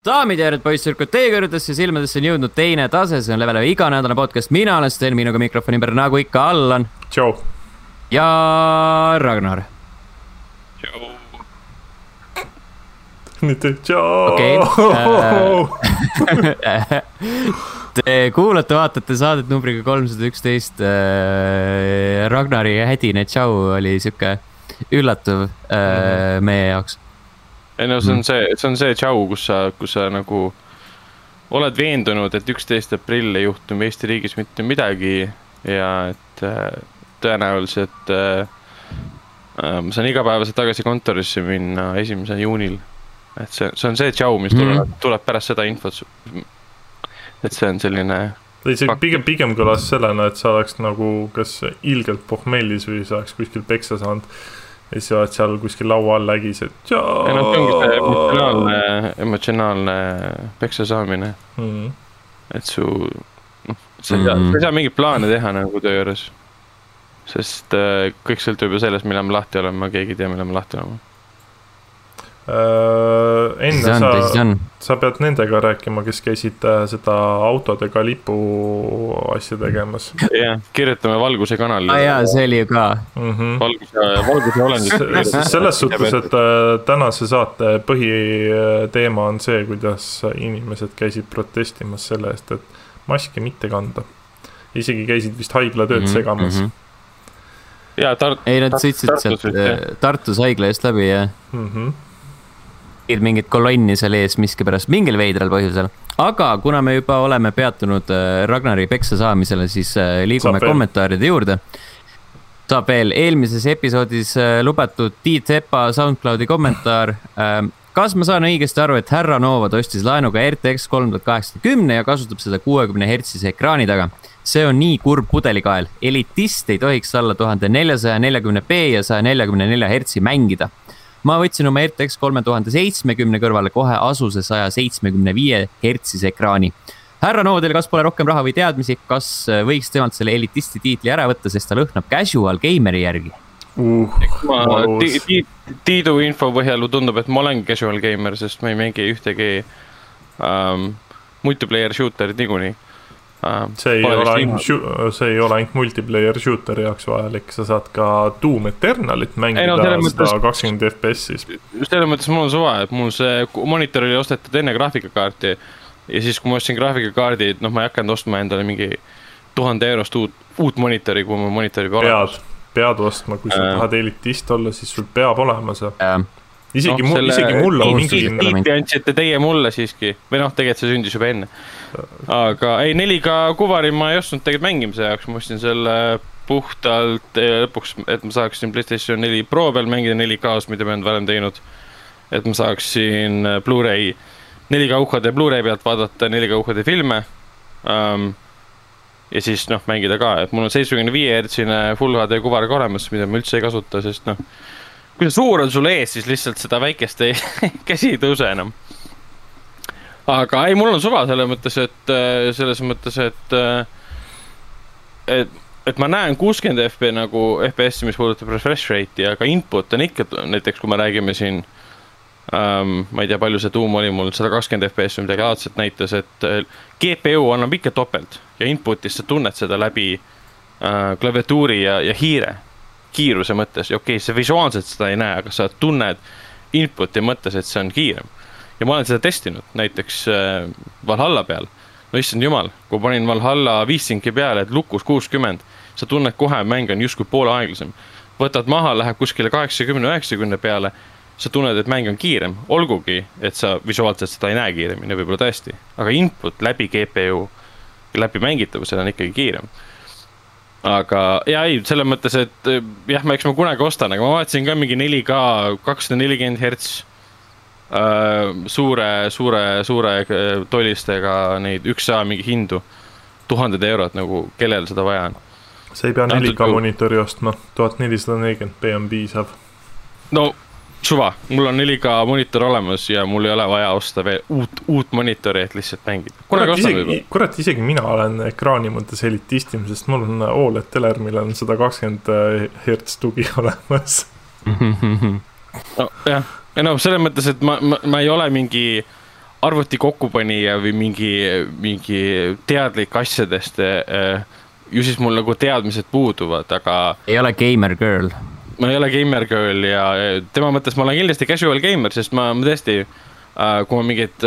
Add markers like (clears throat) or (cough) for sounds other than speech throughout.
daamid ja härrad, poisssüdrukud, teie kõrgedesse silmadesse on jõudnud teine tase, see on Levelevi iganädalane podcast, mina olen Sten, minuga mikrofoni ümber nagu ikka Allan tšau. ja Ragnar. nüüd tšau Okei, (laughs) (laughs) Te kuulate, vaatate saadet numbriga kolmsada üksteist. Ragnari hädine tšau oli sihuke üllatav äh, meie jaoks. Ei no see on see, see on see tšau, kus sa, kus sa nagu oled veendunud, et üksteist aprill ei juhtu Eesti riigis mitte midagi ja et äh, tõenäoliselt äh, äh, ma saan igapäevaselt tagasi kontorisse minna esimesel juunil. et see, see on see tšau, mis tuleb mm, Mhm. tuleb pärast seda infot. et see on selline, ta isegi pigem, pigem kõlas sellena, et sa oleks nagu kas ilgelt pohmellis või sa oleks kuskil peksa saanud. Ja siis sa oled seal kuskil laua all ägis, et tšau. ei noh, see ongi see emotsionaalne, emotsionaalne peksa saamine, mm.. et su, noh, sa ei saa, Mhm. sa ei saa mingeid plaane teha nagu töö juures. sest äh, kõik sõltub ju sellest, millal me lahti oleme, keegi ei tea, millal me lahti oleme. Äh, enne see on, sa, on. sa pead nendega rääkima, kes käisid äh, seda autodega lipu asja tegemas jah, kirjutame Valguse aa kanalile Ah, jaa, see oli ju ka. mm. -hmm. valguse, valguse olendit. selles suhtes, et äh, tänase saate põhiteema on see, kuidas inimesed käisid protestimas selle eest, et maski mitte kanda. isegi käisid vist haiglatööd mm -hmm. segamas mm. ja Tart-. ei, nad sõitsid sealt Tartus haigla eest läbi ja -hmm. Tegid mingit kolonni seal ees miskipärast, mingil veidral põhjusel. aga kuna me juba oleme peatunud äh, Ragnari peksa saamisele, siis äh, liigume kommentaaride juurde. saab veel, eelmises episoodis äh, lubatud Tiit Sepa SoundCloudi kommentaar. kas ma saan õigesti aru, et härra Novad ostis laenuga RTX kolm tuhat kaheksakümne ja kasutab seda kuuekümne hertsise ekraani taga? see on nii kurb pudelikael, elitist ei tohiks alla tuhande neljasaja neljakümne B ja saja neljakümne nelja hertsi mängida ma võtsin oma RTX kolme tuhande seitsmekümne kõrvale kohe asuse saja seitsmekümne viie hertsise ekraani. härra Noodel, kas pole rohkem raha või teadmisi, kas äh, võiks temalt selle elitisti tiitli ära võtta, sest ta lõhnab casual gamer'i järgi? uh, ma. Ti- Ti- Tiidu info põhjal tundub, et ma olen casual gamer, sest ma ei mängi ühtegi um, multiplayer shooter'it niikuinii. See ei ole ainult, see ei ole ainult multiplayer shooter'i jaoks vajalik, sa saad ka Doom Eternalit mängida no mõttes- kakskümmend FPS-is. selles mõttes mul on suva, et mul see monitor oli ostetud enne graafikakaarti ja siis, kui ma ostsin graafikakaardi, noh, ma ei hakanud ostma endale mingi tuhande eurost uut, uut monitori, kui mul monitor juba pead olemas., pead ostma, kui sa Äh. tahad elitist olla, siis sul peab olema see. Äh, isegi Noh, mul, isegi mul on mingi tiitli andsite teie mulle siiski või noh, tegelikult see sündis juba enne. aga ei, 4K kuvari ma ei ostnud tegelikult mängimise jaoks, ma ostsin selle puhtalt eh, lõpuks, et ma saaksin Playstation neli Pro peal mängida 4K-s, mida ma ei olnud varem teinud. et ma saaksin eh, Blu-ray, 4K UHD Blu-ray pealt vaadata 4K UHD filme um,. ja siis noh, mängida ka, et mul on seitsmekümne viie hertsine full HD kuvar ka olemas, mida ma üldse ei kasuta, sest noh kui see suur on sul ees, siis lihtsalt seda väikest ei, (laughs) käsi ei tõuse enam. aga ei, mul on suva selles mõttes, et äh, selles mõttes, et, et, et ma näen kuuskümmend FP nagu FPS-i, mis puudutab refresh rate'i, aga input on ikka näiteks, kui me räägime siin ähm,. ma ei tea, palju see tuum oli mul, sada kakskümmend FPS või midagi laadset näitas, et äh, GPU annab ikka topelt ja input'is sa tunned seda läbi äh, klaviatuuri ja, ja hiire kiiruse mõttes ja okei okay,, sa visuaalselt seda ei näe, aga sa tunned input'i mõttes, et see on kiirem. ja ma olen seda testinud näiteks äh, Valhalla peal. no issand jumal, kui panin Valhalla viissynki peale, et lukus kuuskümmend, sa tunned kohe, mäng on justkui poole aeglasem. võtad maha, läheb kuskile kaheksakümne, üheksakümne peale, sa tunned, et mäng on kiirem, olgugi, et sa visuaalselt seda ei näe kiiremini, võib-olla tõesti, aga input läbi GPU, läbi mängitavusele on ikkagi kiirem aga ja ei, selles mõttes, et eh, jah, ma eks ma kunagi ostan, aga ma vaatasin ka mingi 4K kakssada nelikümmend hertz äh,. suure, suure, suure äh, tollistega neid üks A mingi hindu, tuhanded eurod nagu, kellel seda vaja on. sa ei pea Antud 4K juhul- monitori ostma, tuhat nelisada nelikümmend B on piisav. no suva, mul on 4K monitor olemas ja mul ei ole vaja osta veel uut, uut monitori, et lihtsalt mängida. kurat, isegi kurat, isegi mina olen ekraani mõttes elitistim, sest mul on Oled teler, millel on sada kakskümmend hertz tugi (laughs) olemas. nojah, ei no selles mõttes, et ma, ma, ma ei ole mingi arvuti kokkupanija või mingi, mingi teadlik asjadest äh, ju siis mul nagu teadmised puuduvad, aga. ei ole gamer girl. Ma ei ole gamer girl ja tema mõttes ma olen kindlasti casual gamer, sest ma, ma tõesti, kui ma mingit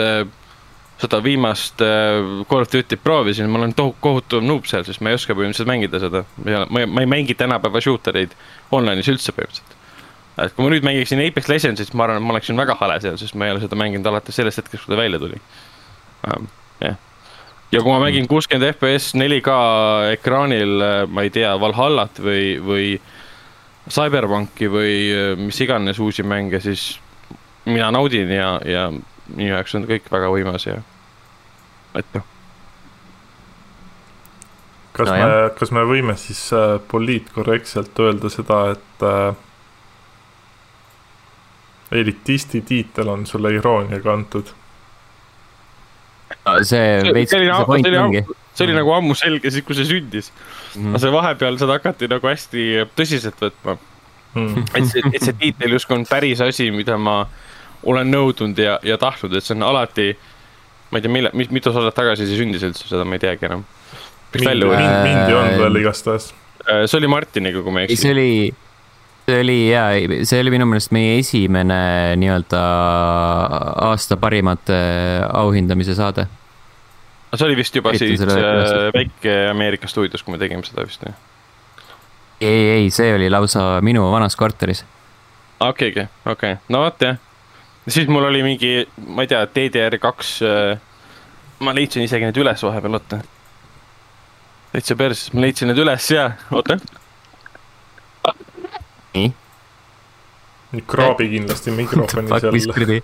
seda viimast Call of Duty't proovisin, ma olen tohutu kohutav noob seal, sest ma ei oska põhimõtteliselt mängida seda. ma, ma ei mängi tänapäeva shooter eid online'is üldse põhimõtteliselt et kui ma nüüd mängiksin Apex Legendsit, siis ma arvan, et ma oleksin väga hale seal, sest ma ei ole seda mänginud alates sellest hetkest, kui ta välja tuli um,. jah, ja kui ma mängin kuuskümmend FPS 4K ekraanil, ma ei tea, Valhallat või, või Cyberpunki või mis iganes uusi mänge, siis mina naudin ja, ja minu jaoks on kõik väga võimas ja et noh. kas no, me, kas me võime siis äh, poliitkorrektselt öelda seda, et äh, elitisti tiitel on sulle irooniaga antud. see veits, see point ongi. See oli nagu ammu selge siis, kui see sündis mm.. aga see vahepeal seda hakati nagu hästi tõsiselt võtma mm.. et see, et see tiitel justkui on päris asi, mida ma olen nõudnud ja, ja tahtnud, et see on alati, ma ei tea, mille, mitu saadet tagasi see sündis üldse, seda ma ei teagi enam. mind, mind, mind ei olnud veel igastahes. Äh, see oli Martiniga, kui ma ei eksi. see oli see oli ja, see oli minu meelest meie esimene nii-öelda aasta parimate auhindamise saade. See oli vist juba Eriti siis äh, väike Ameerika stuudios, kui me tegime seda vist, jah? ei, ei, see oli lausa minu vanas korteris. okei, okei, okei, no vot jah. siis mul oli mingi, ma ei tea, DDR2 äh,. ma leidsin isegi need üles vahepeal, oota. täitsa perses, ma leidsin need üles ja, oota nii. kraabi kindlasti mikrofoni seal.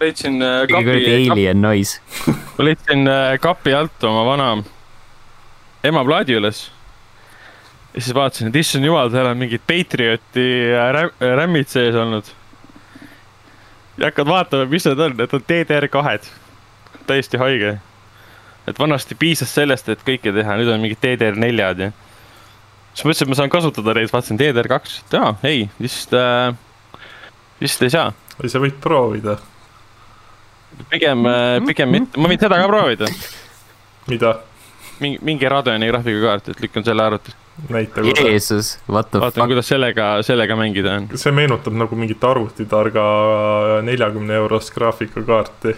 Leidsin äh, kapi. Alien noise (laughs) ma leidsin äh, kapi alt oma vana ema plaadi üles. ja siis vaatasin, et issand jumal, seal on mingid Patrioti äh, rämmid sees olnud. ja hakkad vaatama, mis need on, need on DDR2-d. täiesti haige. et vanasti piisas sellest, et kõike teha, nüüd on mingid DDR4-d ja siis mõtlesin, et ma saan kasutada neid, vaatasin DDR2, et jaa, ei, vist äh,, vist ei saa. või sa võid proovida. Pigem, äh, pigem mitte, ma võin seda ka proovida. mida? mingi, mingi Radeoni graafikakaart, et lükkan selle arvuti. näita korra. Jeesus, what the Vaatan, fuck. kuidas sellega, sellega mängida on. see meenutab nagu mingit arvutitarga neljakümne eurost graafikakaarti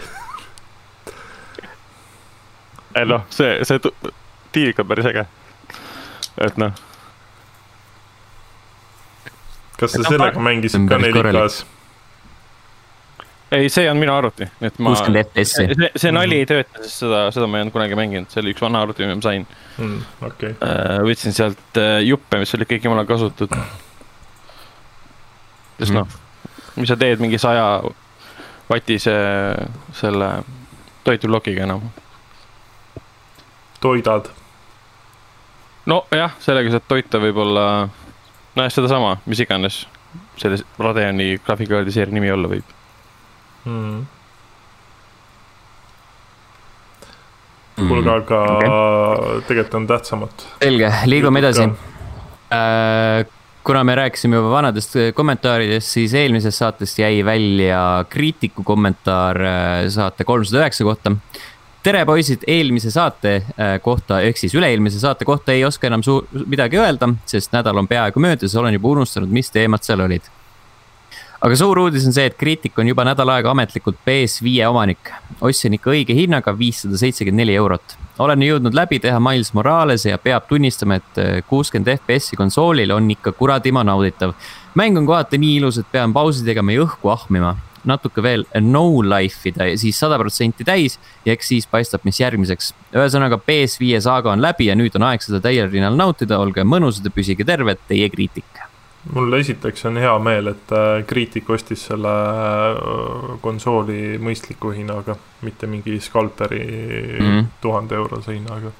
noh, see, see tiivik on päris äge. et noh kas sa sellega mängisid ka 4K-s? Ei, see on minu arvuti, et ma. kuuskümmend FPS-i. see, see nali ei tööta, sest seda, seda ma ei olnud kunagi mänginud, see oli üks vana arvuti, mille ma sain mm,. Okay. Äh, võtsin sealt äh, juppe, mis olid kõik jumala kasutud. sest mm. noh, mis sa teed mingi saja vatise selle toituplokiga enam? toidad. nojah, sellega saad toita võib-olla nojah, sedasama, mis iganes selle Radeoni graafikakaardi seeria nimi olla võib hmm.. kuulge, aga okay. tegelikult on tähtsamat. selge, liigume edasi. Äh, kuna me rääkisime juba vanadest kommentaaridest, siis eelmisest saatest jäi välja kriitiku kommentaar äh, saate kolmsada üheksa kohta tere, poisid, eelmise saate äh, kohta ehk siis üle-eelmise saate kohta ei oska enam midagi öelda, sest nädal on peaaegu möödas, olen juba unustanud, mis teemad seal olid. Aga suur uudis on see, et Critic on juba nädal aega ametlikult PS5 omanik. ostsin ikka õige hinnaga, viissada seitsekümmend neli eurot. olen jõudnud läbi teha Miles Morales'e ja peab tunnistama, et äh, kuuskümmend FPS-i konsoolil on ikka kuradima nauditav. mäng on kohati nii ilus, et pean pausi tegema ja õhku ahmima natuke veel no life ida ja siis sada protsenti täis ja eks siis paistab, mis järgmiseks. ühesõnaga PS5 saaga on läbi ja nüüd on aeg seda täiel rinnal nautida, olge mõnusad ja püsige terved, teie kriitik mul esiteks on hea meel, et kriitik ostis selle äh, konsooli mõistliku hinnaga, mitte mingi skalperi tuhande mm -hmm. eurose hinnaga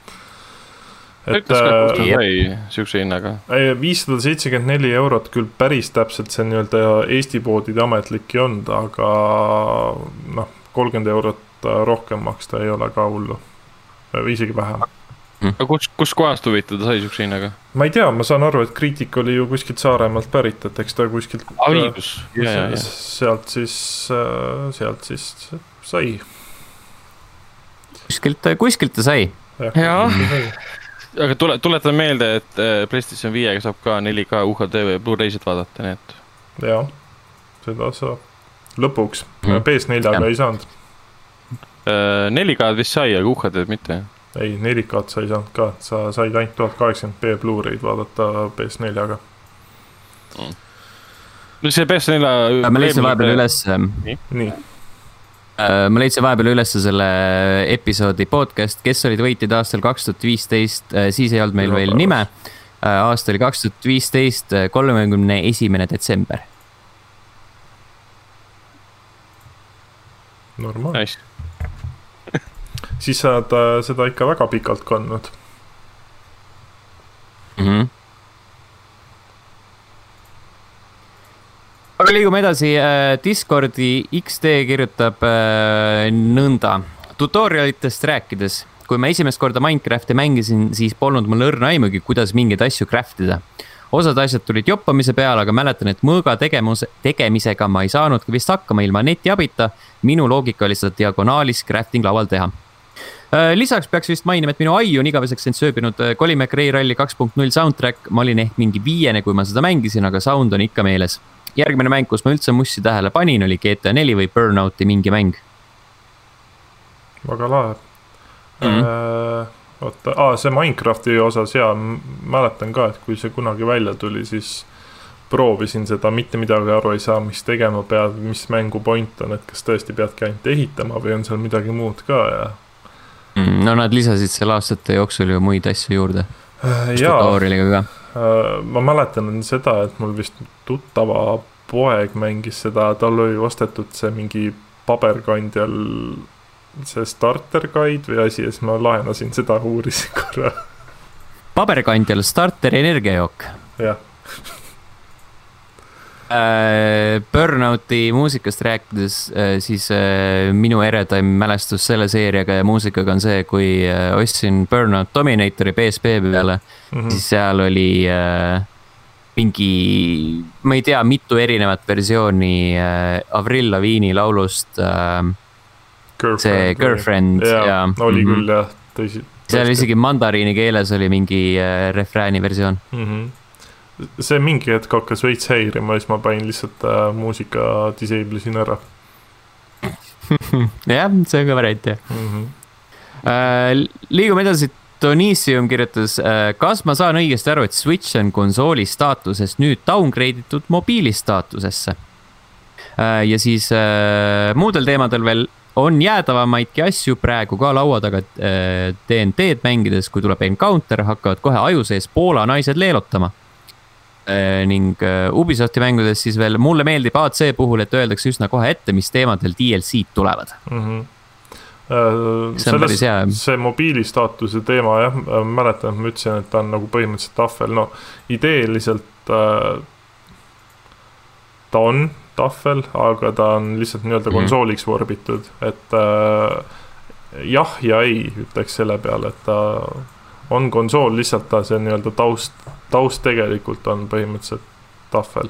ta sai siukse hinnaga? viissada seitsekümmend neli eurot küll päris täpselt see nii-öelda Eesti poodide ametlik ei olnud, aga noh, kolmkümmend eurot rohkem maksta ei ole ka hullu. või isegi vähem. Aga kus, kuskohast huvitav ta sai siukse hinnaga? ma ei tea, ma saan aru, et kriitik oli ju kuskilt Saaremaalt pärit, et eks ta kuskilt. õigus, sealt siis, sealt siis sai kuskilt, kuskilt ta sai. Jah. aga tule, tuletan meelde, et äh, PlayStation viiega saab ka 4K UHD Blu-ray'sid vaadata, nii et jah, seda saab. lõpuks mm., PS4-ga Jah. ei saanud. äh, 4K-d vist sai, aga UHD-d mitte. ei, 4K-d sa ei saanud ka, sa said ainult tuhat kaheksakümmend B Blu-ray'd vaadata PS4-ga. no see PS4. ma leidsin vahepeal. üles, nii, ma leidsin vahepeal üles selle episoodi podcast, kes olid võitjad aastal kaks tuhat viisteist, siis ei olnud meil veel Pühapäevas. nime. aasta oli kaks tuhat viisteist, kolmekümne esimene detsember. normaalne. Nice. Siis sa oled äh, seda ikka väga pikalt kandnud. mm. -hmm. aga liigume edasi, Discordi XD kirjutab äh, nõnda. tutorialitest rääkides, kui ma esimest korda Minecrafti mängisin, siis polnud mul õrna aimugi, kuidas mingeid asju craft ida. osad asjad tulid joppamise peale, aga mäletan, et mõõga tegemus, tegemisega ma ei saanudki vist hakkama ilma netiabita. minu loogika oli seda diagonaalis crafting laual teha Äh, lisaks peaks vist mainima, et minu ai on igaveseks end sööbinud äh, Colimac Ray Rally kaks punkt null soundtrack, ma olin ehk mingi viiene, kui ma seda mängisin, aga sound on ikka meeles. järgmine mäng, kus ma üldse mussi tähele panin, oli GTA neli või Burnouti mingi mäng. väga lahe mm. -hmm. oota, aa see Minecrafti osas ja mäletan ka, et kui see kunagi välja tuli, siis proovisin seda, mitte midagi aru ei saa, mis tegema pead, mis mängu point on, et kas tõesti peadki ainult ehitama või on seal midagi muud ka ja. Mm, no nad lisasid seal aastate jooksul ju muid asju juurde, jaa, tutorial'iga ka. ma mäletan seda, et mul vist tuttava poeg mängis seda, tal oli ostetud see mingi paberkandjal see starter guide või asi ja siis ma laenasin seda, uurisin korra, paberkandjal starter energiajook. jah. Äh, Burnouti muusikast rääkides, siis äh, minu eredaim mälestus selle seeriaga ja muusikaga on see, kui äh, ostsin Burnout Dominatori PSP peale, Mhm. siis seal oli äh, mingi, ma ei tea, mitu erinevat versiooni äh, Avril Lavine'i laulust äh,. see Girlfriend ja, ja oli mhm. küll jah, tõsi. seal isegi mandariini keeles oli mingi äh, refrääni versioon. mm. -hmm. See mingi hetk hakkas veits häirima siis ma panin lihtsalt äh, muusika disable isin ära (laughs) jah, see on ka variant jah. mm. -hmm. Äh, liigume edasi, Donissium kirjutas, kas ma saan õigesti aru, et Switch on konsooli staatusest nüüd downgrade itud mobiili staatusesse? ja siis äh, muudel teemadel veel on jäädavamaidki asju praegu ka laua taga äh, DND-d mängides, kui tuleb encounter, hakkavad kohe aju sees Poola naised leelutama äh,. Ning äh, Ubisofti mängudes siis veel, mulle meeldib AC puhul, et öeldakse üsna kohe ette, mis teemadel DLC-d tulevad. Mm -hmm. See on päris hea. see mobiili staatuse teema jah, mäletan, et ma ütlesin, et ta on nagu põhimõtteliselt tahvel, no ideeliselt äh, ta on tahvel, aga ta on lihtsalt nii-öelda Mhm. konsooliks vorbitud, et äh, jah ja ei ütleks selle peale, et ta on konsool, lihtsalt ta see nii-öelda taust, taust tegelikult on põhimõtteliselt tahvel.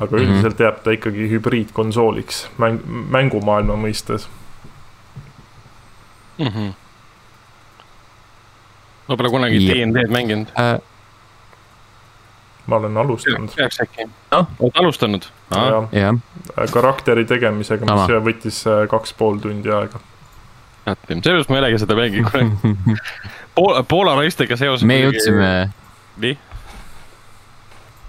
aga Mhm. üldiselt jääb ta ikkagi hübriidkonsooliks mäng, mängumaailma mõistes. mm. -hmm. ma pole kunagi. DND-d mänginud. Äh, ma olen alustanud peaks äkki Noh.. oled alustanud? ja jah, karakteri tegemisega, mis võttis äh, kaks pool tundi aega. Seepärast ma ei olegi seda mänginud kunagi. (laughs) Poola, Poola naistega seoses. me jõudsime, nii,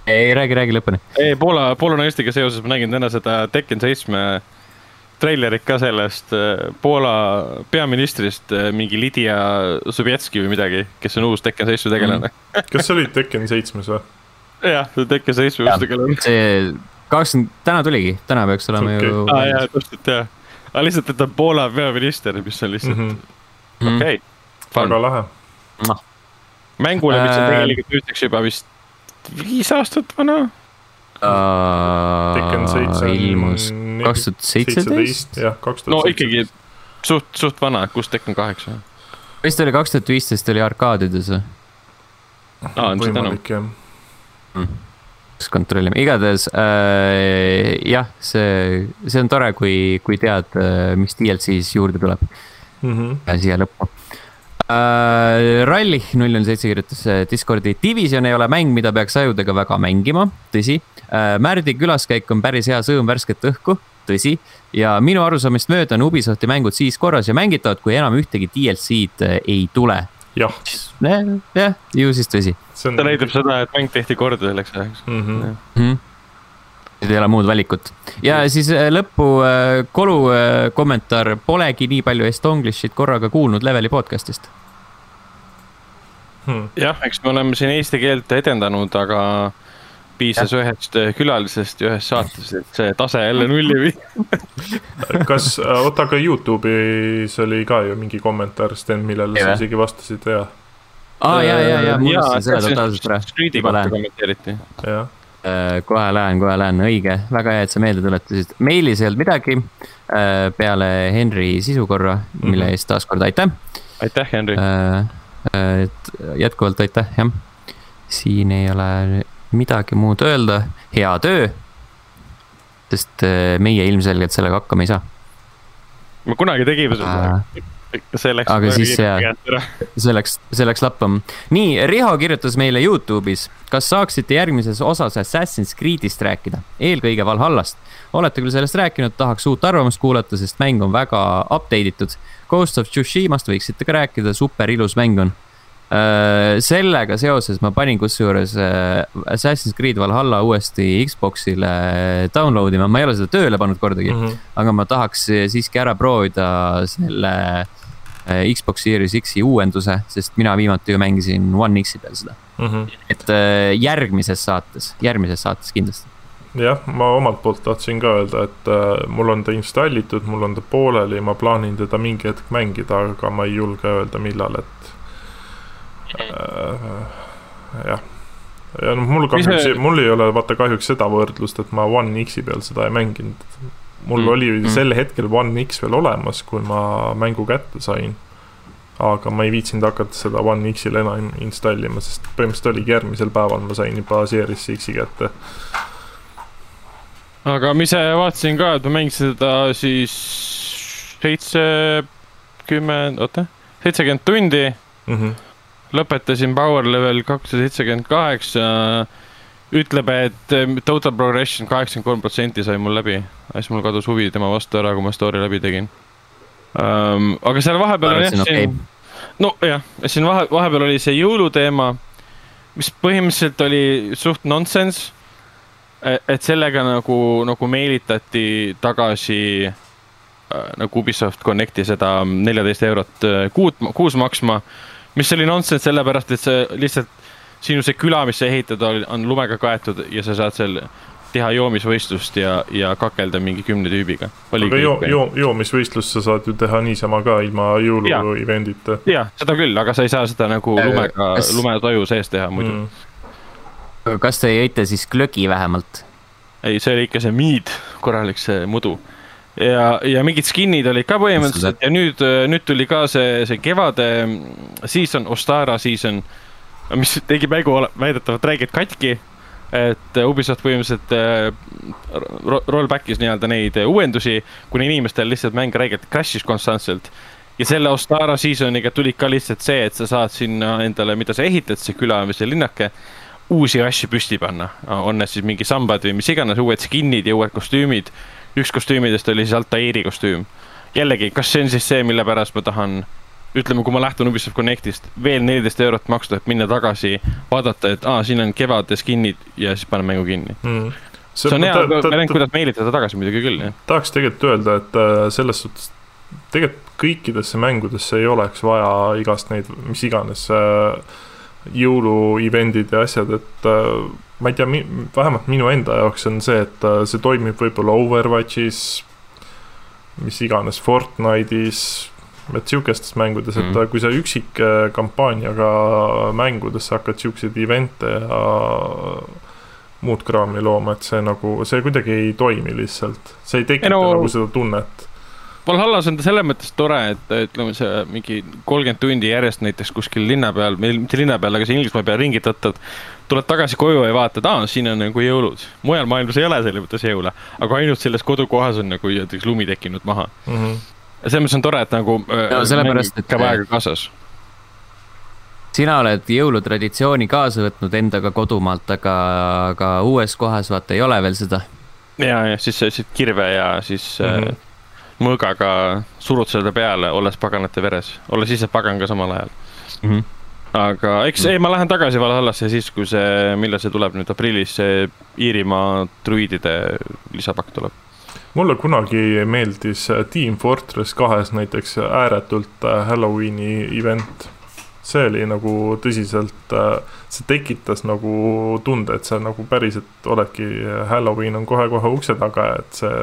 ei räägi, räägi lõpuni. ei Poola, Poola naistega seoses ma nägin täna seda Tekken seitsme treilerit ka sellest äh, Poola peaministrist, mingi Lydia Sobjetski või midagi, kes on uus Tekken seitsme tegelane. kas see oli Tekken seitsmes või? jah, Tekken seitsme uus tegelane. see kakskümmend, täna tuligi, täna peaks olema Okei. ju. aa jaa, täpselt jah. Aga lihtsalt, et ta on Poola peaminister, mis on lihtsalt Mhm. Mhm. okei. Fun väga lahe. mängule, mis on Äh, tegelikult nüüdseks juba vist viis aastat vana. On ilmus kaks tuhat seitseteist, jah, kaks tuhat no ikkagi suht, suht vana, kus Tekken kaheksa. vist oli kaks tuhat viisteist oli arkaadides või? aa, on seda enam. võimalik jah. Peaks kontrollima, igatahes äh, jah, see, see on tore, kui, kui tead äh,, mis DLC-s juurde tuleb mm. -hmm. siia lõppu äh,. Rally null null seitse kirjutas äh, Discordi, Division ei ole mäng, mida peaks ajudega väga mängima, tõsi äh,. Märdi külaskäik on päris hea sõõm värsket õhku, tõsi. ja minu arusaamist mööda on Ubisofti mängud siis korras ja mängitavad, kui enam ühtegi DLC-d äh, ei tule. Jah. jah, ju siis tõsi. ta näitab seda, et mäng tehti korda selleks ajaks mm. -hmm. Mm -hmm nüüd ei ole muud valikut ja siis lõppu Kolu kommentaar, polegi nii palju Estonglish'it korraga kuulnud Leveli podcast'ist hmm.. jah, eks me oleme siin eesti keelt edendanud, aga piisas ja. ühest äh, külalisest ja ühest saatest, et see tase jälle nulli viia (laughs) kas, äh, oota, aga Youtube'is oli ka ju mingi kommentaar, Sten, millele sa isegi vastasid ja. aa ah,, ja, ja, ja, ma unustasin selle totaalselt ära. Street'i kohta kommenteeriti. äh, kohe lähen, kohe lähen, õige, väga hea, et sa meelde tuletasid. meilis ei olnud midagi peale Henri sisukorra, mille -hmm. eest taaskord aitäh. aitäh, Henri et jätkuvalt aitäh, jah. siin ei ole midagi muud öelda, hea töö. sest äh, meie ilmselgelt sellega hakkama ei saa. me kunagi tegime seda see läks. aga siis jaa, see läks, see läks lappama. nii, Riho kirjutas meile Youtube'is, kas saaksite järgmises osas Assassin's Creed'ist rääkida, eelkõige Valhallast. olete küll sellest rääkinud, tahaks uut arvamust kuulata, sest mäng on väga update itud. Ghost of Tsushimast võiksite ka rääkida, super ilus mäng on sellega seoses ma panin kusjuures äh, Assassin's Creed Valhalla uuesti Xbox'ile download ima, ma ei ole seda tööle pannud kordagi mm. -hmm. aga ma tahaks siiski ära proovida selle äh, Xbox Series X-i uuenduse, sest mina viimati ju mängisin One X-i peal seda mm. -hmm. et järgmises saates, järgmises saates kindlasti jah, ma omalt poolt tahtsin ka öelda, et äh, mul on ta installitud, mul on ta pooleli, ma plaanin teda mingi hetk mängida, aga ma ei julge öelda, millal, et Äh, jah, ja noh, mul kahjuks see..., mul ei ole vaata kahjuks seda võrdlust, et ma One X-i peal seda ei mänginud. mul mm. oli mm. sel hetkel One X veel olemas, kui ma mängu kätte sain. aga ma ei viitsinud hakata seda One X-il enam installima, sest põhimõtteliselt oligi järgmisel päeval ma sain juba Series X-i kätte. aga ma ise vaatasin ka, et ma mängisin seda siis seitsekümmend, oota, seitsekümmend tundi mm. -hmm lõpetasin Power Level kakssada seitsekümmend kaheksa. ütleb, et eh, total progression kaheksakümmend kolm protsenti sai mul läbi. siis mul kadus huvi tema vastu ära, kui ma story läbi tegin um,. aga seal vahepeal on jah, siin okay., nojah, siin vahe, vahepeal oli see jõuluteema, mis põhimõtteliselt oli suht nonsense. E, et sellega nagu, nagu meelitati tagasi äh, nagu Ubisoft Connecti seda neljateist eurot äh, kuud, kuus maksma mis oli nonsense sellepärast, et see lihtsalt sinu see küla, mis sa ehitad, on lumega kaetud ja sa saad seal teha joomisvõistlust ja, ja kakelda mingi kümne tüübiga. aga joo, joo, joomisvõistlust sa saad ju teha niisama ka ilma jõulu ja. event'ita. jah, seda küll, aga sa ei saa seda nagu äh, lumega kas..., lumetaju sees teha muidu mm.. kas te jõite siis glögi vähemalt? ei, see oli ikka see miid, korralik see mudu ja, ja mingid skin'id olid ka põhimõtteliselt ja nüüd, nüüd tuli ka see, see kevade season, Ostara season, mis tegi mängu väidetavalt räigelt katki. et Ubisoft põhimõtteliselt äh, rollback'is nii-öelda neid uuendusi, kuni inimestel lihtsalt mäng räigelt crash'is konstantselt. ja selle Ostara season'iga tuli ka lihtsalt see, et sa saad sinna endale, mida sa ehitad, see küla või see linnake uusi asju püsti panna, on need siis mingi sambad või mis iganes, uued skin'id ja uued kostüümid üks kostüümidest oli siis Altairi kostüüm. jällegi, kas see on siis see, mille pärast ma tahan, ütleme, kui ma lähtun Ubisoft Connectist, veel neliteist eurot maksta, et minna tagasi, vaadata, et aa, siin on kevade skin'id ja siis panen mängu kinni mm. see, on hea variant, kuidas meelitada tagasi muidugi küll, jah. tahaks tegelikult öelda, et äh, selles suhtes tegelikult kõikidesse mängudesse ei oleks vaja igast neid, mis iganes äh, jõulu event'id ja asjad, et äh, ma ei tea, vähemalt minu enda jaoks on see, et äh, see toimib võib-olla Overwatchis, mis iganes, Fortnite'is, et sihukestes mängudes mm, -hmm. et mhm. kui sa üksikkampaaniaga mängudesse hakkad siukseid event'e ja muud kraami looma, et see nagu, see kuidagi ei toimi lihtsalt, see ei tekita no, nagu seda tunnet Valhallas on ta selles mõttes tore, et ütleme, see mingi kolmkümmend tundi järjest näiteks kuskil linna peal, meil mitte linna peal, aga siin Inglismaa peal ringi tõttad. Tuled tagasi koju ja vaatad, aa, siin on nagu jõulud. mujal maailmas ei ole selles mõttes jõule, aga ainult selles kodukohas on nagu näiteks lumi tekkinud maha mm. -hmm. selles mõttes on tore, et nagu no,. sellepärast, et. käib aega kaasas sina oled jõulutraditsiooni kaasa võtnud endaga kodumaalt, aga, aga uues kohas vaata ei ole veel seda. ja, ja siis sa ütlesid kirve ja siis mm -hmm. mõõgaga surud selle peale, olles paganate veres, olles ise pagan ka samal ajal mm. -hmm. Aga eks ei, ma lähen tagasi Valhallasse siis, kui see, millal see tuleb nüüd aprillis, see Iirimaa druiidide lisapakk tuleb mulle kunagi meeldis Team Fortress kahes näiteks ääretult Halloweeni event see oli nagu tõsiselt, äh, see tekitas nagu tunde, et sa nagu päriselt oledki, Halloween on kohe-kohe ukse taga et see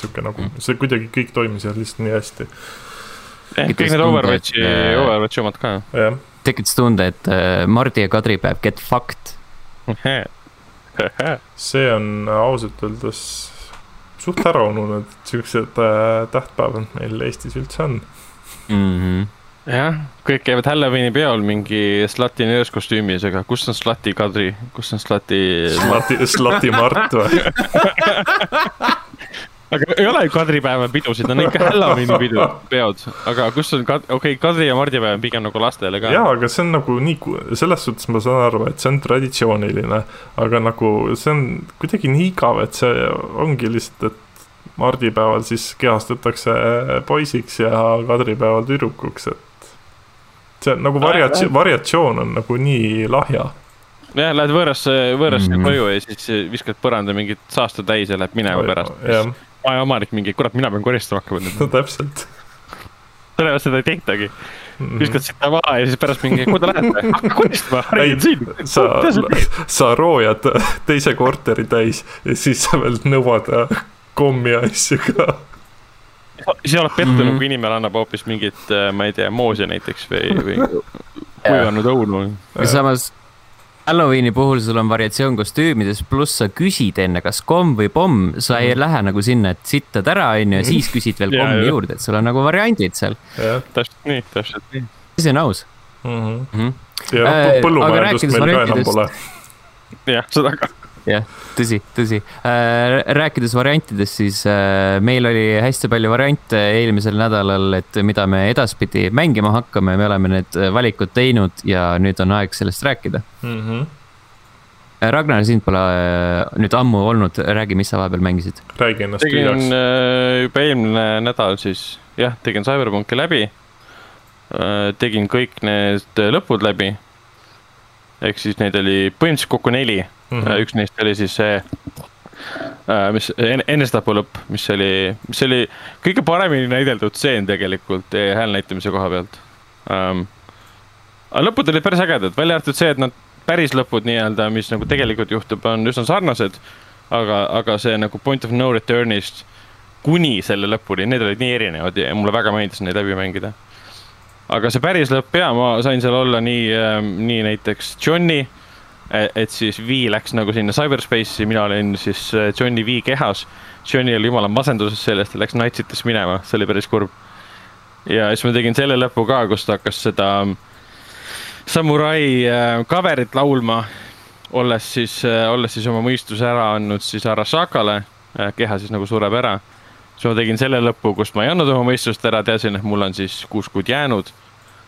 sihuke nagu mm., see kuidagi kõik toimis seal lihtsalt nii hästi. Eh, kõik need Overwatchi, Overwatchi omad ka. Tekitas tunde, et äh, Mardi ja Kadri päev, get fucked (laughs) see on ausalt öeldes suht ära ununenud, et siuksed äh, tähtpäevad meil Eestis üldse on mm. -hmm jah, kõik käivad Halloweeni peol mingi Slati nööskostüümis, aga kus on Slati Kadri, kus on Slati? Slati, Slati Mart või (laughs) aga ei ole ju kadripäeva pidusid, on ikka Halloweeni pidu, peod, aga kus on, okei okay,, Kadri ja Mardipäev on pigem nagu lastele ka. jaa, aga see on nagu nii, selles suhtes ma saan aru, et see on traditsiooniline, aga nagu see on kuidagi nii igav, et see ongi lihtsalt, et mardipäeval siis kehastatakse poisiks ja kadripäeval tüdrukuks, et see on nagu variatsioon, variatsioon on nagu nii lahja. jah, lähed võõrasse, võõrasse mm -hmm. koju ja siis viskad põranda mingit saasta täis ja läheb minema pärast. Maja omanik mingi, kurat, mina pean koristama hakkama nüüd. (laughs) no täpselt. sellepärast seda ei tehtagi mhm. viskad sinna maha ja siis pärast mingi, kuhu te lähete? hakka (laughs) koristama, räägid siin. sa, sa roojad teise korteri täis ja siis sa veel nõuad kommi asju ka siis oled pettunud mm, -hmm. kui inimene annab hoopis mingit, äh, ma ei tea, moosi näiteks või, või (laughs) kuivanud õunu. samas Halloweeni puhul sul on variatsioon kostüümides, pluss sa küsid enne, kas komm või pomm, sa ei mm -hmm. lähe nagu sinna, et sittad ära, onju, ja siis küsid veel pommi juurde, et sul on nagu variandid seal. jah, täpselt nii, täpselt nii. see on aus mm. -hmm. ja noh, põllumajandust meil ka enam pole. (laughs) jah, seda ka jah, tõsi, tõsi. Äh, rääkides variantidest, siis äh, meil oli hästi palju variante eelmisel nädalal, et mida me edaspidi mängima hakkame, me oleme need valikud teinud ja nüüd on aeg sellest rääkida mm. -hmm. Ragnar, sind pole nüüd ammu olnud, räägi, mis sa vahepeal mängisid? räägi ennast tegin juba eelmine nädal siis, jah, tegin CyberPunki läbi. tegin kõik need lõpud läbi. Ehk siis neid oli põhimõtteliselt kokku neli mm. -hmm. üks neist oli siis see äh, mis enesetapu lõpp, mis oli, mis oli kõige paremini näideldud stseen tegelikult hääl näitamise koha pealt um,. aga lõpud olid päris ägedad, välja arvatud see, et nad päris lõpud nii-öelda, mis nagu tegelikult juhtub, on üsna sarnased. aga, aga see nagu point of no return'ist kuni selle lõpuni, need olid nii erinevad ja mulle väga meeldis neid läbi mängida. Aga see päris lõpp ja ma sain seal olla nii, nii näiteks Johnny et siis V läks nagu sinna cyberspace'i, mina olin siis äh, Johnny V kehas. Johnny oli jumala masenduses sellest ja läks Nightsites minema, see oli päris kurb. ja siis ma tegin selle lõpu ka, kus ta hakkas seda samurai äh, cover'it laulma. olles siis, äh, olles siis oma mõistuse ära andnud siis Arasakale, keha siis nagu sureb ära. Siis ma tegin selle lõpu, kus ma ei andnud oma mõistust ära, teadsin, et mul on siis kuus kuud jäänud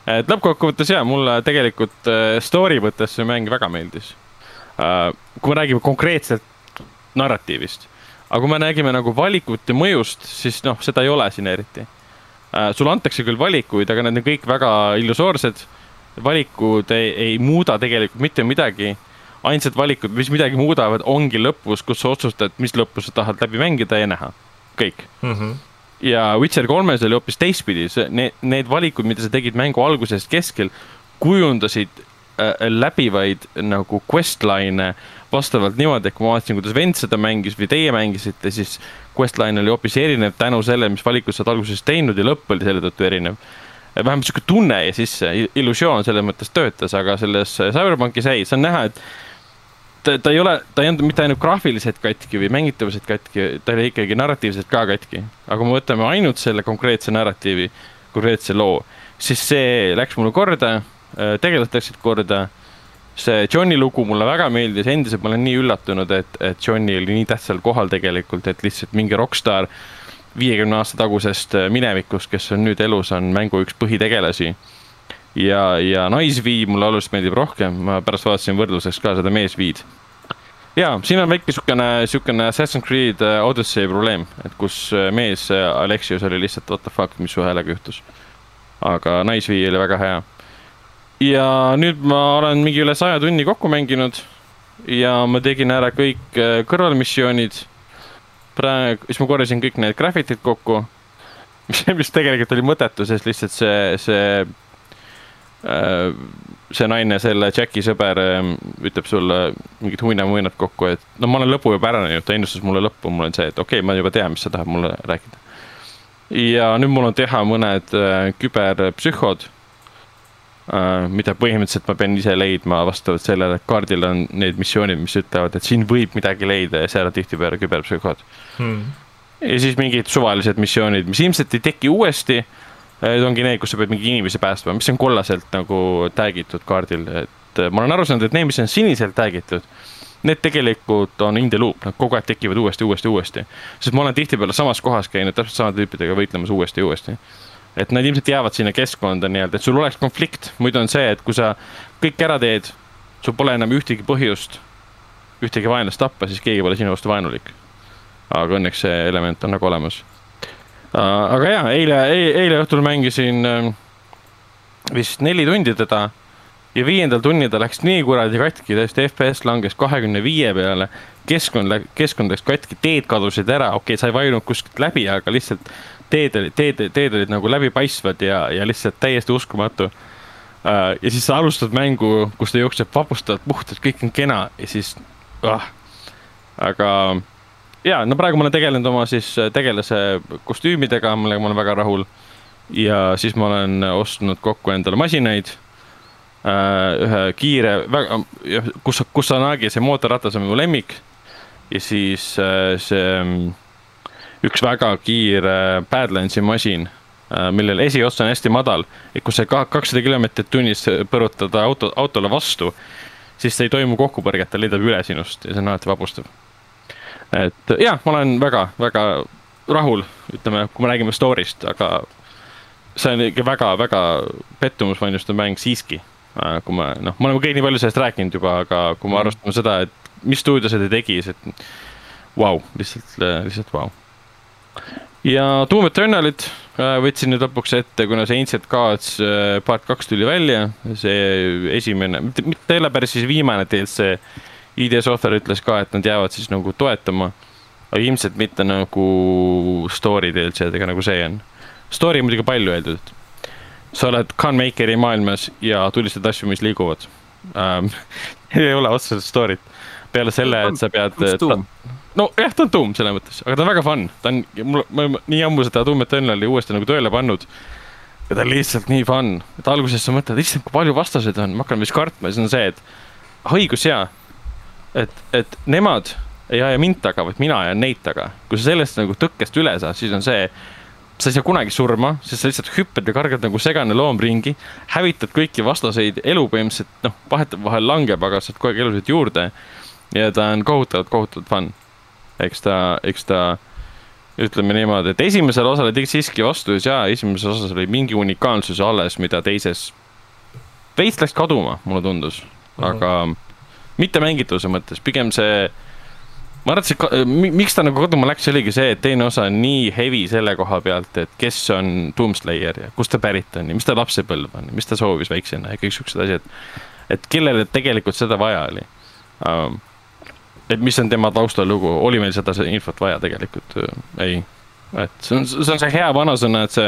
et lõppkokkuvõttes ja mulle tegelikult äh, story mõttes see mäng väga meeldis. Äh, kui me räägime konkreetselt narratiivist, aga kui me räägime nagu valikute mõjust, siis noh, seda ei ole siin eriti. Äh, sulle antakse küll valikuid, aga need on kõik väga illusoorsed. valikud ei, ei muuda tegelikult mitte midagi. ainsad valikud, mis midagi muudavad, ongi lõpus, kus sa otsustad, mis lõppu sa tahad läbi mängida ja näha. Kõik mm. -hmm ja Witcher kolmes oli hoopis teistpidi, see, need, need valikud, mida sa tegid mängu algusest keskel, kujundasid äh, läbivaid nagu questline'e vastavalt niimoodi, et kui ma vaatasin, kuidas vend seda mängis või teie mängisite, siis questline oli hoopis erinev tänu sellele, mis valikud sa oled alguses teinud ja lõpp oli selle tõttu erinev. vähemalt sihuke tunne jäi sisse, illusioon selles mõttes töötas, aga selles Cyberpunkis ei, see on näha, et ta, ta ei ole, ta ei olnud mitte ainult graafiliselt katki või mängitavuselt katki, ta oli ikkagi narratiivselt ka katki. aga kui me võtame ainult selle konkreetse narratiivi, konkreetse loo, siis see läks mulle korda, äh, tegelased läksid korda. see Johni lugu mulle väga meeldis, endiselt ma olen nii üllatunud, et, et Johnny oli nii tähtsal kohal tegelikult, et lihtsalt mingi rokkstaar viiekümne aasta tagusest äh, minevikust, kes on nüüd elus, on mängu üks põhitegelasi ja, ja naisvii mulle oluliselt meeldib rohkem, ma pärast vaatasin võrdluseks ka seda meesviid. ja siin on väike siukene, siukene Assassin's Creed äh, Odyssey probleem, et kus äh, mees Alexius oli lihtsalt what the fuck, mis su häälega juhtus. aga naisvii oli väga hea. ja nüüd ma olen mingi üle saja tunni kokku mänginud ja ma tegin ära kõik kõrvalmissioonid praegu, siis ma korjasin kõik need graffitid kokku, mis, (laughs) mis tegelikult oli mõttetu, sest lihtsalt see, see äh, see naine, selle Jacki sõber äh, ütleb sulle mingit huinamuinat kokku, et no ma olen lõpu juba ära näinud, ta ennustas mulle lõppu, mul on see, et okei okay,, ma juba tean, mis sa tahad mulle rääkida. ja nüüd mul on teha mõned äh, küberpsühhod Äh, mida põhimõtteliselt ma pean ise leidma vastavalt sellele, et kaardil on need missioonid, mis ütlevad, et siin võib midagi leida ja seal on tihtipeale küberpsühhod hmm.. ja siis mingid suvalised missioonid, mis ilmselt ei teki uuesti. Need ongi need, kus sa pead mingi inimese päästma, mis on kollaselt nagu tag itud kaardil, et äh, ma olen aru saanud, et need, mis on siniselt tag itud need tegelikult on in the loop, nad kogu aeg tekivad uuesti, uuesti, uuesti. sest ma olen tihtipeale samas kohas käinud täpselt samade tüüpidega võitlemas uuesti uuesti et nad ilmselt jäävad sinna keskkonda nii-öelda, et sul oleks konflikt, muidu on see, et kui sa kõik ära teed, sul pole enam ühtegi põhjust ühtegi vaenlast tappa, siis keegi pole sinu vastu vaenulik. aga õnneks see element on nagu olemas. Aga ja, eile, eile õhtul mängisin ähm, vist neli tundi teda ja viiendal tunnil ta läks nii kuradi katki, tõesti FPS langes kahekümne viie peale. keskkond, keskkond läks katki, teed kadusid ära, okei okay,, sa ei vajunud kuskilt läbi, aga lihtsalt teed olid, teed, teed olid nagu läbipaistvad ja, ja lihtsalt täiesti uskumatu uh,. ja siis sa alustad mängu, kus ta jookseb vapustavalt puhtalt, kõik on kena ja siis ah.. aga ja no praegu ma olen tegelenud oma siis tegelase kostüümidega, millega ma olen väga rahul. ja siis ma olen ostnud kokku endale masinaid uh,. ühe kiire, väga, kus, Kusanagi, see mootorratas on mu lemmik. ja siis uh, see üks väga kiire Badlandsi masin, äh, millel esiots on hästi madal, et kui sa kakssada kilomeetrit tunnis põrutada auto, autole vastu, siis ei toimu kokkupõrget, ta leidab üle sinust ja see on alati vapustav. Et jah, ma olen väga-väga rahul, ütleme, kui me räägime story'st, aga see on ikka väga-väga pettumusvalmistav mäng siiski. Äh, kui me noh, me oleme kõik nii palju sellest rääkinud juba, aga kui me mm. arvestame seda, et mis stuudio seda tegi, siis et vau wow,, lihtsalt, lihtsalt vau wow ja Doom Eternalit äh, võtsin nüüd lõpuks ette, kuna see Ancient Gods äh, part kaks tuli välja, see esimene, mitte, mitte ei ole päris siis viimane DLC. ID Software ütles ka, et nad jäävad siis nagu toetama, aga ilmselt mitte nagu story DLC-dega, nagu see on. Story muidugi palju öeldud. sa oled Gunmakeri maailmas ja tulistad asju, mis liiguvad ähm,. (laughs) ei ole otseselt story't, peale selle, et sa pead nojah, ta on tuum selles mõttes, aga ta on väga fun, ta on, mul, ma nii ammu seda Doom Eternali uuesti nagu tööle pannud. ja ta on lihtsalt nii fun, et alguses sa mõtled, issand, kui palju vastaseid on, ma hakkan vist kartma ja siis on see, et õigus jaa. Et, et nemad ei aja mind taga, vaid mina ajan neid taga. kui sa sellest nagu tõkkest üle saad, siis on see, sa ei saa kunagi surma, sest sa lihtsalt hüppad ja kargad nagu segane loom ringi. hävitad kõiki vastaseid, elu põhimõtteliselt noh, vahetevahel langeb, aga saad kogu aeg elusid juurde. ja ta on kohutavalt, kohutavalt fun eks ta, eks ta ütleme niimoodi, et esimesele osale tegi siiski vastus ja esimeses osas oli mingi unikaalsus alles, mida teises veits läks kaduma, mulle tundus, aga mm -hmm. Mitte mängitavuse mõttes, pigem see. ma arvan, et see, miks ta nagu kaduma läks, oligi see, et teine osa on nii heavy selle koha pealt, et kes on Doomslayer ja kust ta pärit on ja mis ta lapsepõlv on ja mis ta soovis väiksena ja kõik siuksed asjad. et kellele tegelikult seda vaja oli um, et mis on tema taustalugu, oli meil seda infot vaja tegelikult, ei. et see on, see on see hea vanasõna, et see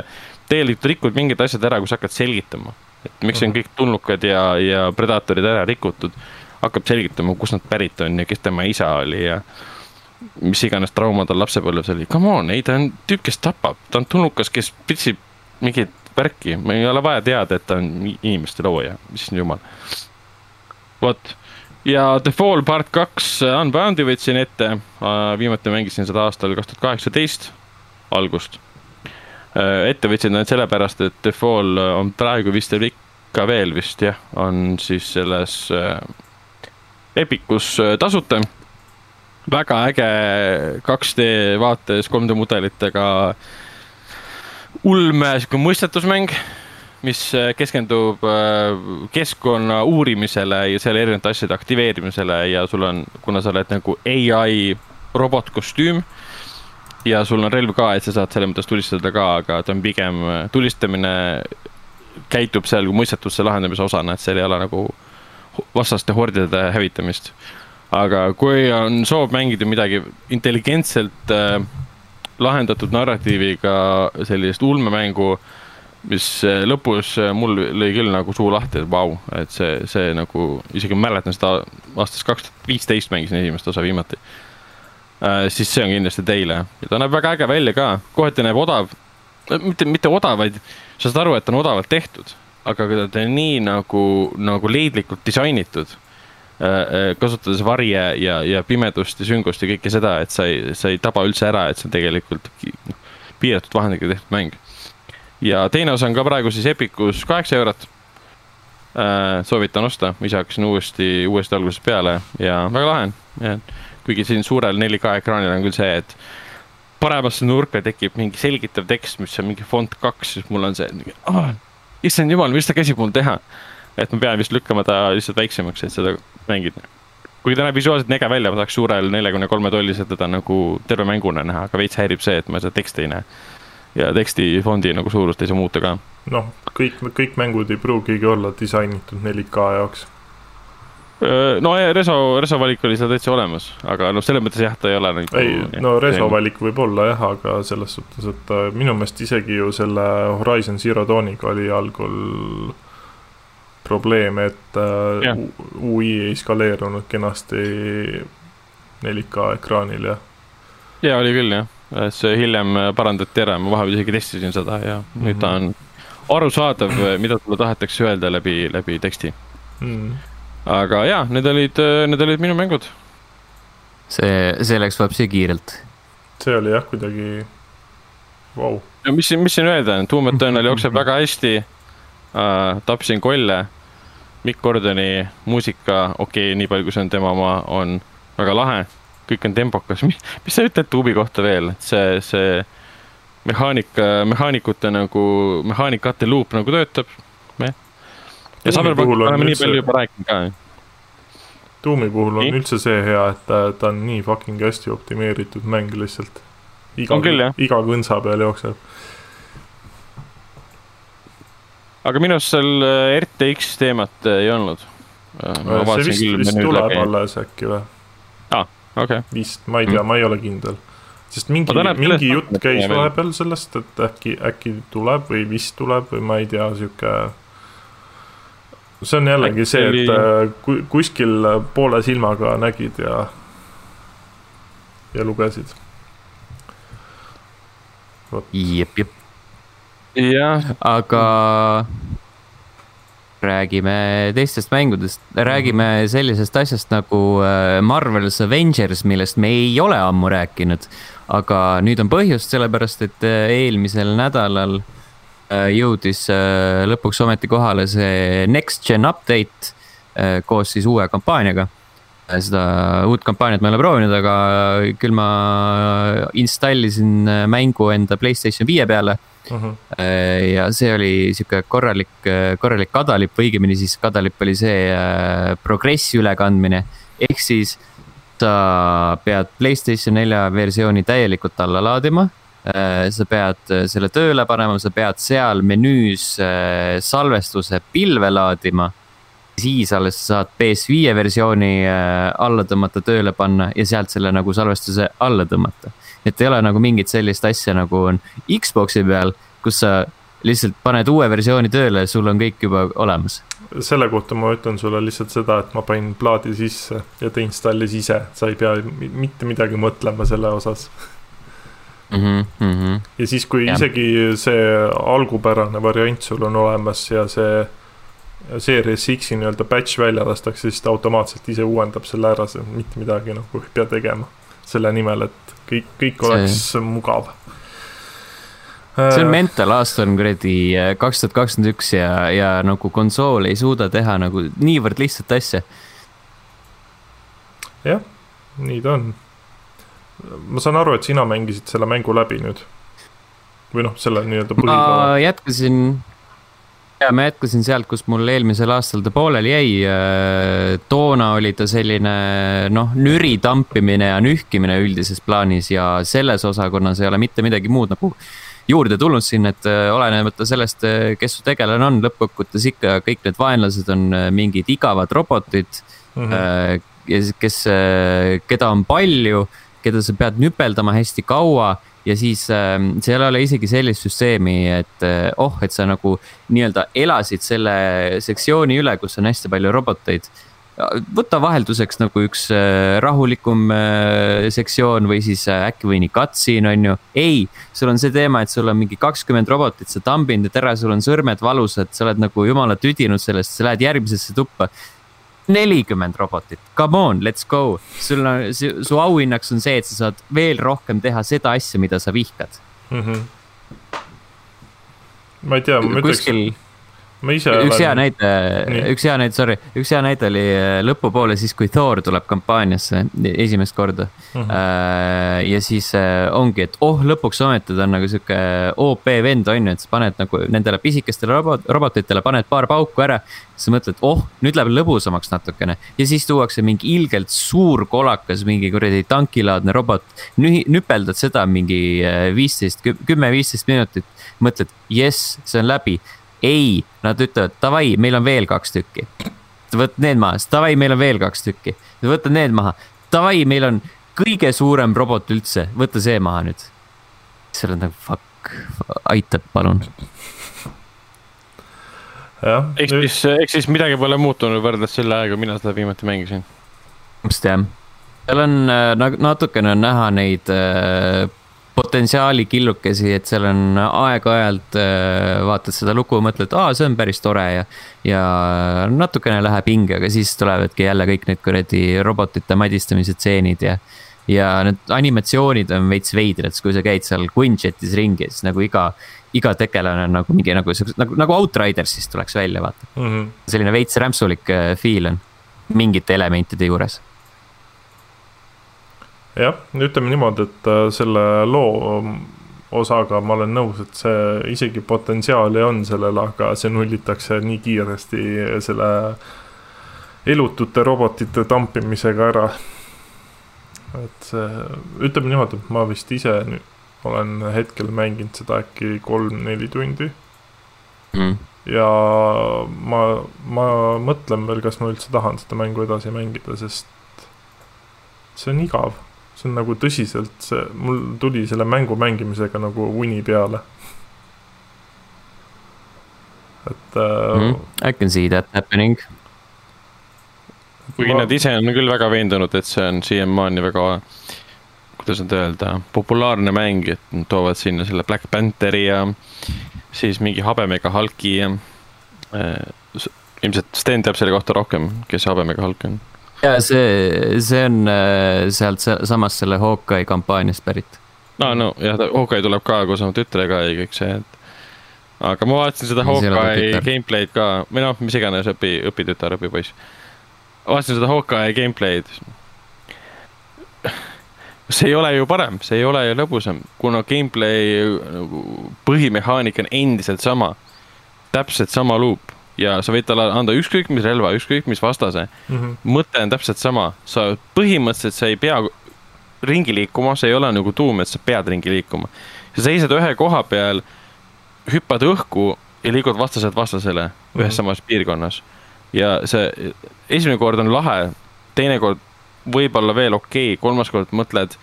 tegelikult rikud mingid asjad ära, kui sa hakkad selgitama. et miks on mhm. kõik tulnukad ja, ja predaatorid ära rikutud, hakkab selgitama, kust nad pärit on ja kes tema isa oli ja mis iganes trauma tal lapsepõlves oli, come on, ei ta on tüüp, kes tapab, ta on tulnukas, kes pitsib mingit värki, meil ei ole vaja teada, et ta on inimeste looja, issand jumal. vot. Ja The Fall part kaks Unbound'i võtsin ette, viimati mängisin seda aastal kaks tuhat kaheksateist algust. ette võtsin ainult sellepärast, et The Fall on praegu vist ikka veel vist jah, on siis selles Epicus tasuta. väga äge 2D vaates 3D mudelitega ulme sihuke mõistatusmäng mis äh, keskendub äh, keskkonna uurimisele ja selle erinevate asjade aktiveerimisele ja sul on, kuna sa oled nagu ai robotkostüüm ja sul on relv ka, et sa saad selles mõttes tulistada ka, aga ta on pigem, äh, tulistamine käitub seal mõistatuse lahendamise osana, et seal ei ole nagu vastaste hordide hävitamist. aga kui on soov mängida midagi intelligentselt äh, lahendatud narratiiviga sellist ulmemängu mis äh, lõpus äh, mul lõi küll nagu suu lahti, et vau, et see, see nagu, isegi mäletan seda aastast kaks tuhat viisteist mängisin esimest osa viimati äh,. siis see on kindlasti teile ja ta näeb väga äge välja ka, kohati näeb odav, mitte, mitte odav, vaid sa saad aru, et on odavalt tehtud, aga ta on nii nagu, nagu leidlikult disainitud äh, äh, kasutades varje ja, ja pimedust ja süngust ja kõike seda, et sa ei, sa ei taba üldse ära, et see on tegelikult piiratud vahendiga tehtud mäng ja teine osa on ka praegu siis Epicus kaheksa eurot äh,. soovitan osta, ise hakkasin uuesti, uuesti algusest peale ja väga lahe on. kuigi siin suurel 4K ekraanil on küll see, et paremasse nurka tekib mingi selgitav tekst, mis on mingi fond kaks, siis mul on see oh,, issand jumal, mis ta käsib mul teha. et ma pean vist lükkama ta lihtsalt väiksemaks, et seda mängida. kuigi ta näeb visuaalselt äge välja, ma tahaks suurel neljakümne kolme tollisel teda nagu terve mänguna näha, aga veits häirib see, et ma seda teksti ei näe ja tekstifondi nagu suurust ei saa muuta ka. noh, kõik, kõik mängud ei pruugigi olla disainitud 4K jaoks. No Reso, Reso valik oli seal täitsa olemas, aga noh, selles mõttes jah, ta ei ole nagu. ei, no Reso valik võib olla jah, aga selles suhtes, et äh, minu meelest isegi ju selle Horizon Zero Dawniga oli algul probleem, et äh, ja. UI ei skaleerunud kenasti 4K ekraanil ja. ja oli küll jah see hiljem parandati ära, ma vahepeal isegi testisin seda ja mm -hmm. nüüd ta on arusaadav, mida sulle tahetakse öelda läbi, läbi teksti mm.. Aga ja, need olid, need olid minu mängud. see, see läks vapsi kiirelt. see oli jah, kuidagi wow.. no mis, mis siin öelda, Doom Eternal (laughs) jookseb väga hästi uh,. tapsin kolle. Mikk Gordoni muusika, okei okay,, nii palju, kui see on tema oma, on väga lahe kõik on tempokas, (laughs) mis, mis sa ütled tuubi kohta veel, et see, see mehaanika, mehaanikute nagu, mehaanikate luup nagu töötab. Ja Cyberpunk oleme nii palju juba rääkinud ka. tuumi puhul on nii? üldse see hea, et ta, ta on nii fucking hästi optimeeritud mäng lihtsalt. iga, iga kõnsa peal jookseb. aga minu arust seal äh, RTX teemat äh, ei olnud. Äh, see vist, vist tuleb alles äkki või? okay.. vist, ma ei tea mm., ma ei ole kindel. sest mingi, mingi jutt käis vahepeal sellest, et äkki, äkki tuleb või vist tuleb või ma ei tea, sihuke. See on jällegi see, et äh, kuskil poole silmaga nägid ja, ja lugesid. jep, jep. jah, aga räägime teistest mängudest, räägime sellisest asjast nagu äh, Marvel's Avengers, millest me ei ole ammu rääkinud. aga nüüd on põhjust, sellepärast et äh, eelmisel nädalal äh, jõudis lõpuks ometi kohale see Next Gen update koos siis uue kampaaniaga. seda uut kampaaniat ma ei ole proovinud, aga küll ma installisin mängu enda Playstation viie peale Uh mhm. -huh. ja see oli sihuke korralik, korralik kadalipp või õigemini siis kadalipp oli see äh, progressi ülekandmine. ehk siis sa pead Playstation nelja versiooni täielikult alla laadima. Äh, sa pead selle tööle panema, sa pead seal menüüs äh, salvestuse pilve laadima. Siis alles saad PS5 versiooni alla tõmmata, tööle panna ja sealt selle nagu salvestuse alla tõmmata. Et ei ole nagu mingit sellist asja, nagu on Xbox'i peal, kus sa lihtsalt paned uue versiooni tööle sul on kõik juba olemas. selle kohta ma ütlen sulle lihtsalt seda, et ma panin plaadi sisse ja ta installis ise, sa ei pea mitte midagi mõtlema selle osas (laughs) mm. -hmm, mm -hmm. ja siis, kui ja. isegi see algupärane variant sul on olemas ja see Series X-i nii-öelda batch välja lastakse, siis ta automaatselt ise uuendab selle ära, sa mitte midagi nagu ei pea tegema. selle nimel, et kõik, kõik oleks see... mugav. see on mental, aasta on kuradi äh, kaks tuhat kakskümmend üks ja, ja nagu konsool ei suuda teha nagu niivõrd lihtsat asja. jah, nii ta on. Ma saan aru, et sina mängisid selle mängu läbi nüüd või noh, selle nii-öelda põhikoha. ma jätkasin ja ma jätkasin sealt, kus mul eelmisel aastal ta pooleli jäi. Äh, toona oli ta selline noh, nüri tampimine ja nühkimine üldises plaanis ja selles osakonnas ei ole mitte midagi muud nagu juurde tulnud siin, et äh, olenemata sellest, äh, kes su tegelane on, lõppkokkuvõttes ikka kõik need vaenlased on mingid igavad robotid mm. -hmm. kes, keda on palju, keda sa pead nüpeldama hästi kaua ja siis äh, seal ei ole isegi sellist süsteemi, et äh, oh, et sa nagu nii-öelda elasid selle sektsiooni üle, kus on hästi palju roboteid. võta vahelduseks nagu üks äh, rahulikum äh, sektsioon või siis äh, äkki või nii cutscene on ju. ei, sul on see teema, et sul on mingi kakskümmend robotit, sa tambinud ja tere, sul on sõrmed valusad, sa oled nagu jumala tüdinud sellest, sa lähed järgmisesse tuppa nelikümmend robotit, come on, let's go. sul on, su auhinnaks on see, et sa saad veel rohkem teha seda asja, mida sa vihkad mm. -hmm. ma ei tea, ma ütleks Kuskil ma ise üks olen... hea näide, üks hea näide, sorry, üks hea näide oli äh, lõpupoole siis, kui Thor tuleb kampaaniasse esimest korda mm. -hmm. ja siis äh, ongi, et oh, lõpuks ometi ta on nagu sihuke OP vend on ju, et sa paned nagu nendele pisikestele robot, robotitele paned paar pauku ära. siis sa mõtled, oh, nüüd läheb lõbusamaks natukene ja siis tuuakse mingi ilgelt suur kolakas, mingi kuradi tankilaadne robot. nüpeldad seda mingi viisteist, kümme, viisteist minutit, mõtled, jess, see on läbi ei, nad ütlevad davai, meil on veel kaks tükki. võt need maha, davai, meil on veel kaks tükki. võta need maha, davai, meil on kõige suurem robot üldse, võta see maha nüüd. siis oled nagu fuck, aitab, palun. ehk siis, ehk siis midagi pole muutunud võrreldes selle ajaga, mina seda viimati mängisin. just jah, seal on nagu natukene on näha neid äh, potentsiaali killukesi, et seal on aeg-ajalt äh, vaatad seda lugu, mõtled, aa, see on päris tore ja. ja natukene läheb hinge, aga siis tulevadki jälle kõik need kuradi robotite madistamise stseenid ja. ja need animatsioonid on veits veidrad, kui sa käid seal Quinjetis ringi, siis nagu iga, iga tegelane on nagu mingi nagu, nagu, nagu Outridersist tuleks välja, vaata mm. -hmm. selline veits rämpsulik äh, feel on mingite elementide juures jah, ütleme niimoodi, et äh, selle loo ähm, osaga ma olen nõus, et see isegi potentsiaali on sellel, aga see nullitakse nii kiiresti selle elutute robotite tampimisega ära. et see, ütleme niimoodi, et ma vist ise olen hetkel mänginud seda äkki kolm-neli tundi. Mm.. ja ma, ma mõtlen veel, kas ma üldse tahan seda mängu edasi mängida, sest see on igav see on nagu tõsiselt, see, mul tuli selle mängu mängimisega nagu uni peale. et äh, mm. -hmm. I can see that happening. kuigi ma... nad ise on küll väga veendunud, et see on siiamaani väga, kuidas nüüd öelda, populaarne mäng, et nad toovad sinna selle Black Pantheri ja siis mingi habemega Hulki ja äh, ilmselt Sten teab selle kohta rohkem, kes see habemega Hulk on ja see, see on äh, sealt samast selle Hawkeye kampaaniast pärit. no, no jah, Hawkeye tuleb ka koos oma tütrega ja kõik see, et. aga ma vaatasin seda Hawkeye gameplay'd ka, või noh, mis iganes õpi, õpitütar, õpipoiss. vaatasin seda Hawkeye gameplay'd. see ei ole ju parem, see ei ole ju lõbusam, kuna gameplay nagu põhimehaanika on endiselt sama. täpselt sama loop ja sa võid talle anda ükskõik mis relva, ükskõik mis vastase mm. -hmm. mõte on täpselt sama, sa põhimõtteliselt sa ei pea ringi liikuma, see ei ole nagu tuum, et sa pead ringi liikuma. sa seisad ühe koha peal, hüppad õhku ja liigud vastaselt vastasele mm -hmm. ühes mhm. samas piirkonnas. ja see esimene kord on lahe, teine kord võib-olla veel okei okay,, kolmas kord mõtled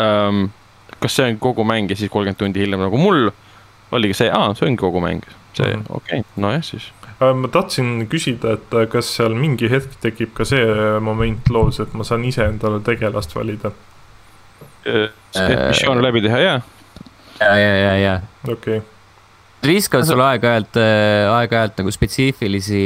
ähm,. kas see on kogu mäng ja siis kolmkümmend tundi hiljem nagu mul oligi see, aa, see ongi kogu mäng see mm -hmm., okei okay., nojah siis. Äh, ma tahtsin küsida, et äh, kas seal mingi hetk tekib ka see äh, moment loos, et ma saan ise endale tegelast valida? missioon läbi teha, jaa. ja, ja, ja, ja. okei okay viskavad sulle aeg-ajalt, aeg-ajalt nagu spetsiifilisi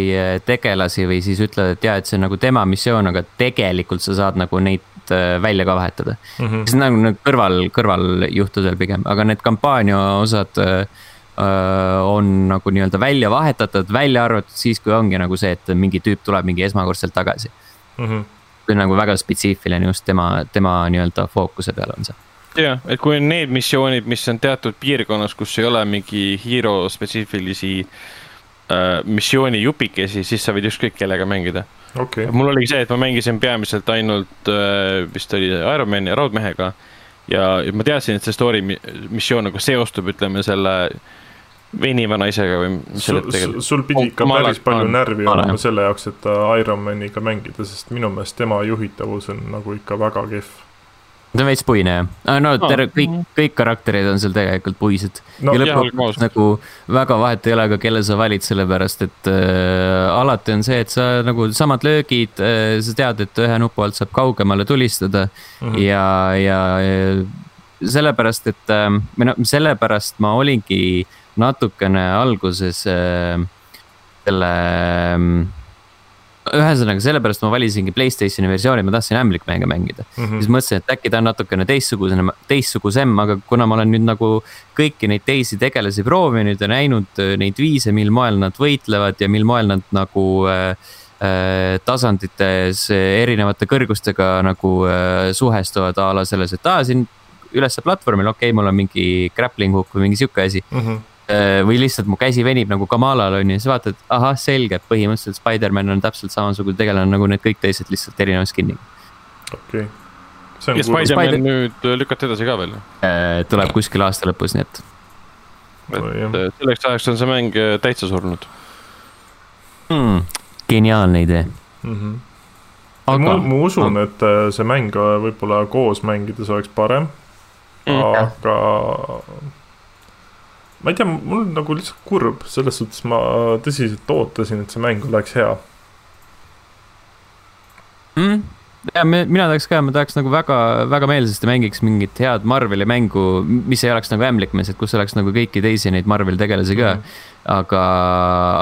tegelasi või siis ütlevad, et jaa, et see on nagu tema missioon, aga tegelikult sa saad nagu neid välja ka vahetada mm. -hmm. see on nagu kõrval, kõrvaljuhtudel pigem, aga need kampaania osad äh, on nagu nii-öelda välja vahetatud, välja arvatud siis, kui ongi nagu see, et mingi tüüp tuleb mingi esmakordselt tagasi mm. -hmm. see on nagu väga spetsiifiline just tema, tema nii-öelda fookuse peal on see jah, et kui on need missioonid, mis on teatud piirkonnas, kus ei ole mingi hero spetsiifilisi äh, missiooni jupikesi, siis sa võid ükskõik kellega mängida okay.. mul oligi see, et ma mängisin peamiselt ainult äh, vist oli Ironmani raudmehega ja ma teadsin, et see story missioon nagu seostub, ütleme selle veniva naisega või mis sul, sul, sul pidi ikka oh, päris palju on, närvi olema selle jaoks, et Ironmaniga mängida, sest minu meelest tema juhitavus on nagu ikka väga kehv. ta on veits puine jah, no terve, kõik, kõik karakterid on seal tegelikult puised no,. ja lõpuks nagu väga vahet ei ole ka, kelle sa valid, sellepärast et äh, alati on see, et sa nagu samad löögid äh,, sa tead, et ühe nupu alt saab kaugemale tulistada mm -hmm. ja, ja, ja sellepärast, et äh, või noh, sellepärast ma olingi äh, natukene alguses äh, selle äh,. ühesõnaga, sellepärast ma valisingi Playstationi versiooni, ma tahtsin ämblikmänge mängida mm. -hmm. siis mõtlesin, et äkki ta on natukene teistsugusene, teistsugusem, aga kuna ma olen nüüd nagu kõiki neid teisi tegelasi proovinud ja näinud äh, neid viise, mil moel nad võitlevad ja mil moel nad nagu äh, äh tasandites erinevate kõrgustega nagu äh, suhestuvad a la selles, et aa, siin ülesse platvormil, okei okay,, mul on mingi grappling hook või mingi sihuke asi mm. -hmm või lihtsalt mu käsi venib nagu Kamalal on ju, siis vaatad, ahah, selge, põhimõtteliselt Spider-man on täpselt samasugune tegelane nagu need kõik teised, lihtsalt erineva skin'iga. okei okay.. ja Spider-man Spider nüüd lükati edasi ka veel? Äh, tuleb kuskil aasta lõpus, nii et. et selleks ajaks on see mäng täitsa surnud hmm,. geniaalne idee mm. -hmm. aga. ma usun, et see mäng võib-olla koos mängides oleks parem mm.. aga ma ei tea, mul on nagu lihtsalt kurb, selles suhtes ma tõsiselt ootasin, et see mäng oleks hea. Mm.. ja me, mina tahaks ka, ma tahaks nagu väga, väga meelsasti mängiks mingit head Marveli mängu, mis ei oleks nagu ämblikmees, et kus oleks nagu kõiki teisi neid Marveli tegelasi ka. Mm.. aga,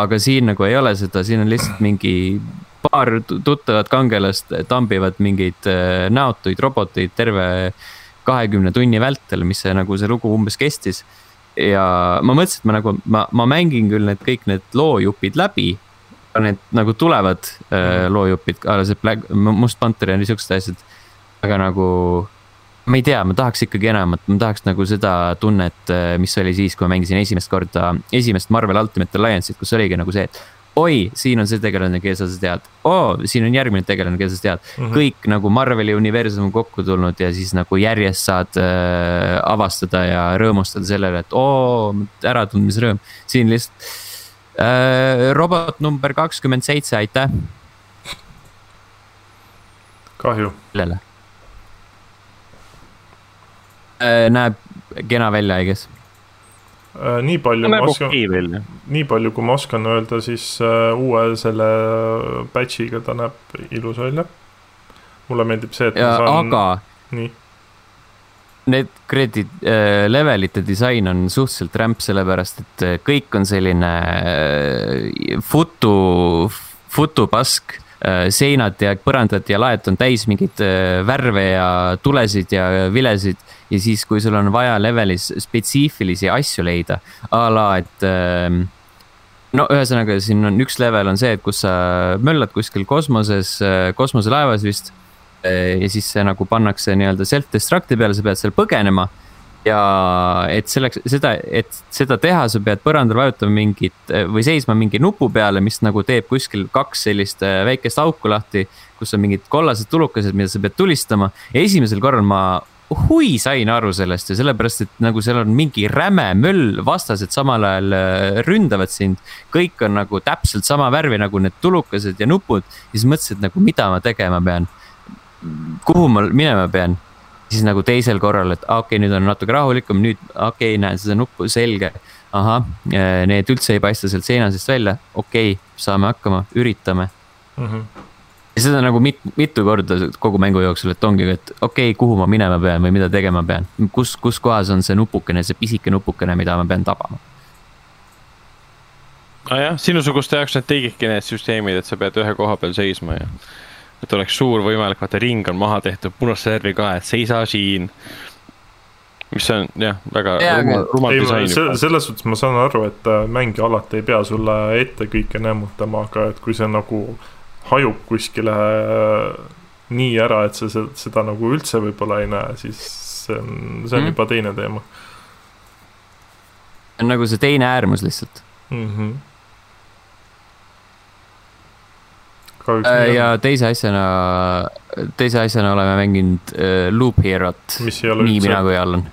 aga siin nagu ei ole seda, siin on lihtsalt mingi paar tuttavat kangelast tambivad mingeid äh, näotuid roboteid terve kahekümne tunni vältel, mis see nagu see lugu umbes kestis ja ma mõtlesin, et ma nagu, ma, ma mängin küll need kõik need loojupid läbi. Need nagu tulevad äh, mhm. loojupid, see Black, Must Panther ja niisugused asjad. aga nagu, ma ei tea, ma tahaks ikkagi enamat, ma tahaks nagu seda tunnet, äh, mis oli siis, kui ma mängisin esimest korda, esimest Marvel Ultimate Alliance'it, kus oligi nagu see, et oi, siin on see tegelane, keda sa tead, oo, siin on järgmine tegelane, keda sa tead mm. -hmm. kõik nagu Marveli universum kokku tulnud ja siis nagu järjest saad äh, avastada ja rõõmustada sellele, et oo, äratundmisrõõm. siin lihtsalt äh, robot number kakskümmend seitse, aitäh. kahju. kellele äh,? näeb kena välja, I guess nii palju ma oskan, nii palju kui ma oskan öelda, siis uh, uue selle batch'iga ta näeb ilus välja. mulle meeldib see, et ja, ma saan. aga. nii. Need credit äh, levelite disain on suhteliselt rämp, sellepärast et äh, kõik on selline äh, futu, futupask äh, seinad ja põrandad ja laed on täis mingeid äh, värve ja tulesid ja vilesid ja siis, kui sul on vaja levelis spetsiifilisi asju leida, a la, et ähm, no ühesõnaga, siin on üks level on see, et kus sa möllad kuskil kosmoses, äh, kosmoselaevas vist. Äh, ja siis see nagu pannakse nii-öelda self-destruct'i peale, sa pead seal põgenema. Ja et selleks, seda, et seda teha, sa pead põrandal vajutama mingit äh, või seisma mingi nupu peale, mis nagu teeb kuskil kaks sellist väikest auku lahti. kus on mingid kollased tulukesed, mida sa pead tulistama esimesel korral ma hui sain aru sellest ja sellepärast, et nagu seal on mingi räme möll, vastased samal ajal äh, ründavad sind. kõik on nagu täpselt sama värvi nagu need tulukesed ja nupud. ja siis mõtlesin, et nagu mida ma tegema pean. kuhu ma minema pean. Siis nagu teisel korral, et okei okay,, nüüd on natuke rahulikum, nüüd okei okay,, näen seda nuppu, selge. ahah, äh, need üldse ei paista sealt seina seest välja, okei okay,, saame hakkama, üritame mm. -hmm ja seda nagu mit, mitu korda kogu mängu jooksul, et ongi, et okei okay,, kuhu ma minema pean või mida tegema pean. kus, kus kohas on see nupukene, see pisike nupukene, mida ma pean tabama. nojah, sinusuguste jaoks nad tegidki need süsteemid, et sa pead ühe koha peal seisma ja et oleks suur võimalik, vaata ring on maha tehtud punase värvi ka, et seisa siin. mis on jah, väga aga- rumal, rumal ei, disain selles suhtes ma saan aru, et äh, mängija alati ei pea sulle ette kõike nämmutama, aga et kui see nagu hajub kuskile äh, nii ära, et sa se- seda nagu üldse võib-olla ei näe, siis see on, see on Mhm. juba teine teema nagu see teine äärmus lihtsalt mm. -hmm. kahjuks Äh, nii on. Ja teise asjana, teise asjana oleme mänginud äh, Loop Hero't, nii mina kui Allan.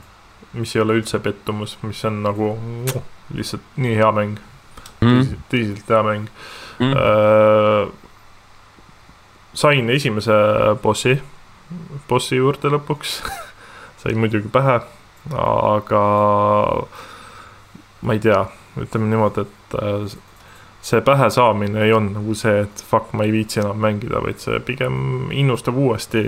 mis ei ole üldse pettumus, mis on nagu lihtsalt nii hea mäng Mm. tõsiselt hea mäng Mm. äh,. sain esimese bossi, bossi juurde lõpuks (laughs) sain muidugi pähe, aga ma ei tea, ütleme niimoodi, et äh, see pähe saamine ei olnud nagu see, et fuck, ma ei viitsi enam mängida, vaid see pigem innustab uuesti,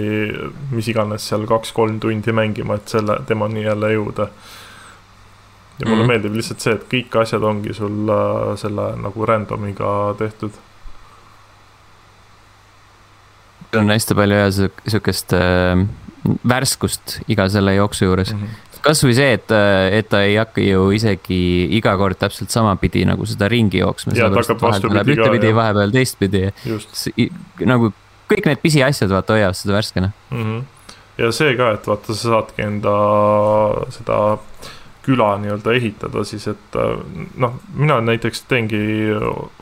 mis iganes seal kaks-kolm tundi mängima, et selle temani jälle jõuda. ja mulle mm. -hmm. meeldib lihtsalt see, et kõik asjad ongi sul selle nagu random'iga tehtud. on hästi palju ja sihukest äh, värskust iga selle jooksu juures. Mhm. Kasvõi see, et, et ta ei hakka ju isegi iga kord täpselt samapidi nagu seda ringi jooksma. Ka, ühtepidi, vahepeal teistpidi. nagu kõik need pisiasjad, vaata, hoiavad seda värskena. mm. -hmm. ja see ka, et vaata, sa saadki enda seda küla nii-öelda ehitada siis, et noh, mina näiteks teengi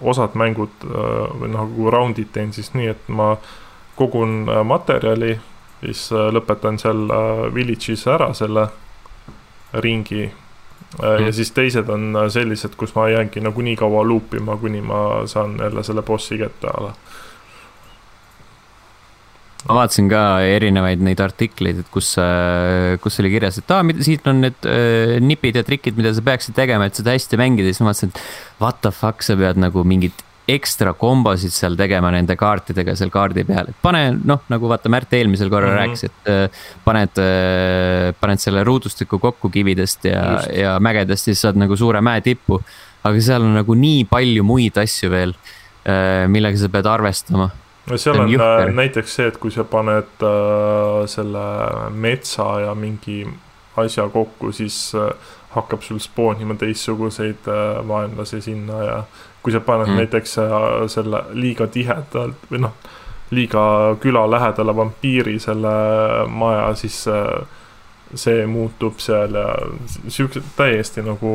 osad mängud või noh, nagu round'id teen siis nii, et ma kogun materjali, siis lõpetan seal äh, village'is ära selle ringi. Mhm. ja siis teised on äh, sellised, kus ma jäängi nagu nii kaua loop ima, kuni ma saan jälle selle bossi kätte ala. ma vaatasin ka erinevaid neid artikleid, et kus, kus oli kirjas, et aa, siit on need äh, nipid ja trikid, mida sa peaksid tegema, et seda hästi mängida, siis ma mõtlesin, et what the fuck, sa pead nagu mingit ekstra kombosid seal tegema nende kaartidega seal kaardi peal, et pane noh, nagu vaata, Märt eelmisel korral mm. -hmm. rääkis, et äh, paned, paned selle ruudustiku kokku kividest ja ja mägedest, siis saad nagu suure mäe tippu. aga seal on nagu nii palju muid asju veel, millega sa pead arvestama no seal on on äh, näiteks see, et kui sa paned äh, selle metsa ja mingi asja kokku, siis äh, hakkab sul spoonima teistsuguseid äh, vaenlasi sinna ja kui sa paned Mm. mm. näiteks äh, selle liiga tihedalt või noh, liiga küla lähedale vampiiri selle maja, siis äh, see muutub seal ja siuksed täiesti nagu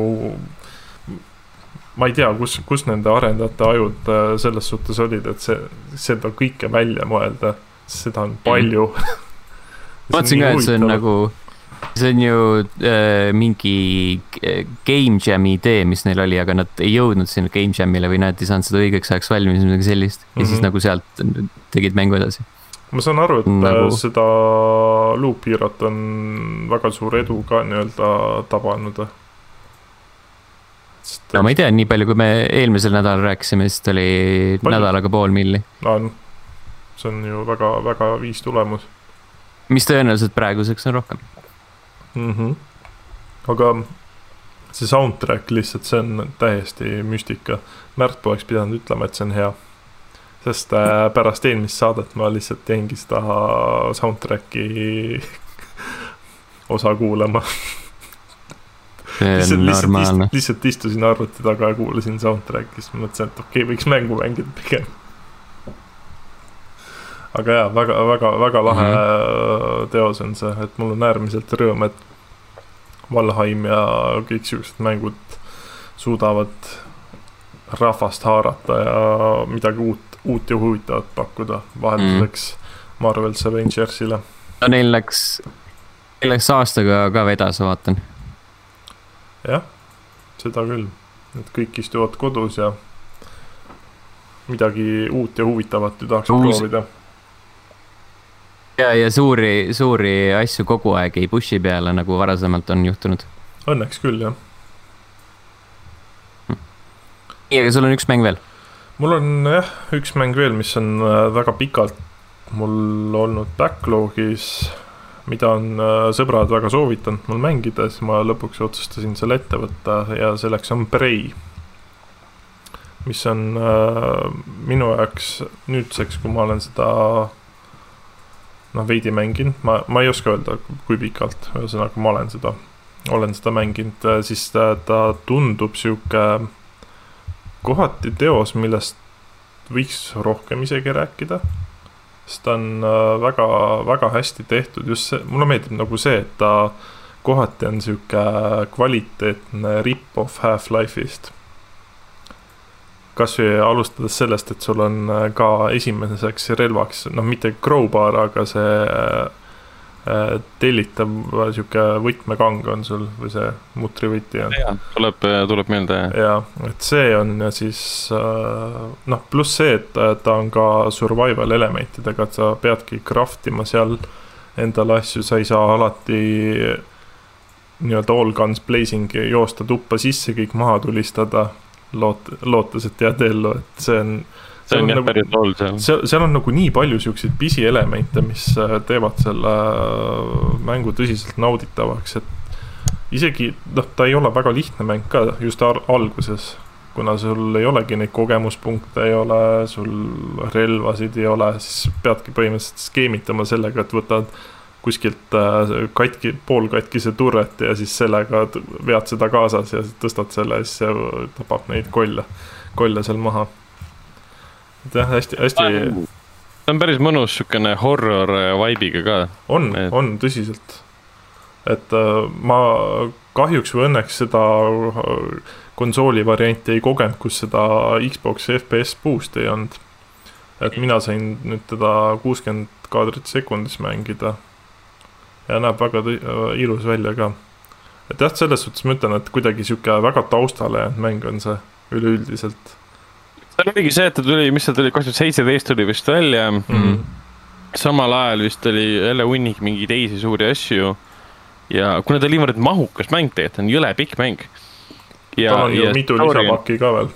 ma ei tea, kus, kus nende arendajate ajud äh, selles suhtes olid, et see, seda kõike välja mõelda, seda on palju. (laughs) ma mõtlesin ka, et see on nagu, see on ju äh, mingi g- game jam'i idee, mis neil oli, aga nad ei jõudnud sinna game jam'ile või nad ei saanud seda õigeks ajaks valmis, midagi sellist. ja mm -hmm. siis Mhm. nagu sealt tegid mängu edasi. ma saan aru, et Nagu- nagu... seda Loop Hero't on väga suur edu ka nii-öelda tabanud. no ma ei tea, nii palju, kui me eelmisel nädalal rääkisime, siis ta oli Palju? nädalaga pool milli. on, see on ju väga-väga viis tulemus mis tõenäoliselt praeguseks on rohkem. mm. -hmm. aga see soundtrack lihtsalt, see on täiesti müstika. Märt poleks pidanud ütlema, et see on hea. sest äh, pärast eelmist saadet ma lihtsalt jäingi seda soundtrack'i (laughs) osa kuulama. lihtsalt, lihtsalt, lihtsalt istusin arvuti taga ja kuulasin soundtrack'i, siis mõtlesin, et okei okay,, võiks mängu mängida pigem. Aga jaa, väga, väga, väga lahe mm -hmm. teos on see, et mul on äärmiselt rõõm, et Valheim ja kõik siuksed mängud suudavad rahvast haarata ja midagi uut, uut ja huvitavat pakkuda vahelduseks mm. Marvel's Avengersile. no neil läks, neil läks aastaga ka vedas, ma vaatan. jah, seda küll, et kõik istuvad kodus ja midagi uut ja huvitavat ju tahaks Uus- proovida. ja, ja suuri, suuri asju kogu aeg ei push'i peale, nagu varasemalt on juhtunud. Õnneks küll jah. nii, aga sul on üks mäng veel. mul on jah, üks mäng veel, mis on äh, väga pikalt mul olnud backlog'is, mida on äh, sõbrad väga soovitanud mul mängida, siis ma lõpuks otsustasin selle ette võtta ja selleks on Prey. mis on äh, minu jaoks nüüdseks, kui ma olen seda noh, veidi mänginud, ma, ma ei oska öelda, kui pikalt, ühesõnaga ma olen seda, olen seda mänginud, siis ta, ta tundub sihuke kohati teos, millest võiks rohkem isegi rääkida. sest ta on äh, väga, väga hästi tehtud, just see, mulle meeldib nagu see, et ta kohati on sihuke kvaliteetne rip-off Half-Life'ist kasvõi alustades sellest, et sul on äh, ka esimeseks relvaks, noh, mitte crowbar, aga see äh, tellitav äh, sihuke võtmekang on sul või see mutrivõti on. tuleb, tuleb meelde ja, et see on ja siis noh, pluss see, et ta on ka survival elementidega, et sa peadki craft ima seal endale asju, sa ei saa alati nii-öelda all guns blazing joosta tuppa sisse, kõik maha tulistada loot-, lootes, et jääd ellu, et see on. see on jah nagu, päris hull seal. seal, seal on nagu nii palju siukseid pisielemente, mis äh, teevad selle äh, mängu tõsiselt nauditavaks, et isegi noh, ta ei ole väga lihtne mäng ka just alguses, kuna sul ei olegi neid kogemuspunkte, ei ole, sul relvasid ei ole, siis peadki põhimõtteliselt skeemitama sellega, et võtad kuskilt äh, katki, poolkatkise turret ja siis sellega vead seda kaasas ja tõstad selle ja siis see tapab neid kolle, kolle seal maha. et jah, hästi, hästi. see on päris mõnus siukene horror vibe'iga ka. on et..., on tõsiselt. et äh, ma kahjuks või õnneks seda äh, konsooli varianti ei kogenud, kus seda Xbox FPS boost'i ei olnud. et mina sain nüüd teda kuuskümmend kaadrit sekundis mängida ja näeb väga ilus välja ka. et jah, selles suhtes ma ütlen, et kuidagi sihuke väga taustale jäänud mäng on see üleüldiselt. seal oligi see, et ta tuli, mis ta tuli, kaks tuhat seitseteist tuli vist välja mm. -hmm. samal ajal vist oli jälle hunnik mingeid teisi suuri asju. ja kuna ta oli niivõrd mahukas mäng tegelikult, ta on jõle pikk mäng. tal on ju mitu lisapakki ka veel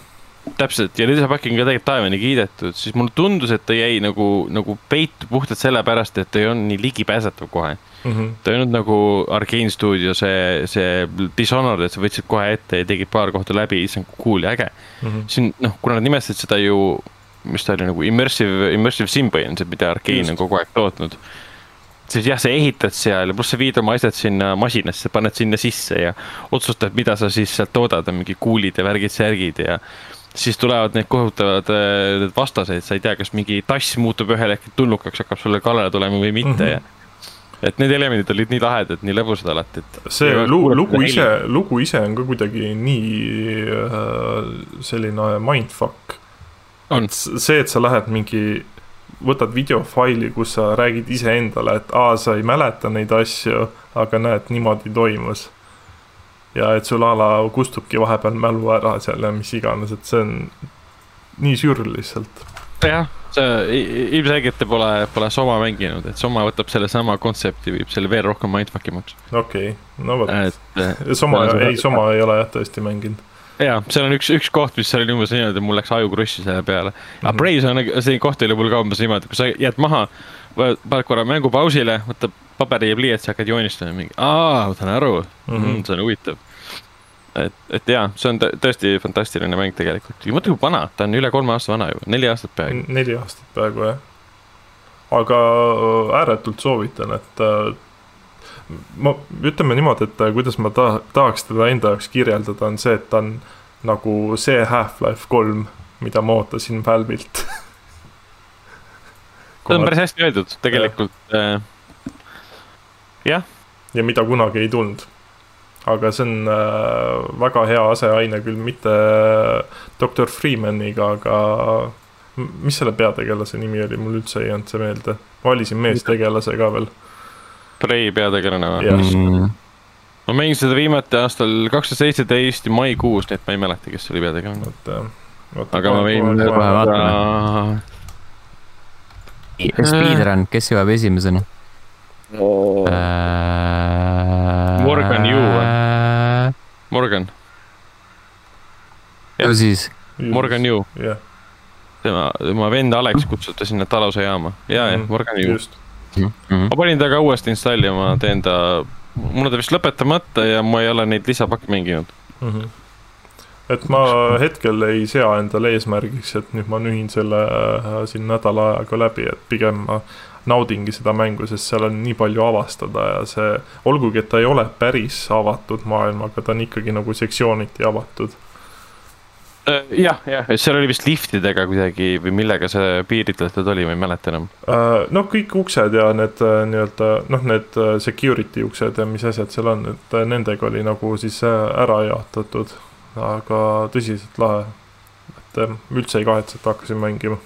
täpselt ja lisapaki on ka tegelikult taevani kiidetud, siis mulle tundus, et ta jäi nagu, nagu peitu puhtalt sellepärast, et ta ei olnud nii ligipääsetav kohe mm. -hmm. ta ei olnud nagu Arkane stuudio see, see Dishonored, et sa võtsid kohe ette ja tegid paar kohta läbi, issand kui cool ja äge mm. -hmm. siin noh, kuna nad nimetasid seda ju, mis ta oli nagu immersive, immersive sim põhimõtteliselt, mida Arkane on kogu aeg tootnud siis jah, sa ehitad seal ja pluss sa viid oma asjad sinna masinasse, paned sinna sisse ja otsustad, mida sa siis sealt toodad, on mingi kuulid ja värgid, särgid ja siis tulevad need kohutavad äh, need vastased, sa ei tea, kas mingi tass muutub ühel hetkel tulnukaks, hakkab sulle kallale tulema või mitte mm -hmm. ja et need elemendid olid nii lahedad, nii lõbusad alati, et. see lugu, lugu ise, lugu ise on ka kuidagi nii äh, selline mindfuck. et see, et sa lähed mingi, võtad videofaili, kus sa räägid iseendale, et aa, sa ei mäleta neid asju, aga näed, niimoodi toimus ja et sul a la kustubki vahepeal mälu ära seal ja mis iganes, et see on nii sür lihtsalt. jah, see ilmselgelt pole, pole Soma mänginud, et Soma võtab sellesama kontsepti, viib selle veel rohkem mindfuck imaks. okei okay., no vot, Soma, ei, Soma ei ole jah tõesti mänginud ja seal on üks, üks koht, mis oli umbes niimoodi, mul läks aju krussi selle peale mm. -hmm. aga Brave on, see koht oli mul ka umbes niimoodi, kui sa jääd maha, paned korra mängu pausile, võtab paberi ja pliiatsi, hakkad joonistama mingi, aa, ma saan aru mm, -hmm. see on huvitav et, et jaa, see on tõesti fantastiline mäng tegelikult. ja mõtle, kui vana, ta on üle kolme aasta vana juba, neli aastat peaaegu. neli aastat peaaegu jah. aga äh, ääretult soovitan, et äh, ma, ütleme niimoodi, et äh, kuidas ma ta-, tahaks teda enda jaoks kirjeldada, on see, et ta on nagu see Half-Life kolm, mida ma ootasin Valve'ilt (laughs) see on päris hästi öeldud, tegelikult jah ja. ja mida kunagi ei tulnud aga see on äh, väga hea aseaine, küll mitte äh, doktor Freemaniga, aga mis selle peategelase nimi oli, mul üldse ei jäänud see meelde. valisin meestegelase ka veel. Prei peategelane või? Mm. ma mängisin seda viimati aastal kaks tuhat seitseteist maikuus, nii et ma ei mäleta, kes oli peategelane. aga ma võin kohe vaatame. Speedrun, kes jõuab esimesena oh.? Äh... Morgan Yu Morgan. ju siis. Morgan Yu tema, tema vend Alex kutsuti sinna Taluse jaama ja ja mhm. Morgan Yu. Mm -hmm. ma panin ta ka uuesti installima, teen ta, mul on ta vist lõpetamata ja ma ei ole neid lisapakke mänginud mm. -hmm. et ma hetkel ei sea endale eesmärgiks, et nüüd ma nühin selle äh, siin nädala ajaga läbi, et pigem ma naudingi seda mängu, sest seal on nii palju avastada ja see, olgugi et ta ei ole päris avatud maailm, aga ta on ikkagi nagu sektsiooniti avatud Äh, jah, jah, seal oli vist liftidega kuidagi või millega see piiritletud oli, ma ei mäleta enam. Äh, no kõik uksed ja need äh, nii-öelda noh, need security uksed ja mis asjad seal on, et nendega oli nagu siis ära jaotatud. aga tõsiselt lahe, et üldse ei kahetse, et hakkasin mängima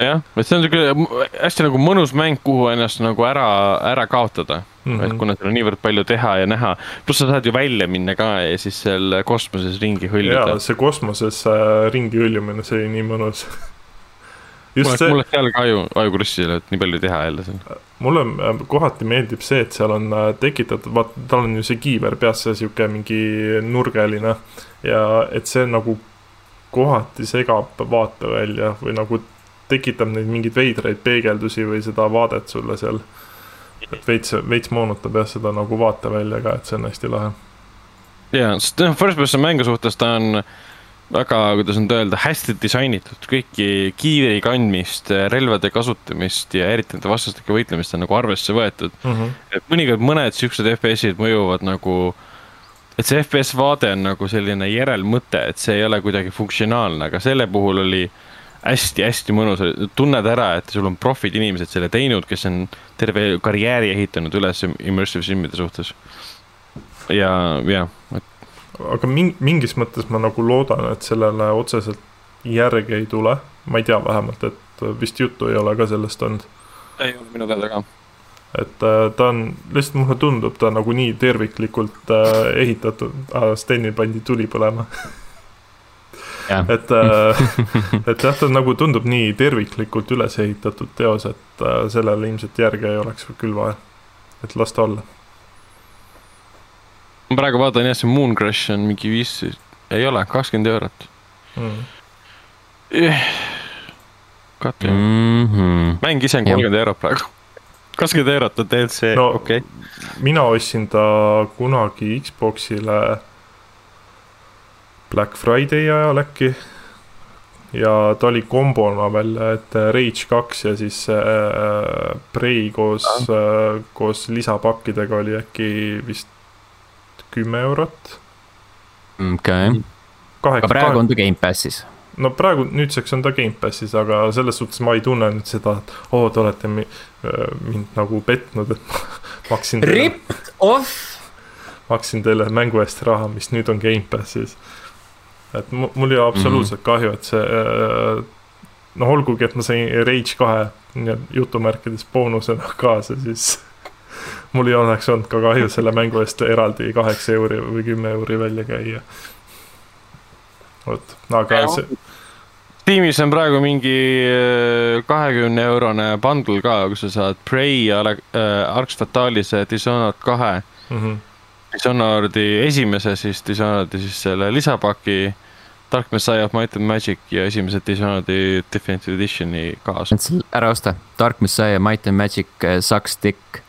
jah, et see on siuke hästi nagu mõnus mäng, kuhu ennast nagu ära, ära kaotada mm. -hmm. et kuna seal on niivõrd palju teha ja näha, pluss sa saad ju välja minna ka ja siis seal kosmoses ringi hõljuda. jaa, see kosmoses äh, ringi hõljumine, see oli nii mõnus (laughs) mulle, see... mulle seal ka aju, ajukrussi, et nii palju teha jälle seal. mulle äh, kohati meeldib see, et seal on äh, tekitatud, vaata, tal on ju see kiiver peas, see sihuke mingi nurgeline ja et see nagu kohati segab vaatevälja või nagu tekitab neid mingeid veidraid peegeldusi või seda vaadet sulle seal. et veits, veits moonutab jah seda nagu vaatevälja ka, et see on hästi lahe. ja, sest noh, first person mängu suhtes ta on väga, kuidas nüüd öelda, hästi disainitud, kõiki kiivri kandmist, relvade kasutamist ja eriti nende vastastike võitlemist on nagu arvesse võetud mm. -hmm. et mõnikord mõned siuksed FPS-id mõjuvad nagu, et see FPS vaade on nagu selline järelmõte, et see ei ole kuidagi funktsionaalne, aga selle puhul oli hästi-hästi mõnus, tunned ära, et sul on profid inimesed selle teinud, kes on terve karjääri ehitanud üles immersive sim'ide suhtes. ja, ja. aga mingis mõttes ma nagu loodan, et sellele otseselt järge ei tule, ma ei tea vähemalt, et vist juttu ei ole ka sellest olnud. ei ole minu teada ka et äh, ta on, lihtsalt mulle tundub, ta nagu nii terviklikult äh, ehitatud ah,, Steni pandi tuli põlema (laughs) et, äh, et jah, ta nagu tundub nii terviklikult üles ehitatud teos, et äh, sellele ilmselt järge ei oleks küll vaja. et las ta olla. ma praegu vaatan jah, see Moon Crush on mingi viis, ei ole, kakskümmend eurot mm.. Kati mm -hmm. mäng ise on kolmkümmend eurot praegu kakskümmend eurot on DLC no,, okei okay.. mina ostsin ta kunagi Xbox'ile Black Friday ajal äkki. ja ta oli kombona veel, et Rage kaks ja siis äh, Prey koos äh,, koos lisapakkidega oli äkki vist kümme eurot. okei okay., aga praegu on ta Gamepassis no praegu, nüüdseks on ta Gamepassis, aga selles suhtes ma ei tunne nüüd seda, et oo oh,, te olete mi, äh, mind nagu petnud, et ma (laughs) maksin teile. Ripped off. maksin teile mängu eest raha, mis nüüd on Gamepassis et mul ei ole absoluutselt mm -hmm. kahju, et see äh, noh, olgugi, et ma sain Rage kahe jutumärkides boonusena (laughs) kaasa, siis mul ei oleks olnud ka kahju selle mängu eest eraldi kaheksa euri või kümme euri välja käia. vot, aga ja, see. Steamis on praegu mingi äh, kahekümne eurone bundle ka, kus sa saad Prey ja äh, Arx Fatalis Dishonored kahe mm. -hmm. Dishonored'i esimese, siis Dishonored'i siis selle lisapaki Dark Messiah of Might and Magic ja esimesed Dishonored'i Definitive Editioni kaasa. ära osta, Dark Messiah, Might and Magic uh, sucks dick.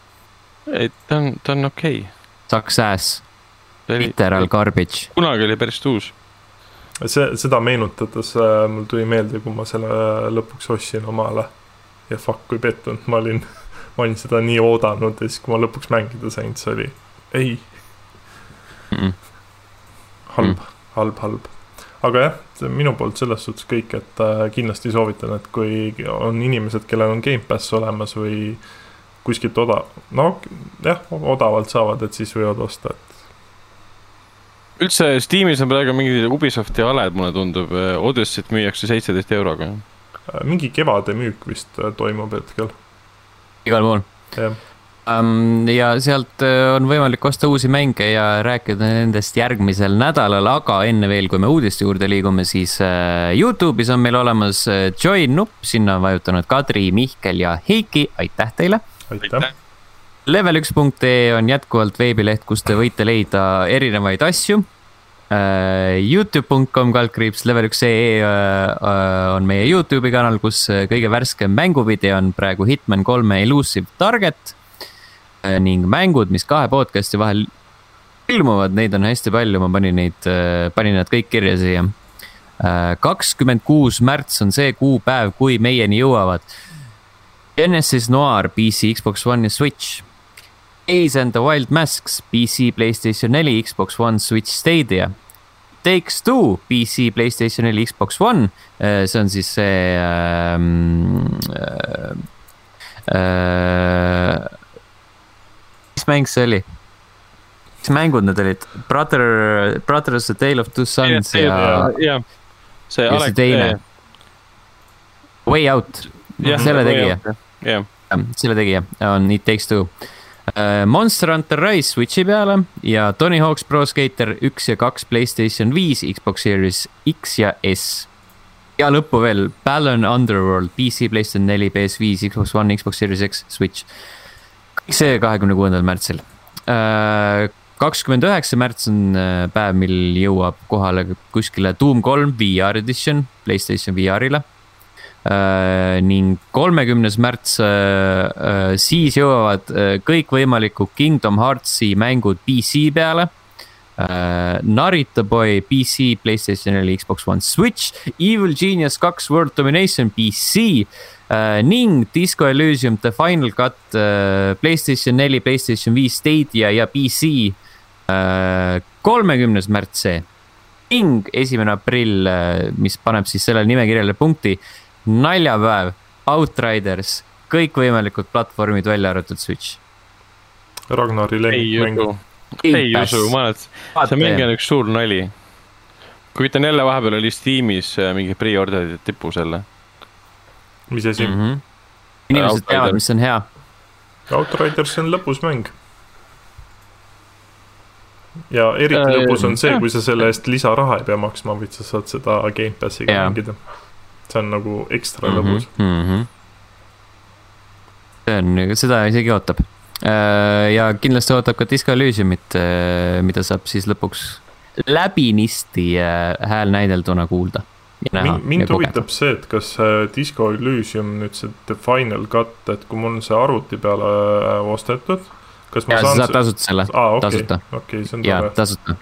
ei, ta on, ta on okei okay.. Sucks ass. Literal garbage. kunagi oli päris uus. see, seda meenutades äh, mul tuli meelde, kui ma selle lõpuks ostsin omale. ja fuck, kui pettunud ma olin (laughs) ma olin seda nii oodanud ja siis, kui ma lõpuks mängida sain, siis oli ei. Halb mm., halb, halb aga jah, minu poolt selles suhtes kõik, et äh, kindlasti soovitan, et kui on inimesed, kellel on Gamepass olemas või kuskilt oda-, no jah, odavalt saavad, et siis võivad osta, et. üldse Steamis on praegu mingid Ubisofti aled, mulle tundub, Odysseid müüakse seitseteist euroga. Äh, mingi kevade müük vist äh, toimub hetkel. igal pool. jah ja sealt äh, on võimalik osta uusi mänge ja rääkida nendest järgmisel nädalal, aga enne veel, kui me uudiste juurde liigume, siis äh, Youtube'is on meil olemas äh, join nupp, sinna on vajutanud Kadri, Mihkel ja Heiki, aitäh teile. aitäh. Level1.ee on jätkuvalt veebileht, kus te võite leida erinevaid asju Youtube.com kaldkriips level1.ee on meie Youtube'i kanal, kus kõige värskem mänguvideo on praegu Hitman kolme Elusive Target ning mängud, mis kahe podcast'i vahel ilmuvad, neid on hästi palju, ma panin neid, panin nad kõik kirja siia. kakskümmend kuus märts on see kuupäev, kui meieni jõuavad Genesis Noir PC, Xbox One ja Switch. Ace and the Wild Masks PC, Playstation neli, Xbox One, Switch Stadia. Takes Two PC, Playstation neli, Xbox One, see on siis see ähm,. Äh, äh, mis mäng see oli? mis mängud need olid? Brother, Brothers A Tale of Two Sons ja jah, see ja see teine. Way Out, selle tegija, jah, selle tegija on It Takes Two. Monster Hunter Rise Switchi peale ja Tony Hawk's Pro Skater üks ja kaks Playstation viis, Xbox Series X ja S. ja lõppu veel Balan Underworld PC, Playstation neli, PS5, Xbox One, Xbox Series X, Switch. See kahekümne kuuendal märtsil. kakskümmend üheksa märts on äh, päev, mil jõuab kohale kuskile Doom kolm VR edition Playstation VR-ile. ning kolmekümnes märts, siis jõuavad äh, kõikvõimalikud Kingdom Heartsi mängud PC peale. Narita Boy PC, Playstation neli, Xbox One, Switch, Evil Genius kaks World Domination PC äh, ning Disco Elysium The Final Cut äh, Playstation neli, Playstation viis, Stadia ja PC. kolmekümnes märts see ning esimene aprill, mis paneb siis sellele nimekirjale punkti, naljapäev, Outriders, kõikvõimalikud platvormid välja arvatud Switch. Ragnari usu, ei usu, ma arvan, et see mäng on üks suur nali. kujutan jälle, vahepeal oli Steamis äh, mingi pre-order'ide tipus jälle. Mis asi mm? mm. -hmm. inimesed teavad, mis on hea. -hmm. Outriders on lõbus mäng. ja eriti Äh, lõbus on see kui sa selle eest lisaraha ei pea maksma, vaid sa saad seda Gamepassiga Jaa. mängida. see on nagu ekstra mm. lõbus. -hmm. see on, seda isegi ootab. ja kindlasti ootab ka Disco Elysiumit, mida saab siis lõpuks läbinisti äh, häälnäidelduna kuulda. mind, mind huvitab see, et kas äh, Disco Elysium nüüd see The Final Cut, et kui mul on see arvuti peale äh, ostetud, kas ma ja sa saan saad tasuta selle, aa, okei tasuta., okei, see on tore. tasuta.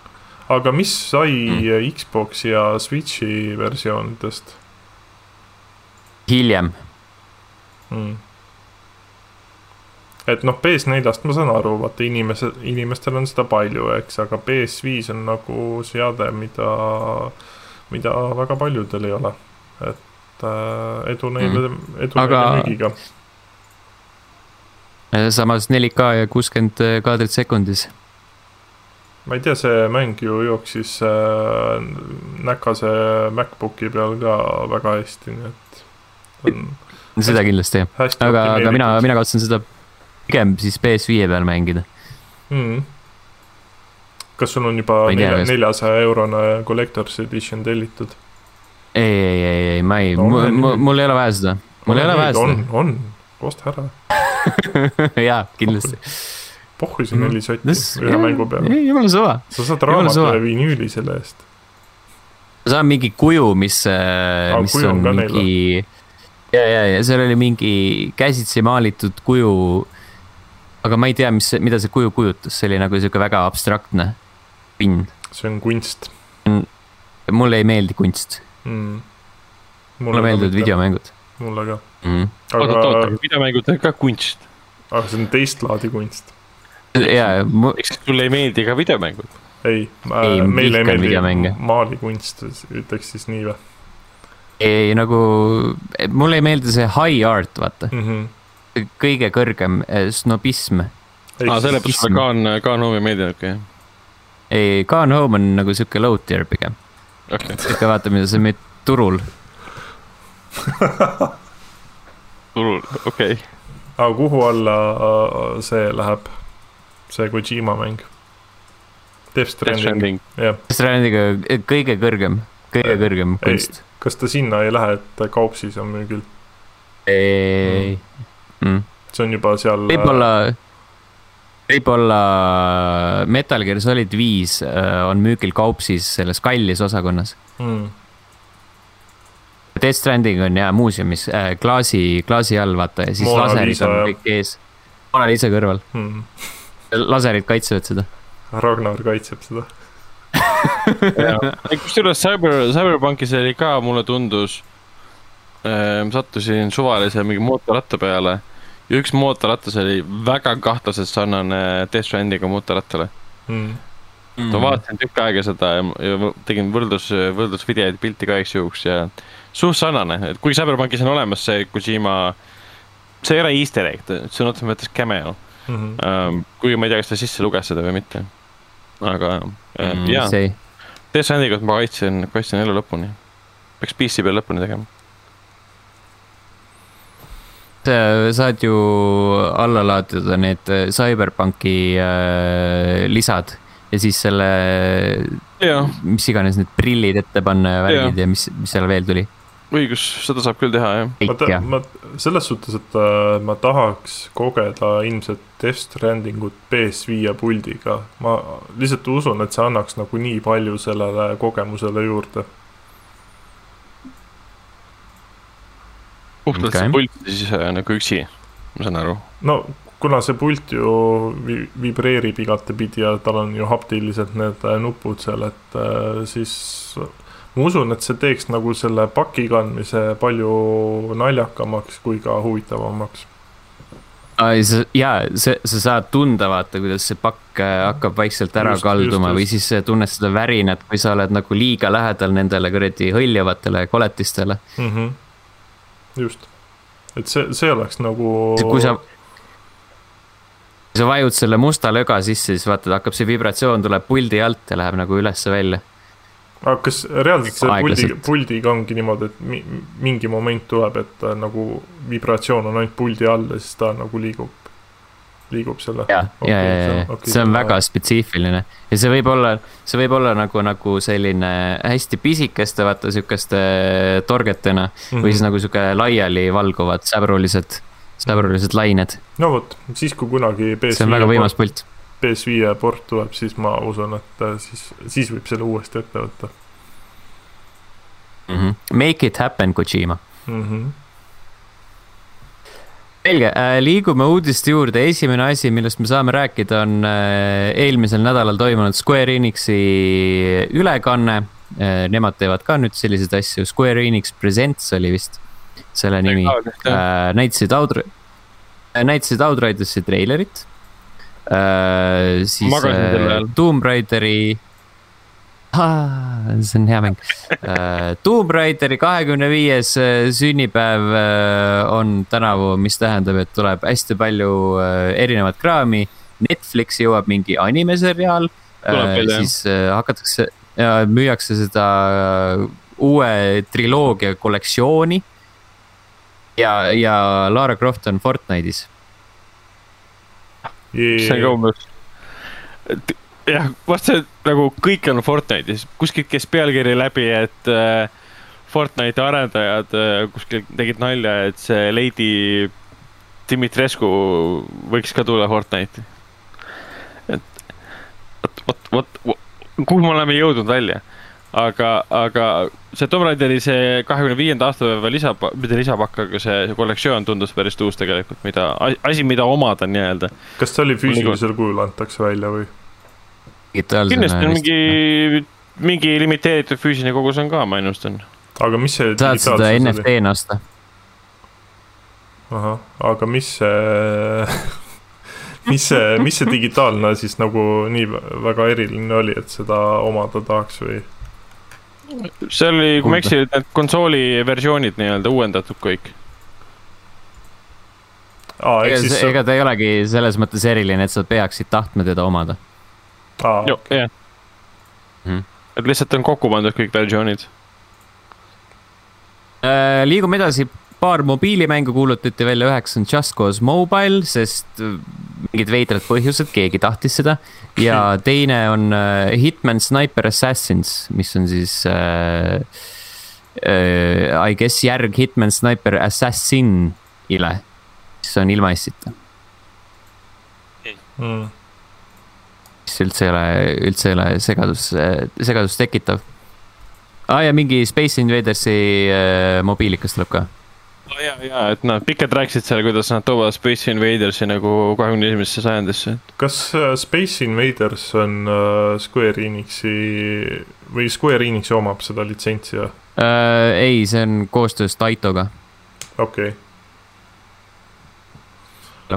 aga mis sai Mm. Xbox'i ja Switch'i versioonidest hiljem, mm.? et noh, PS4-st ma saan aru, vaata inimesed, inimestel on seda palju, eks, aga PS5 on nagu seade, mida, mida väga paljudel ei ole. et äh, edu neile mm., edu Aga- neile müügiga. samas 4K ja kuuskümmend kaadrit sekundis. ma ei tea, see mäng ju jooksis äh, näkase MacBooki peal ka väga hästi, nii et on seda kindlasti, hästi aga, aga mina, mina kavatsen seda pigem siis PS5 peal mängida. mm.. Kas sul on juba ei neljasaja eurone collector's edition tellitud? ei, ei, ei, ei, ma ei No, on mul, mul ei ole vaja seda. mul ei ole vaja on seda., on, osta ära, (laughs) jaa, kindlasti. pohhu see Mhm. neli sotti ühe mängu peale. jumala suva. sa saad raamatu ja vinüüli selle eest. ma saan mingi kuju, mis, mis kuju on on mingi. ja, ja, ja seal oli mingi käsitsi maalitud kuju. aga ma ei tea, mis, mida see kuju kujutas, see oli nagu sihuke väga abstraktne pind. see on kunst mulle ei meeldi kunst, mm.. mulle meeldivad. videomängud mulle ka, mm.. aga oot, videomängud on ka kunst. aga see on teist laadi kunst. ja, eks sulle ei meeldi ka videomängud. ei, Ei, meile ei meeldi maalikunst, ütleks siis nii või ei nagu, mulle ei meeldi see high art, vaata, mm? -hmm. kõige kõrgem eh, snobism. aa, sellepärast sulle Kaan, Kaan Home ei meeldinud, okei. ei, Gone Home on nagu sihuke low tier pigem, okei, sihuke vaata, mida sa müüd turul. (laughs) turul, okei. aga kuhu alla äh, see läheb, see Kojima mäng? Death Death Stranding, jah. Strandiga kõige kõrgem, kõige kõrgem Ei. kunst. kas ta sinna ei lähe, et Kaupsis on müügil? ei, mm. see on juba seal. võib-olla, võib-olla Metal Gear Solid viis äh, on müügil kaupsis selles kallis osakonnas. mm.. Death Stranding on ja muuseumis äh, klaasi, klaasi all vaata ja siis Mona laserid Lisa, on kõik ees. Mona Lisa kõrval, Mm. laserid kaitsevad seda. Ragnar kaitseb seda kusjuures Cyber, Cyberpunkis oli ka, mulle tundus äh,, sattusin suvalise mingi mootorratta peale ja üks mootorratas oli väga kahtlaselt sarnane Death Strandiga mootorrattale mm.. ma vaatasin tükk aega seda ja, ja tegin võrdlus, võrdlusvideoid, pilti ka igaks juhuks ja suht sarnane, et kuigi Cyberpunkis on olemas see Kojima, see ei ole easter egg, see on otseses mõttes cameo mm. -hmm. Um, kuigi ma ei tea, kas ta sisse luges seda või mitte. aga mm, jaa, Death Strandiga ma kaitsen, kaitsen elu lõpuni. peaks PC peal lõpuni tegema saad ju alla laadida need CyberPunki äh, lisad ja siis selle, mis iganes need prillid ette panna ja värgid ja, ja mis, mis seal veel tuli õigus, seda saab küll teha, jah. ma, ma selles suhtes, et äh, ma tahaks kogeda ilmselt Death Strandingut PS5 puldiga. ma lihtsalt usun, et see annaks nagu nii palju sellele kogemusele juurde. Puhtalt okay. see pult siis äh, nagu üksi, ma saan aru. no kuna see pult ju vi vibreerib igatepidi ja tal on ju haptiliselt need äh, nupud seal, et äh, siis ma usun, et see teeks nagu selle paki kandmise palju naljakamaks kui ka huvitavamaks. ja sa, sa saad tunda, vaata, kuidas see pakk hakkab vaikselt ära just, kalduma just, või siis tunned seda värinat, kui sa oled nagu liiga lähedal nendele kuradi hõljuvatele koletistele mm. -hmm. Just, et see, see oleks nagu. kui sa sa vajud selle musta löga sisse, siis vaata, hakkab see vibratsioon tuleb puldi alt ja läheb nagu ülesse-välja aga kas reaalselt see puldi, puldiga ongi niimoodi, et mi, mingi moment tuleb, et nagu vibratsioon on ainult puldi all ja siis ta nagu liigub, liigub selle? ja okay,, ja, ja, ja okay, see on väga spetsiifiline ja see võib olla, see võib olla nagu, nagu selline hästi pisikeste, vaata sihukeste torgetena mm -hmm. või siis nagu sihuke laialivalguvad säbrulised, säbrulised lained. no vot, siis kui kunagi. see on väga võimas pult PS5 port tuleb, siis ma usun, et äh, siis, siis võib selle uuesti ette võtta mm. -hmm. Make it happen, Kojima mm. -hmm. Selge äh,, liigume uudiste juurde, esimene asi, millest me saame rääkida, on äh, eelmisel nädalal toimunud Square Enixi ülekanne. Äh,. Nemad teevad ka nüüd selliseid asju, Square Enix Presents oli vist selle nimi. näitasid Outr-, näitasid Outridersi treilerit siis Tomb Raideri see on hea mäng uh,. Tomb Raideri kahekümne viies äh, sünnipäev uh, on tänavu, mis tähendab, et tuleb hästi palju uh, erinevat kraami. Netflixi jõuab mingi animeseriaal uh,, siis uh, hakatakse ja müüakse seda uue triloogia kollektsiooni. ja, ja Lara Croft on Fortnite'is see on ka umbes, jah, vast see nagu kõik on Fortnite'is, kuskilt käis pealkiri läbi, et äh, Fortnite'i arendajad äh, kuskil tegid nalja, et see Lady Dimitrescu võiks ka tulla Fortnite'i. et vot, vot, vot, kuhu me oleme jõudnud välja aga, aga see Tomb Raideri see kahekümne viienda aastapäeva lisab, mitte lisapakk, aga see, see kollektsioon tundus päris uus tegelikult, mida, asi, mida omada nii-öelda. kas see oli füüsilisel kujul antakse välja või? Kindlasti on mingi, mingi limiteeritud füüsiline kogus on ka, ma ennustan. aga mis see. saad seda NFT-na osta. ahah, aga mis see (laughs) mis see, mis see digitaalne siis nagu nii väga eriline oli, et seda omada tahaks või? see oli, kui ma ei eksi, need konsooli versioonid nii-öelda uuendatud kõik. Aa, ega, siis... ega ta ei olegi selles mõttes eriline, et sa peaksid tahtma teda omada. Jah, mhm. et lihtsalt on kokku pandud kõik versioonid. Äh, liigume edasi paar mobiilimängu kuulutati välja, üheks on Just Cause Mobile, sest äh, mingid veidrad põhjused, keegi tahtis seda. ja (laughs) teine on uh, Hitman Sniper Assassins, mis on siis uh, uh, I guess järg Hitman Sniper Assassinile, mis on ilma S-ita mm.. Mis üldse ei ole, üldse ei ole segadus, segadust tekitav. aa ah, ja mingi Space Invadersi uh, mobiilikas tuleb ka ja, ja et nad pikalt rääkisid seal, kuidas nad toovad Space Invadersi nagu kahekümne esimesse sajandisse. kas äh, Space Invaders on uh, Square Enixi või Square Enixi omab seda litsentsi või uh,? ei, see on koostöös Taitoga. okei okay.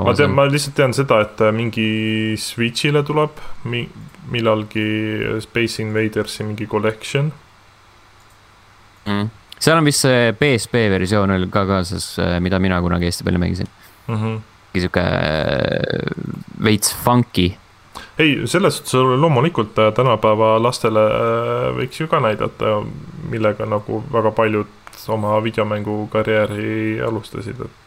Ma tean, ma lihtsalt tean seda, et mingi Switch'ile tuleb mi millalgi Space Invadersi mingi collection mm seal on vist see PSP versioon oli ka kaasas, äh, mida mina kunagi hästi palju mängisin mm. -hmm. sihuke äh, veits funky. ei, selles suhtes loomulikult äh, tänapäeva lastele võiks ju ka näidata, millega nagu väga paljud oma videomängukarjääri alustasid, et.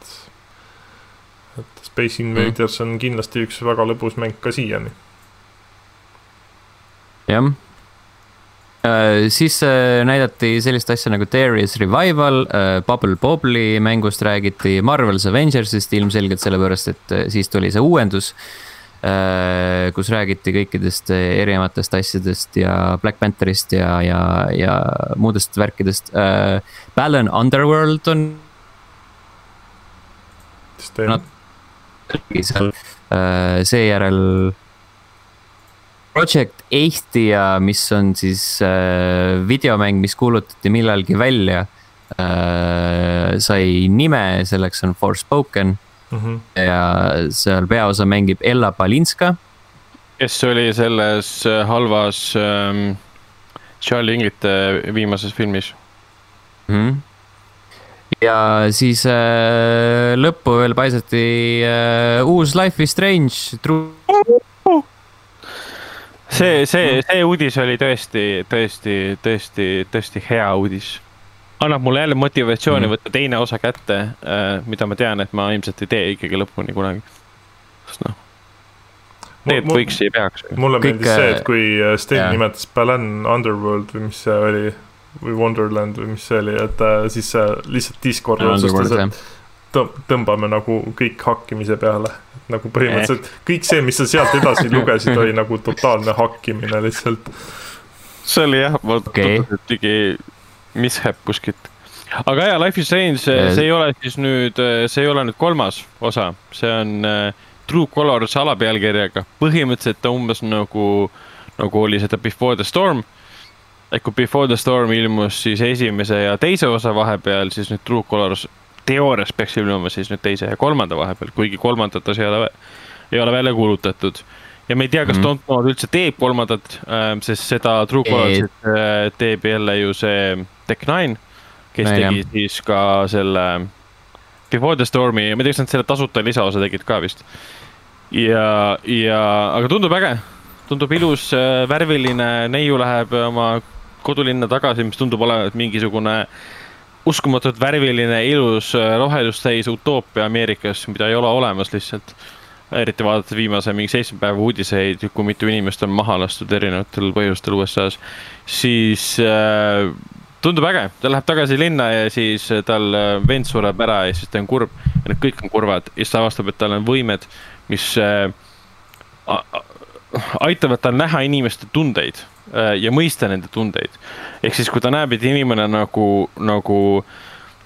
Et Space Invaders mm. on kindlasti üks väga lõbus mäng ka siiani. jah Äh, siis äh, näidati sellist asja nagu is Revival, äh, Bubble Bobbly mängust räägiti, Marvel's Avengersist ilmselgelt sellepärast, et siis tuli see uuendus. kus räägiti kõikidest erinevatest asjadest ja Black Pantherist ja, ja, ja muudest värkidest. Balan Underworld on. Seejärel Project Eestia, mis on siis äh, videomäng, mis kuulutati millalgi välja äh,. sai nime, selleks on Forspoken mm. -hmm. ja seal peaosa mängib Ella Balinska. kes oli selles äh, halvas ähm, Charlie Inglite viimases filmis mm. -hmm ja siis äh, lõppu veel paisati äh, uus Life is Strange see, see, see uudis oli tõesti, tõesti, tõesti, tõesti hea uudis. annab mulle jälle motivatsiooni mm -hmm. võtta teine osa kätte äh,, mida ma tean, et ma ilmselt ei tee ikkagi lõpuni kunagi. sest noh, tegelikult võiks ja peaks. mulle Kõik, meeldis see, et kui äh, Sten yeah. nimetas Balan Underworld või mis see oli või Wonderland või mis see oli, et äh, siis äh, lihtsalt Discord otsustas, et tõmbame nagu kõik hakkimise peale nagu põhimõtteliselt eh. kõik see, mis sa sealt edasi (laughs) lugesid, oli nagu totaalne hakkimine lihtsalt. see oli jah, ma okay. tegi mishap kuskilt. aga jaa, Life is Strange, see ei ole siis nüüd, see ei ole nüüd kolmas osa, see on True Colors alapealkirjaga, põhimõtteliselt ta umbes nagu, nagu oli seda Before the Storm et kui Before the Storm ilmus siis esimese ja teise osa vahepeal, siis nüüd True Colors teoorias peaks ilmuma siis nüüd teise ja kolmanda vahepeal, kuigi kolmandat osa ei ole, ei ole välja kuulutatud. ja me ei tea, kas mm -hmm. Don't üldse teeb kolmandat äh,, sest seda True Colors'it äh, teeb jälle ju see Tech9, kes no, tegi jah. siis ka selle Before the Stormi ja ma ei tea, kas nad selle tasuta lisaosa tegid ka vist. ja, ja, aga tundub äge, tundub ilus äh,, värviline, neiu läheb oma kodulinna tagasi, mis tundub olevat mingisugune äh, uskumatult värviline, ilus, äh, rohelust täis utoopia Ameerikas, mida ei ole olemas lihtsalt. eriti vaadates viimase mingi seitsme päeva uudiseid, kui mitu inimest on maha lastud erinevatel põhjustel USA-s, siis äh, tundub äge, ta läheb tagasi linna ja siis tal äh, vend sureb ära ja siis ta on kurb. Ja need kõik on kurvad ja siis ta avastab, et tal on võimed, mis äh, aitavad tal näha inimeste tundeid. Äh, ja mõista nende tundeid. ehk siis, kui ta näeb, et inimene nagu, nagu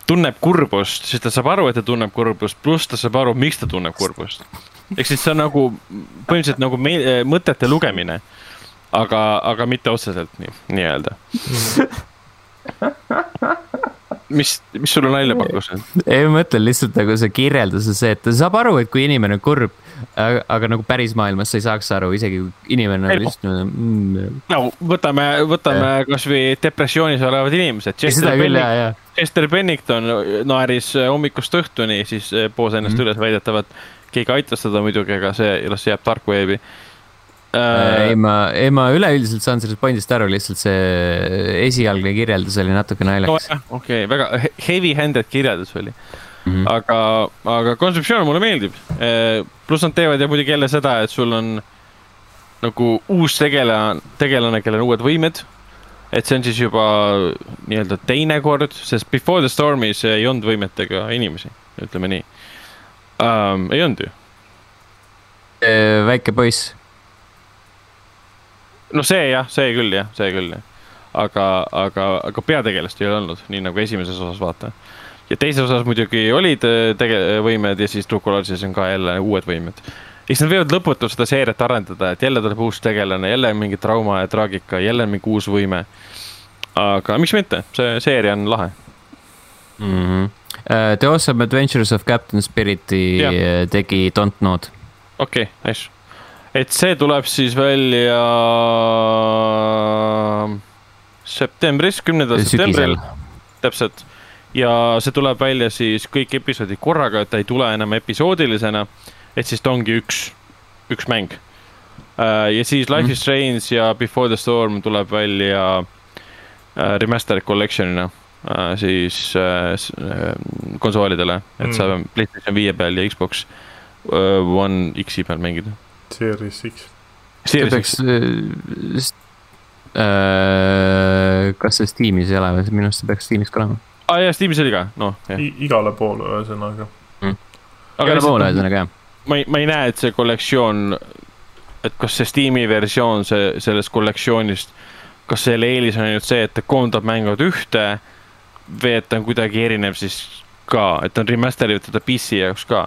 tunneb kurbust, siis ta saab aru, et ta tunneb kurbust, pluss ta saab aru, miks ta tunneb kurbust. ehk siis see on nagu põhimõtteliselt nagu me, äh, mõtete lugemine. aga, aga mitte otseselt nii, nii-öelda (laughs) mis, mis sulle nalja pakkus? ei, ma mõtlen lihtsalt nagu see kirjeldus on see, et ta saab aru, et kui inimene on kurb, aga, aga nagu päris maailmas sa ei saaks aru, isegi kui inimene on lihtsalt mm,. no võtame, võtame kasvõi depressioonis olevad inimesed. seda küll, ja, ja. Chester Bennington naeris hommikust õhtuni, siis poos ennast mm -hmm. üles väidetavalt. keegi aitas teda muidugi, aga see las jääb dark wave'i Äh, ei, ma, ei ma üleüldiselt saan sellest pointist aru, lihtsalt see esialgne kirjeldus oli natuke naljakas no,. okei okay,, väga heavy-handed kirjeldus oli mm. -hmm. aga, aga kontseptsioon mulle meeldib. Äh, pluss nad teevad ja muidugi jälle seda, et sul on nagu uus tegelane, tegelane, kellel on uued võimed. et see on siis juba nii-öelda teine kord, sest Before the Storm'is ei olnud võimetega inimesi, ütleme nii um,. ei olnud ju? Äh, väike poiss no see jah, see küll jah, see küll jah. aga, aga, aga peategelast ei olnud, nii nagu esimeses osas vaata. ja teises osas muidugi olid äh, tege-, võimed ja siis True Colors'is on ka jälle uued võimed. eks nad võivad lõputult seda seeriat arendada, et jälle tuleb uus tegelane, jälle mingi trauma ja traagika, jälle mingi uus võime. aga miks mitte, see seeria on lahe. mm. -hmm. The Awesome Adventures of Captain Spiriti äh, tegi Don't Know'd. okei okay,, nice. Et see tuleb siis välja septembris, kümnendal septembril täpselt. ja see tuleb välja siis kõik episoodid korraga, et ta ei tule enam episoodilisena. et siis ta ongi üks, üks mäng. ja siis Life Mhm. is Strange ja Before the Storm tuleb välja äh, remastered collection'ina äh, siis äh, äh, konsoolidele, et Mm. saab PlayStation viie peal ja Xbox äh, One X-i peal mängida. Series X. see peaks. Äh, kas see Steamis ei ole või, minu arust see peaks Steamis ka olema. aa ah, jaa, Steamis oli ka, noh igale poole ühesõnaga. igale poole ühesõnaga jah. ma ei, ma ei näe, et see kollektsioon, et kas see Steam'i versioon see, sellest kollektsioonist, kas selle eelis on ainult see, et ta koondab mängud ühte või et ta on kuidagi erinev siis ka, et on remaster itud teda PC jaoks ka.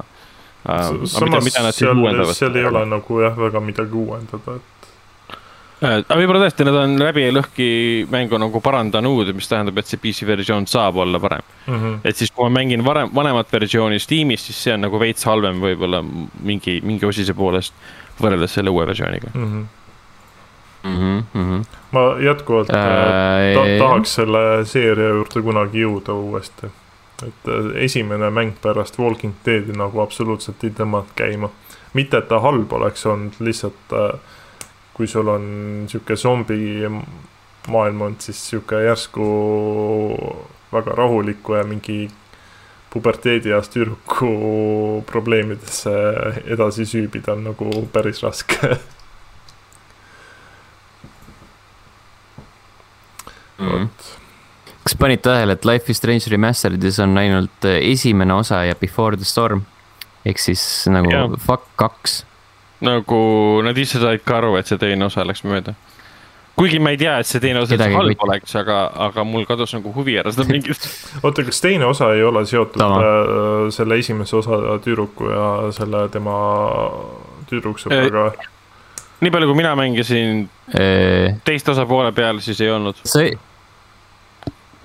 Samas seal, seal ei ole nagu jah, väga midagi uuendada, et Äh, aga võib-olla tõesti, nad on läbi ja lõhki mängu nagu parandanud, mis tähendab, et see PC versioon saab olla parem. mm -hmm. et siis, kui ma mängin varem, vanemat versiooni Steamis, siis see on nagu veits halvem võib-olla mingi, mingi osise poolest võrreldes selle uue versiooniga. Mm -hmm. mm. -hmm. ma jätkuvalt äh, ta, tahaks selle seeria juurde kunagi jõuda uuesti. Et äh, esimene mäng pärast Walking Deadi nagu absoluutselt ei tõmmanud käima. mitte, et ta halb oleks olnud, lihtsalt äh, kui sul on sihuke zombi maailm olnud, siis sihuke järsku väga rahuliku ja mingi puberteedieas tüdruku probleemidesse edasi süübida on nagu päris raske Mm -hmm. vot. Kas panid tähele, et Life is Strange Remastered'is on ainult äh, esimene osa ja Before the Storm ehk siis nagu Jah. fuck kaks. nagu nad ise said ka aru, et see teine osa läks mööda. kuigi ma ei tea, et see teine osa üldse halb huvita. oleks, aga, aga mul kadus nagu huvi ära seda mängida. (laughs) oota, kas teine osa ei ole seotud Sama. äh, selle esimese osa tüdruku ja selle tema tüdruksõbraga? nii palju, kui mina mängisin teist osa poole peal, siis ei olnud. sõi-,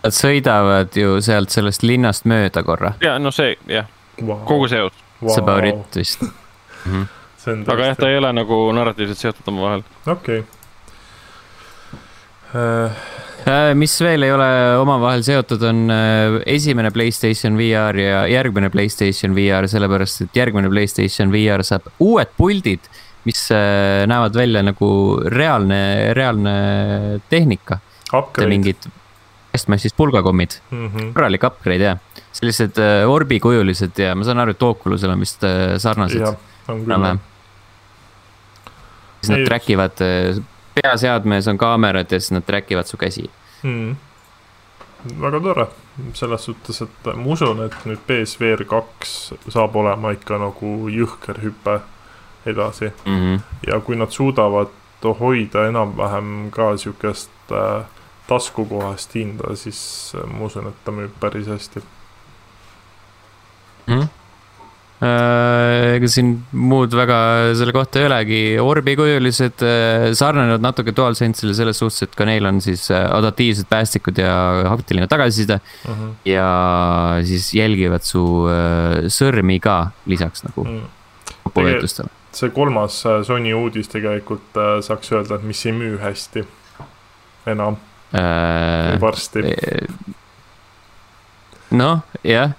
nad sõidavad ju sealt sellest linnast mööda korra, ja no see jah, Wow. kogu see osa, see about it vist mm. -hmm. see on aga jah, ta ei ole nagu narratiivselt seotud omavahel. okei Äh, Äh, mis veel ei ole omavahel seotud, on äh, esimene Playstation VR ja järgmine Playstation VR, sellepärast et järgmine Playstation VR saab uued puldid, mis näevad välja nagu reaalne, reaalne tehnika. upgrade. mingid kastmassist pulgakommid, Mm -hmm. korralik upgrade jah. sellised äh, orbikujulised ja ma saan aru, et Oculusel on vist äh, sarnased enam-vähem. siis nad track ivad, peaseadmes on kaamerad ja siis nad track ivad su käsi. mm.. väga tore, selles suhtes, et ma usun, et nüüd BSVR kaks saab olema ikka nagu jõhker hüpe edasi Mm -hmm. ja kui nad suudavad hoida enam-vähem ka siukest äh, taskukohast hinda, siis äh, ma usun, et ta müüb päris hästi. Mhm. Äh, ega siin muud väga selle kohta ei olegi, orbikujulised äh, sarnanevad natuke DualSense'ile selles suhtes, et ka neil on siis adaptiivsed päästikud ja haptiline tagasiside Mm -hmm. ja siis jälgivad su sõrmi ka lisaks nagu Mm. vajutustele. see kolmas Sony uudis tegelikult saaks öelda, et mis ei müü hästi enam varsti. noh, jah.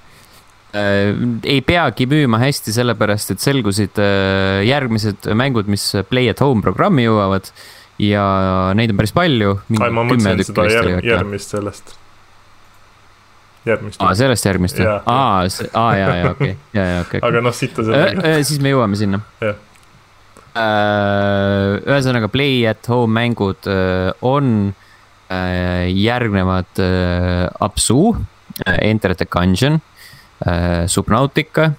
ei peagi müüma hästi, sellepärast et selgusid äh, järgmised mängud, mis Play at Home programmi jõuavad ja neid on päris palju. ai, ma mõtlesin seda järg, järgmist sellest. järgmist. aa, sellest järgmist või aa, aa ja, ja okei, ja, ja okei. aga noh, siit on sellega. siis me jõuame sinna. Ühesõnaga Play at Home mängud äh, on äh, järgnevad äh, Apsu, Enter the Gungeon, Subnautica,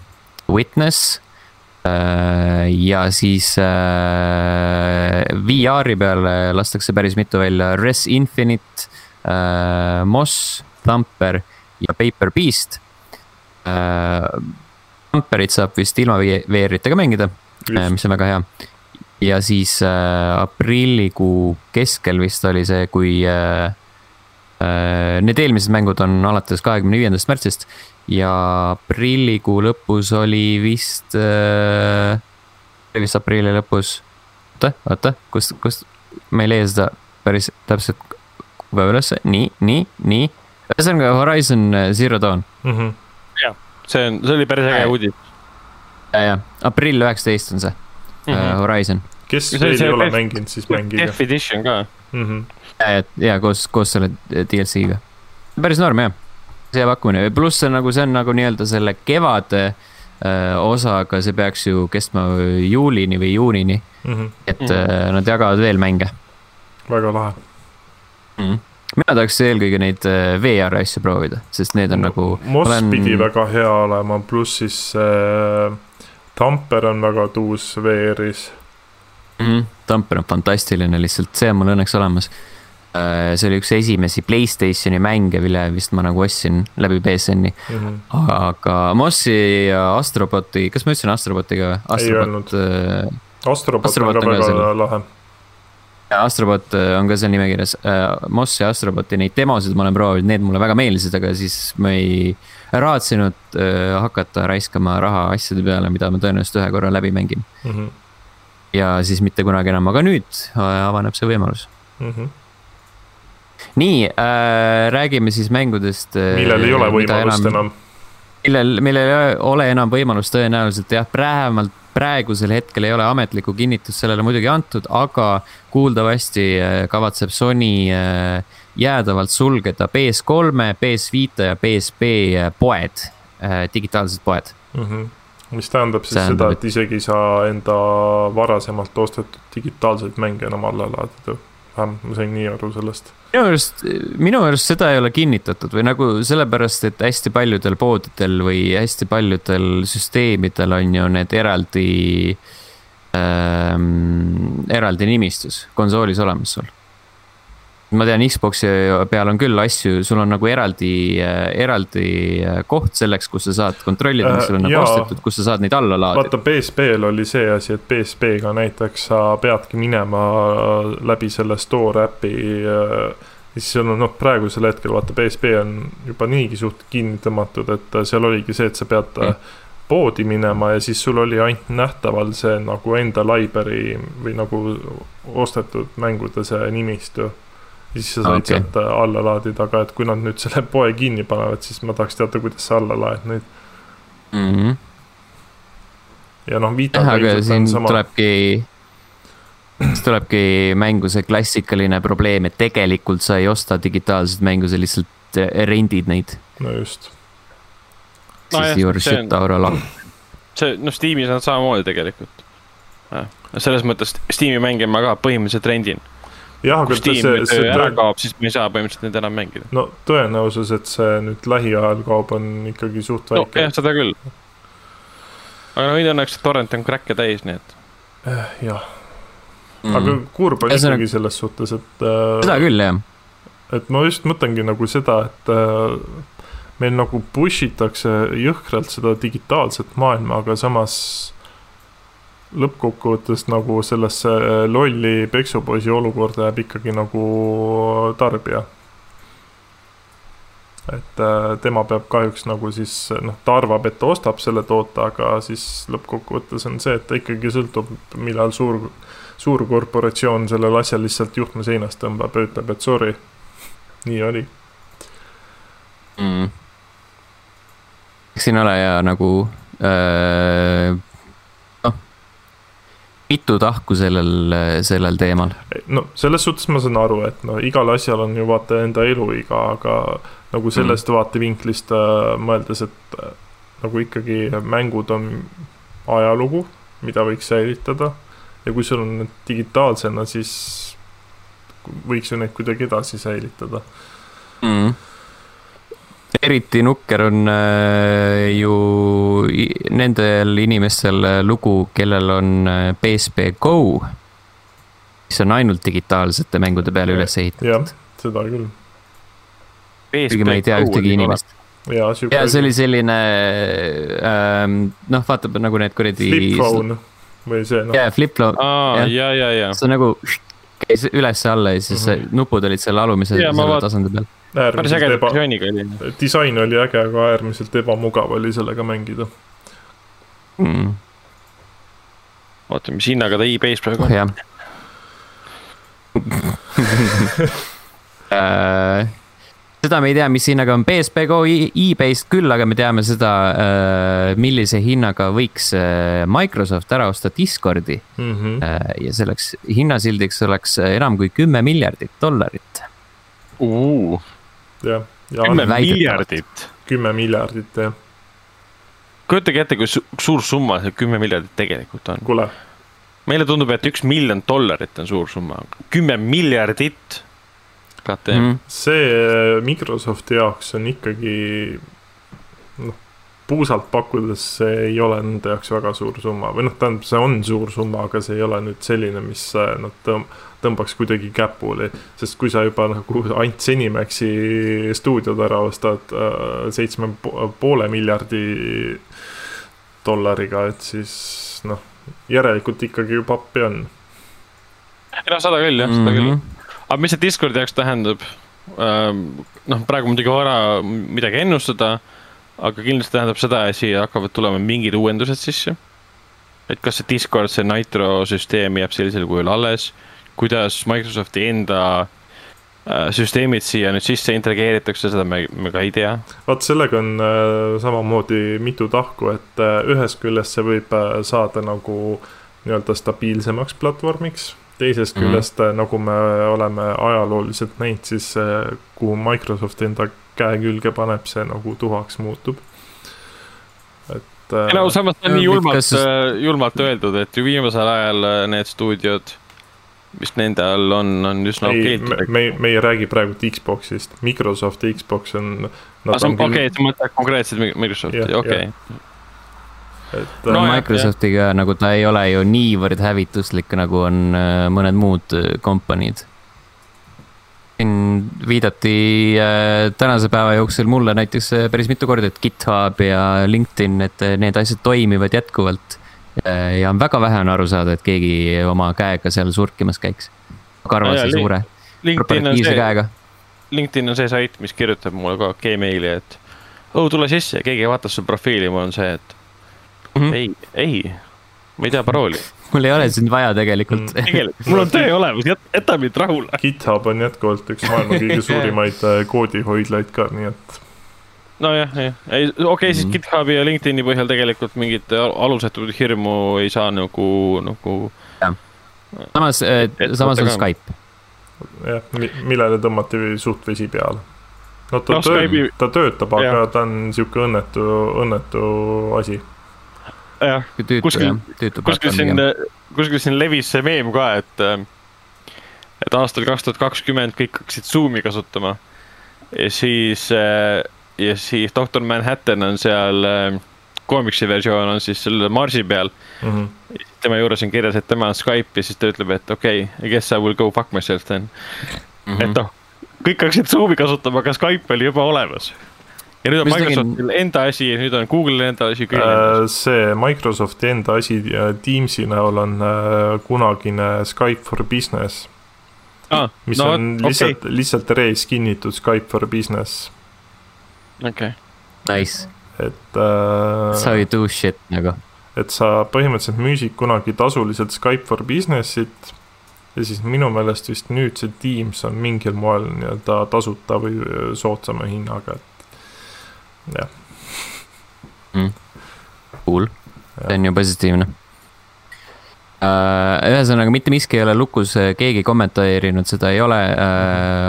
Witness äh, ja siis äh, VR-i peale lastakse päris mitu välja, Res Infinite, Moss, Thumper ja Paper Beast. Amperit saab vist ilma VR-itega mängida, mis on väga hea. Ja siis äh, aprillikuu keskel vist oli see, kui äh, äh, need eelmised mängud on alates kahekümne viiendast märtsist ja aprillikuu lõpus oli vist äh,, oli vist aprilli lõpus. oota, oota, kus, kus, ma ei leia seda päris täpselt kuupäeva ülesse, nii, nii, nii. ühesõnaga Horizon Zero Dawn mm. -hmm. jah, see on, see oli päris äge uudis. ja, ja aprill üheksateist on see mm, -hmm. Horizon. kes veel ei ole mänginud, siis mängige. Death Edition ka mm. -hmm. ja, ja koos, koos selle DLC-ga. päris norm jah, see pakkumine, pluss see on nagu, see on nagu nii-öelda selle kevade uh, osa, aga see peaks ju kestma juulini või juunini mm. -hmm. et mm -hmm. uh, nad jagavad veel mänge. väga lahe mm. -hmm mina tahaks eelkõige neid VR asju proovida, sest need on no, nagu. Moss olen... pidi väga hea olema, pluss siis äh, Tamper on väga tuus VR-is mm. -hmm. Tamper on fantastiline lihtsalt, see on mul õnneks olemas. Äh, see oli üks esimesi Playstationi mänge, mille vist ma nagu ostsin läbi BSN-i mm. -hmm. aga Mossi ja Astroboti, kas ma ütlesin Astrobotiga? ei öelnud. Äh, Astrobot, on ka väga seal... lahe Astrobot äh, on ka seal nimekirjas. Moss ja Astroboti neid demosid ma olen proovinud, need mulle väga meeldisid, aga siis ma ei raatsinud äh, hakata raiskama raha asjade peale, mida ma tõenäoliselt ühe korra läbi mängin mm. -hmm. ja siis mitte kunagi enam, aga nüüd äh, avaneb see võimalus mm. -hmm. nii äh,, räägime siis mängudest. Äh, millel ei ole võimalust enam, enam.. Millel, millel ei ole enam võimalust tõenäoliselt jah, vähemalt praegusel hetkel ei ole ametlikku kinnitust sellele muidugi antud, aga kuuldavasti äh, kavatseb Sony äh, jäädavalt sulgeda PS3-e, PS5 ja PSP poed, äh, digitaalsed poed mm. -hmm. mis tähendab siis tähendab, seda, et isegi ei saa enda varasemalt ostetud digitaalseid mänge enam alla laadida. vähemalt ma sain nii aru sellest. Minu arust, minu arust seda ei ole kinnitatud või nagu sellepärast, et hästi paljudel poodidel või hästi paljudel süsteemidel on ju need eraldi ähm,, eraldi nimistus konsoolis olemas sul ma tean, Xbox'i peal on küll asju, sul on nagu eraldi, eraldi koht selleks, kus sa saad kontrollida, mis sul on nagu ostetud, kus sa saad neid alla laadida. vaata, PSP-l oli see asi, et PSP-ga näiteks sa peadki minema läbi selle store äpi. siis sul on noh, praegusel hetkel vaata, PSP on juba niigi suht kinni tõmmatud, et seal oligi see, et sa pead mm poodi minema ja siis sul oli ainult nähtaval see nagu enda library või nagu ostetud mängude see nimistu siis sa said okay. sealt äh, alla laadida, aga et kui nad nüüd selle poe kinni panevad, siis ma tahaks teada, kuidas sa alla laed neid mm. -hmm. ja noh, Vita. aga siin sama... tulebki, siis tulebki mängu see klassikaline probleem, et tegelikult sa ei osta digitaalset mängu, sa lihtsalt äh, rendid neid. no just. siis no your shit out of luck. see, noh, Steamis on samamoodi tegelikult. selles mõttes Steam'i mänge ma ka põhimõtteliselt rendin jah, aga Steam see, see ära tõen... kaob, siis me ei saa põhimõtteliselt neid enam mängida. no tõenäosus, et see nüüd lähiajal kaob, on ikkagi suht väike no,. jah, seda küll. aga no nüüd õnneks torrent on crack'e täis, nii et eh,. jah mm., aga kurb on ikkagi nagu... selles suhtes, et äh,. seda küll, jah. et ma just mõtlengi nagu seda, et äh, meil nagu push itakse jõhkralt seda digitaalset maailma, aga samas lõppkokkuvõttes nagu sellesse lolli peksupoisi olukorda jääb ikkagi nagu tarbija. et äh, tema peab kahjuks nagu siis noh, ta arvab, et ta ostab selle toote, aga siis lõppkokkuvõttes on see, et ta ikkagi sõltub, millal suur, suur korporatsioon sellel asjal lihtsalt juhtme seinast tõmbab ja ütleb, et sorry, nii oli mm.. eks siin ole ja nagu äh, mitu tahku sellel, sellel teemal? no selles suhtes ma saan aru, et no igal asjal on ju vaata enda eluiga, aga nagu sellest mm. vaatevinklist äh, mõeldes, et äh, nagu ikkagi mängud on ajalugu, mida võiks säilitada. ja kui sul on need digitaalsena, siis võiks ju neid kuidagi edasi säilitada mm eriti nukker on äh, ju nendel inimestel äh, lugu, kellel on PSP äh, Go, mis on ainult digitaalsete mängude peale üles ehitatud. jah, seda küll. kuigi ma ei tea ühtegi inimest. ja ja see oli selline ähm, noh, vaatab nagu need kuradi. flip phone või see noh, jaa, flip phone, aa, ja, ja, ja. see nagu käis üles-alla ja siis mm -hmm. nupud olid seal alumise selle vaat- tasandi peal. päris eba, versiooniga oli. disain oli äge, aga äärmiselt ebamugav oli sellega mängida. Mm. oota, mis hinnaga ta e-base praegu on? jah (laughs) Äh, seda me ei tea, mis hinnaga on PSP Go e-based küll, aga me teame seda, millise hinnaga võiks äh, Microsoft ära osta Discordi Mm -hmm. Äh, ja selleks hinnasildiks oleks enam kui kümme miljardit dollarit. jah, ja kümme miljardit. kümme miljardit jah, kujutage ette, kui su suur summa see kümme miljardit tegelikult on. kuule, meile tundub, et üks miljon dollarit on suur summa, kümme miljardit. KTM mm., see Microsofti jaoks on ikkagi noh, puusalt pakkudes see ei ole nende jaoks väga suur summa või noh, tähendab, see on suur summa, aga see ei ole nüüd selline, mis äh, nad tõm- tõmbaks kuidagi käpuli, sest kui sa juba nagu Ant Senimaxi stuudiod ära ostad äh, seitsme po- poole miljardi dollariga, et siis noh, järelikult ikkagi ju pappi on. ei noh, seda küll jah, seda küll. Aga mis see Discordi jaoks tähendab? noh, praegu muidugi vara midagi ennustada, aga kindlasti tähendab seda, et siia hakkavad tulema mingid uuendused sisse. et kas see Discord, see Nitro süsteem jääb sellisel kujul alles, kuidas Microsofti enda äh, süsteemid siia nüüd sisse integreeritakse, seda me, me ka ei tea. vaat sellega on äh, samamoodi mitu tahku, et äh, ühest küljest see võib äh, saada nagu nii-öelda stabiilsemaks platvormiks, teisest küljest mm, -hmm. nagu me oleme ajalooliselt näinud, siis äh, kuhu Microsoft enda käe külge paneb, see nagu tuhaks muutub. et äh, ei no samas on nii julmalt julmalt öeldud, et ju viimasel ajal need stuudiod, mis nende all on, on üsna ei, okeilt me, me, me ei räägi praegu Xbox'ist, Microsofti Xbox on. okei, sa mõtled konkreetselt Microsofti, okei. Et No no jah, Microsoftiga nagu ta ei ole ju niivõrd hävituslik, nagu on äh, mõned muud äh, kompaniid. siin viidati äh, tänase päeva jooksul mulle näiteks äh, päris mitu korda, et GitHub ja LinkedIn, et äh, need asjad toimivad jätkuvalt. ja on väga vähe on aru saada, et keegi oma käega seal surkimas käiks. karvase li- suure LinkedIn on korporatiivse see, käega. LinkedIn on see sait, mis kirjutab mulle kogu aeg Gmaili, et oh, tule sisse ja keegi vaatas su profiili, mul on see, et Mhm. ei, ei, ma ei tea parooli. (laughs) mul ei ole sind vaja tegelikult Mm. tegelikult, mul on töö olemas, jäta mind rahule. GitHub on jätkuvalt üks maailma kõige (laughs) suurimaid äh, koodihoidlaid ka, nii et nojah, jah, ei okei okay,, siis Mhm. GitHubi ja LinkedIni põhjal tegelikult mingit al- alusetut hirmu ei saa nagu, nagu. samas, Et- samas on Skype. jah, millele tõmmati suht vesi peale. no ta no,, Skype'i- ta töötab, aga jah. ta on siuke õnnetu, õnnetu asi. jah, Kuskil- kuskil siin pigem., kuskil siin levis see meem ka, et, et aastal kaks tuhat kakskümmend kõik hakkasid Zoom'i kasutama. ja siis, ja siis doktor Manhattan on seal, koomiksi versioon on siis selle marsi peal. Mhm. tema juures on kirjas, et tema on Skype ja siis ta ütleb, et okei okay,, I guess I will go fuck myself then mm. -hmm. et noh, kõik hakkasid Zoom'i kasutama, aga Skype oli juba olemas. Ja nüüd on Mis tegin- Microsoftil enda asi ja nüüd on Google'il enda asi, kõigil enda asi. Äh, see Microsofti enda asi ja Teamsi näol on äh, kunagine Skype for Business, Ah, mis no on lihtsalt okay., lihtsalt reskinnitud Skype for Business, okei. Nice, et äh, so you do shit nagu. et sa põhimõtteliselt müüsid kunagi tasuliselt Skype for Businessit ja siis minu meelest vist nüüd see Teams on mingil moel nii-öelda tasuta või soodsama hinnaga, et jah, Cool, see on ju positiivne. ühesõnaga, mitte miski ei ole lukus, keegi kommenteerinud seda ei ole.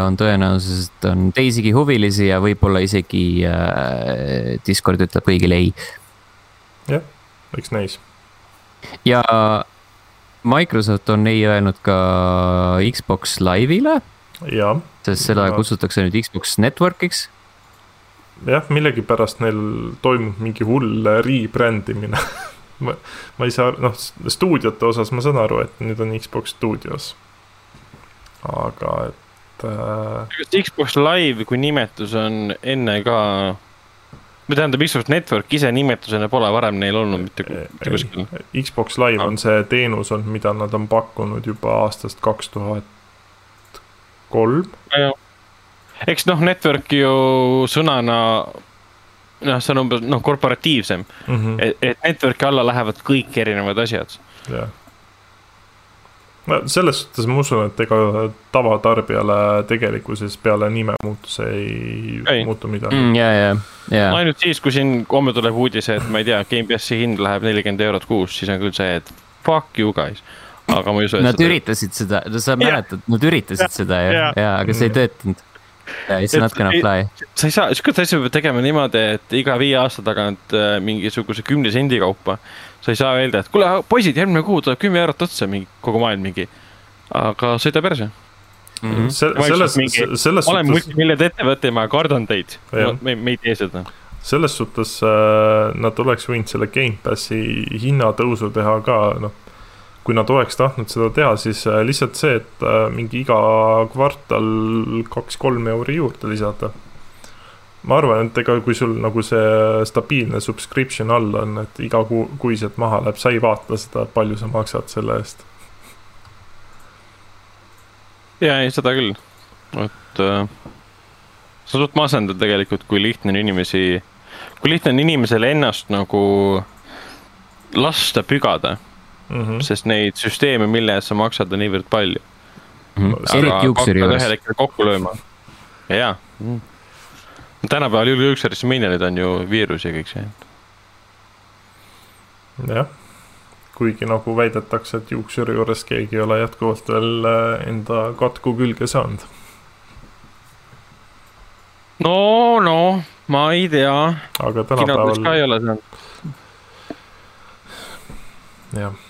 on tõenäosus, et on teisigi huvilisi ja võib-olla isegi äh, Discord ütleb kõigile ei. eks näis. ja Microsoft on ei öelnud ka Xbox Live'ile, ja, sest seda Ja. kutsutakse nüüd Xbox Network'iks. jah, millegipärast neil toimub mingi hull rebrandimine (laughs) ma, ma ei saa, noh, stuudiote osas ma saan aru, et nüüd on Xbox stuudios. aga et äh, kas Xbox Live kui nimetus on enne ka või tähendab, Xbox Network ise nimetusena pole varem neil olnud mitte ku- mitte kuskil. Xbox Live on see teenus olnud, mida nad on pakkunud juba aastast kaks tuhat kolm. Eks noh, network ju sõnana, noh, see on umbes noh, korporatiivsem, Mhm. et, et network'i alla lähevad kõik erinevad asjad. jah. no selles suhtes ma usun, et ega tavatarbijale tegelikkuses peale nimemuutuse ei, Ei. ei. muutu midagi. mm,. ja, ja, ja, ainult siis, kui siin homme tuleb uudis, et ma ei tea, Gamepassi hind läheb nelikümmend eurot kuus, siis on küll see, et fuck you guys. aga ma ei usu, et nad üritasid seda, sa mäletad, nad üritasid seda ju, Jah. ja, aga see ei töötanud. It's Et- not gonna ei- fly. sa ei saa, sihukest asja peab tegema niimoodi, et iga viie aasta tagant äh, mingisuguse kümne sendi kaupa. sa ei saa öelda, et kuule, poisid, järgmine kuu tuleb kümme eurot otsa, mingi kogu maailm mingi. aga sõida perse. Mhm. Se- Ma selles mingi-, selles ma olen suhtes, multimiljonide ettevõte ja ma kardan teid. Me, me ei tee seda. selles suhtes äh, nad oleks võinud selle Gamepassi hinnatõusu teha ka, noh. Kui nad oleks tahtnud seda teha, siis äh, lihtsalt see, et äh, mingi iga kvartal kaks-kolm euri juurde lisada. ma arvan, et ega kui sul nagu see stabiilne subscription all on, et iga kuu, kuiselt maha läheb, sa ei vaata seda, palju sa maksad selle eest. ja ei, seda küll, et äh, see on suht masendav tegelikult, kui lihtne on inimesi, kui lihtne on inimesel ennast nagu lasta pügada, Mm -hmm. sest neid süsteeme, mille eest sa maksad, on niivõrd palju. Mhm. eriti juuksuri ühel juures. hetkel kokku lööma. ja, ja mm.. tänapäeval juuksurisse minjonid on ju viirus ja kõik see. jah, kuigi nagu väidetakse, et juuksuri juures keegi ei ole jätkuvalt veel äh, enda katku külge saanud. no, no ma ei tea, aga kinodes ka ei tänapäeval, ole saanud. jah.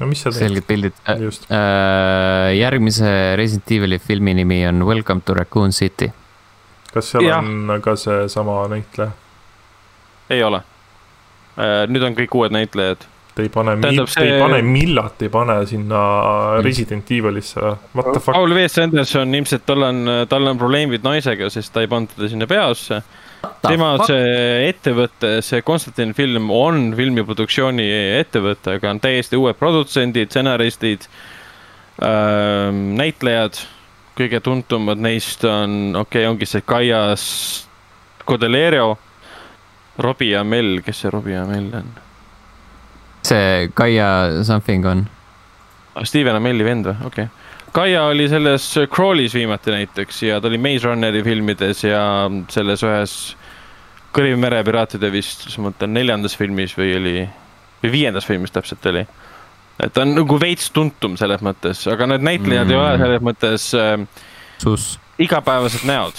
No mis sa teed? selged pildid. just, järgmise Resident Evil'i filmi nimi on Welcome to Raccoon City. kas seal Jah. on ka seesama näitleja? ei ole. nüüd on kõik uued näitlejad. Ei pane, te ei see- pane Millat, ei pane sinna Resident Evilisse, what the fuck, Paul W. Sanderson ilmselt tal on, tal on probleemid naisega, sest ta ei pannud teda sinna peasse. tema see ettevõte, see Konstantin film on filmiproduktsiooni ettevõte, aga on täiesti uued produtsendid, stsenaristid äh,, näitlejad. kõige tuntumad neist on, okei okay,, ongi see Kaia Scodelario, Robbie Amell, kes see Robbie Amell on? See Kaia something on. Ah, Steven Amelli vend või, okei okay.. Kaia oli selles Crawlis viimati näiteks ja ta oli Maze Runneri filmides ja selles ühes Kõriv merepiraatide vist, ma mõtlen neljandas filmis või oli, või viiendas filmis täpselt oli. et ta on nagu veits tuntum selles mõttes, aga need näitlejad mm. ei ole Mm. selles mõttes äh, sus. igapäevased näod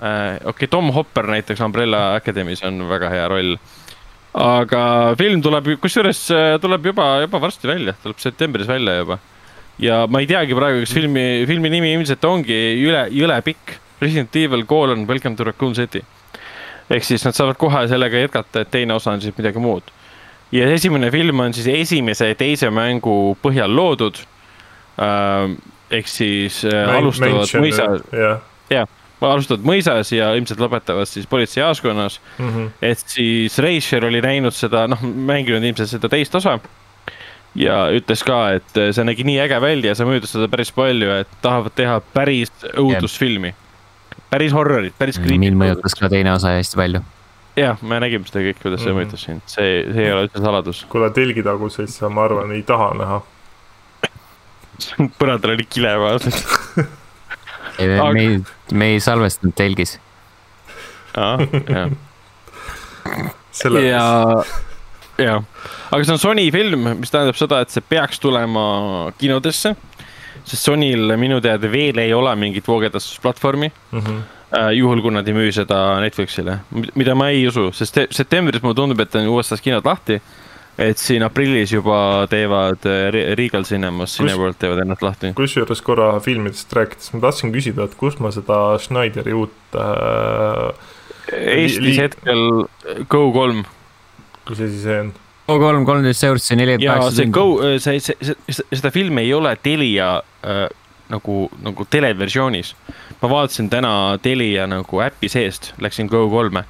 äh,. okei okay,, Tom Hopper näiteks Umbrella Academy's on väga hea roll. Aga film tuleb, kusjuures äh, tuleb juba, juba varsti välja, tuleb septembris välja juba. ja ma ei teagi praegu, kas filmi, filmi nimi ilmselt ongi üle, jõle pikk. Resident Evil colon Welcome to Raccoon City. ehk siis nad saavad kohe sellega jätkata, et teine osa on siis midagi muud. ja esimene film on siis esimese ja teise mängu põhjal loodud äh,. ehk siis äh, alustavad mõisa, jah, alustavad mõisas ja ilmselt lõpetavad siis politseijaoskonnas. Mhm. et siis Reischer oli näinud seda, noh, mänginud ilmselt seda teist osa. ja ütles ka, et see nägi nii äge välja, see mõjutas seda päris palju, et tahavad teha päris õudusfilmi. päris horrorit, päris mind creepy't. mõjutas ka teine osa hästi palju. jah, me nägime seda kõik, kuidas see Mhm. mõjutas sind, see, see ei ole üldse saladus. kuule telgitaguseid sa, ma arvan, ei taha näha. (laughs) põrandal oli kile vaata. (laughs) Aga- me ei, me ei salvestanud telgis. jah, selle ja, ja, aga see on Sony film, mis tähendab seda, et see peaks tulema kinodesse. sest Sonyl minu teada veel ei ole mingit voogedastusplatvormi mm. -hmm. äh,. juhul, kui nad ei müü seda Netflixile, mida ma ei usu, sest te- septembris mulle tundub, et on USA-s kinod lahti. Et siin aprillis juba teevad äh, Re- Regal Cinemas, Kus- Cineworld teevad ennast lahti. kusjuures korra filmidest rääkides, ma tahtsin küsida, et kus ma seda Schneideri uut äh,, Eestis li- hetkel Go3 mis asi see on? kolm, kolmteist eurot, see nelikümmend ja kaheksa see. Go, see, see, see, seda filmi ei ole Telia äh, nagu, nagu televersioonis. ma vaatasin täna Telia nagu äpi seest, läksin Go3-e,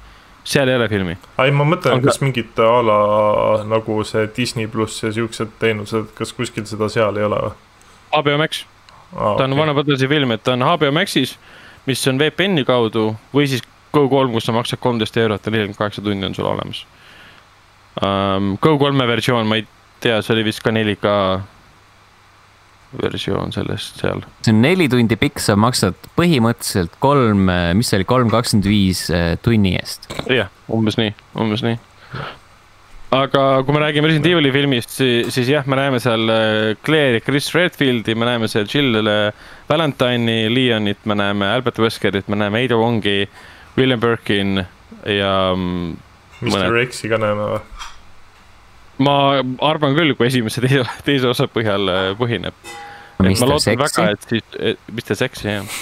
seal ei ole filmi. ei, ma mõtlen Aga..., kas mingit a la nagu see Disney pluss ja siuksed teenused, kas kuskil seda seal ei ole või? HBO Max ah,, ta on okay. Brothersi film, et ta on HBO Maxis, mis on VPN-i kaudu või siis Go3, kus sa maksad kolmteist eurot ja nelikümmend kaheksa tundi on sul olemas um,. Go3-e versioon, ma ei tea, see oli vist ka 4K versioon sellest seal. see on neli tundi pikk, sa maksad põhimõtteliselt kolm, mis see oli, kolm kakskümmend viis eh, tunni eest. jah, umbes nii, umbes nii. aga kui me räägime Resident Evil'i filmist, siis, siis jah, me näeme seal eh, Claire'i, Chris Redfieldi, me näeme seal Jill Valentine'i, Leonit, me näeme Albert Weskerit, me näeme Ada Wongi, William Birkin ja. Mm, Mr X-i ka näeme või? Ma arvan küll, kui esimese, (laughs) teise, teise osa põhjal äh, põhineb. et ma loodan väga, et siis, Mr Sexy jah.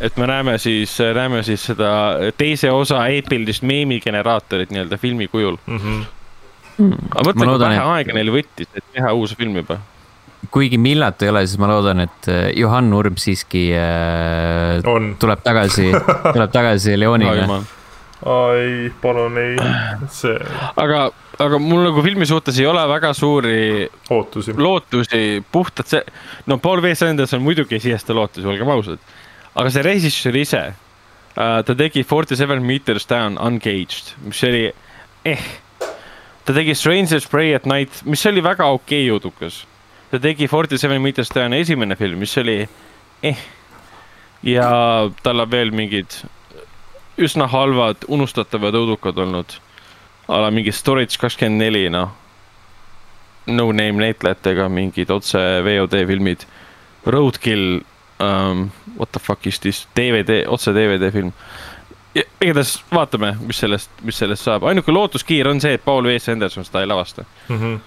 et me näeme siis, näeme siis seda teise osa eepilist meemigeneraatorit nii-öelda filmi kujul mm. -hmm. Mm. aga mõtle, kui vähe et... aega neil võttis, et teha uus film juba kuigi millatu ei ole, siis ma loodan, et äh, Johan Urb siiski äh, On. tuleb tagasi (laughs) tuleb tagasi Leonile no, ai, palun ei, see. aga, aga mul nagu filmi suhtes ei ole väga suuri ootusi, lootusi, puhtalt see, no Paul V. Sanders on muidugi ei sihasta lootusi, olgem ausad. aga see režissöör ise uh,, ta tegi Forty Seven Meters Down Uncaged, mis oli eh. ta tegi Stranger Spray at Night, mis oli väga okei okay, jutukas. ta tegi Forty Seven Meters Down esimene film, mis oli eh. ja tal on veel mingid üsna halvad, unustatavad õudukad olnud. a la mingi Storage kakskümmend neli, noh. No name näitlejatega mingid otse VOD filmid. Roadkill um,, what the fuck is this, DVD, otse DVD film. igatahes vaatame, mis sellest, mis sellest saab, ainuke lootuskiir on see, et Paul W. Sanderson seda ei lavasta mm. -hmm.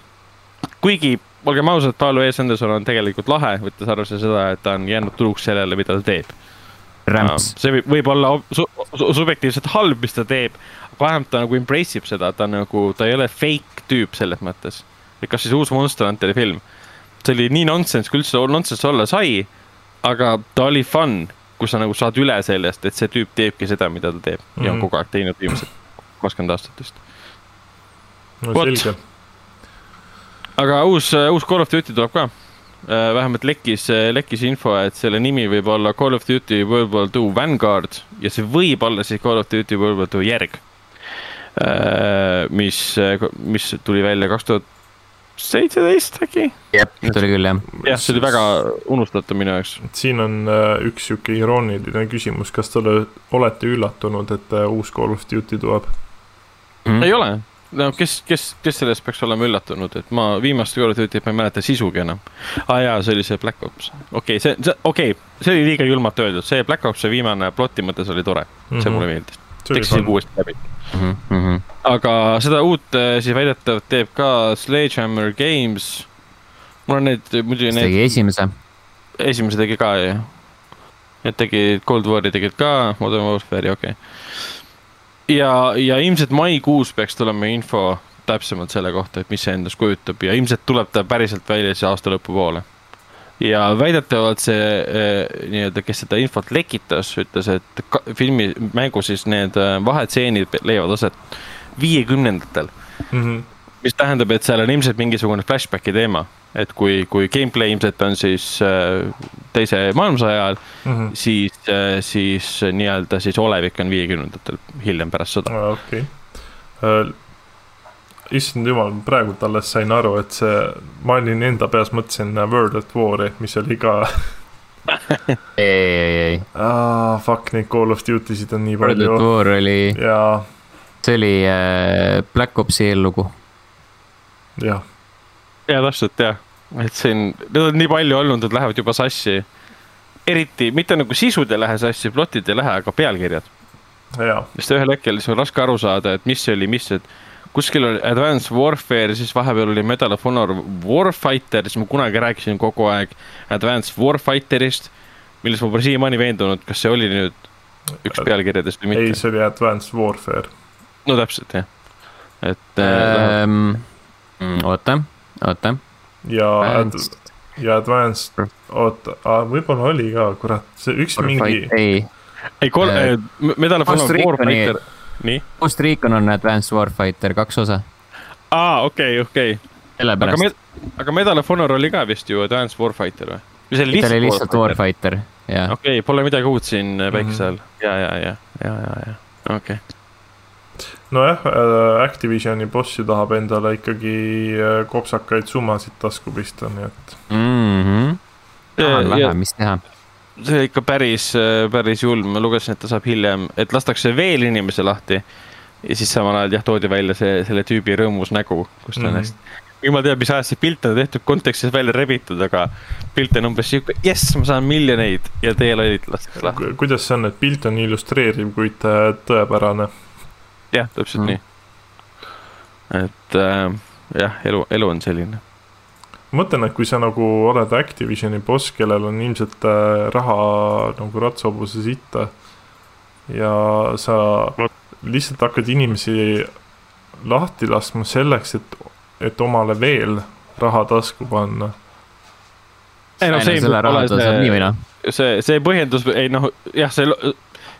kuigi, olgem ausad, Paul W. Sanderson on tegelikult lahe, võttes arvesse seda, et ta on jäänud truuks sellele, mida ta teeb rämps. see võib, võib olla su, su, subjektiivselt halb, mis ta teeb, aga vähemalt ta nagu embrace ib seda, ta nagu, ta ei ole fake tüüp selles mõttes. et kas siis uus Monster Hunteri film, see oli nii nonsense, kui üldse nonsense olla sai, aga ta oli fun, kus sa nagu saad üle sellest, et see tüüp teebki seda, mida ta teeb mm -hmm. ja on mhm. kogu aeg teinud viimased kakskümmend aastat vist. no selge. aga uus, uus Call of Duty tuleb ka vähemalt lekkis, äh, lekkis info, et selle nimi võib olla Call of Duty World War Two Vanguard ja see võib olla siis Call of Duty World War Two järg. Äh, mis, mis tuli välja kaks tuhat seitseteist äkki? jep, tuli küll jah. jah, see oli väga unustatav minu jaoks. siin on üks sihuke irooniline küsimus, kas te olete üllatunud, et uus Call of Duty tuleb mm? -hmm. ei ole no kes, kes, kes sellest peaks olema üllatunud, et ma viimast Call of Duty't ma ei mäleta sisugi enam. aa ah, jaa, see oli see Black Ops, okei okay,, see, see, okei okay,, see oli liiga julmalt öeldud, see Black Opsi viimane ploti mõttes oli tore mm, -hmm. see mulle meeldis. teeksin uuesti läbi mm. -hmm. aga seda uut eh, siis väidetavalt teeb ka Sledgehammer Games. mul on need muidugi need. tegi esimese. esimese tegi ka jah. Need tegid Cold War'i tegid ka, Modern Warfare'i, okei okay ja, ja ilmselt maikuus peaks tulema info täpsemalt selle kohta, et mis see endast kujutab ja ilmselt tuleb ta päriselt välja siis aasta lõpupoole. ja väidetavalt see eh, nii-öelda, kes seda infot lekitas, ütles, et filmi, mängu siis need eh, vahetseenid leiavad aset viiekümnendatel mm. -hmm. mis tähendab, et seal on ilmselt mingisugune flashback'i teema et kui, kui gameplay ilmselt on siis äh, teise maailmasõja ajal mm, -hmm. siis, äh, siis nii-öelda siis olevik on viiekümnendatel, hiljem pärast sõda. okei okay. uh,. issand jumal, praegult alles sain aru, et see, ma olin enda peas, mõtlesin World at War'i, mis oli ka (laughs) ei, ei, ei. Ah, fuck, neid Call of Duty sid on nii palju. World at War oli. jaa. see oli äh, Black Opsi eellugu. jah ja täpselt jah, et siin, need on nii palju olnud, et lähevad juba sassi. eriti mitte nagu sisud ei lähe sassi, plotid ei lähe, aga pealkirjad. sest ühel hetkel siis on raske aru saada, et mis see oli, mis, et kuskil oli Advanced Warfare, siis vahepeal oli Medal of Honor Warfighter, siis ma kunagi rääkisin kogu aeg Advanced Warfighterist, milles ma pole siiamaani veendunud, kas see oli nüüd üks pealkirjadest või mitte. ei, see oli Advanced Warfare. no täpselt jah, et ähm,. oota oota. ja Advanced, ja Advanced, oota, võib-olla oli ka, kurat, see üks mingi, ei, ei, kolm Äh, Medal of Honor Warfighter. nii, Ghost Recon on Advanced Warfighter kaks osa, aa, okei, okei. aga sellepärast me, aga Medal of Honor oli ka vist ju Advanced Warfighter või? või see oli lihtsalt lihtsalt Warfighter, okei okay,, pole midagi uut siin päikese Mhm. all ja, ja, ja, ja, ja, ja, okei okay.. nojah, Activisioni bossi tahab endale ikkagi äh, kopsakaid summasid tasku pista, nii et tahan Mhm. vähe, mis teha. see oli ikka päris, päris julm, ma lugesin, et ta saab hiljem, et lastakse veel inimesi lahti. ja siis samal ajal jah, toodi välja see, selle tüübi rõõmus nägu, kus ta on Mhm. hästi. jumal teab, mis ajast see pilt on tehtud, kontekstis välja rebitud, aga pilt on umbes sihuke, jess, ma saan miljoneid ja teie lollid lastakse lahti. ku- kuidas see on, et pilt on illustreeriv, kuid äh, tõepärane. jah, täpselt mm. nii. et äh, jah, elu, elu on selline. ma mõtlen, et kui sa nagu oled Activisioni boss, kellel on ilmselt äh, raha nagu ratsahobuse sitta ja sa lihtsalt hakkad inimesi lahti laskma selleks, et, et omale veel raha tasku panna. ei no see nii või see, see, see põhjendus, ei noh, jah, see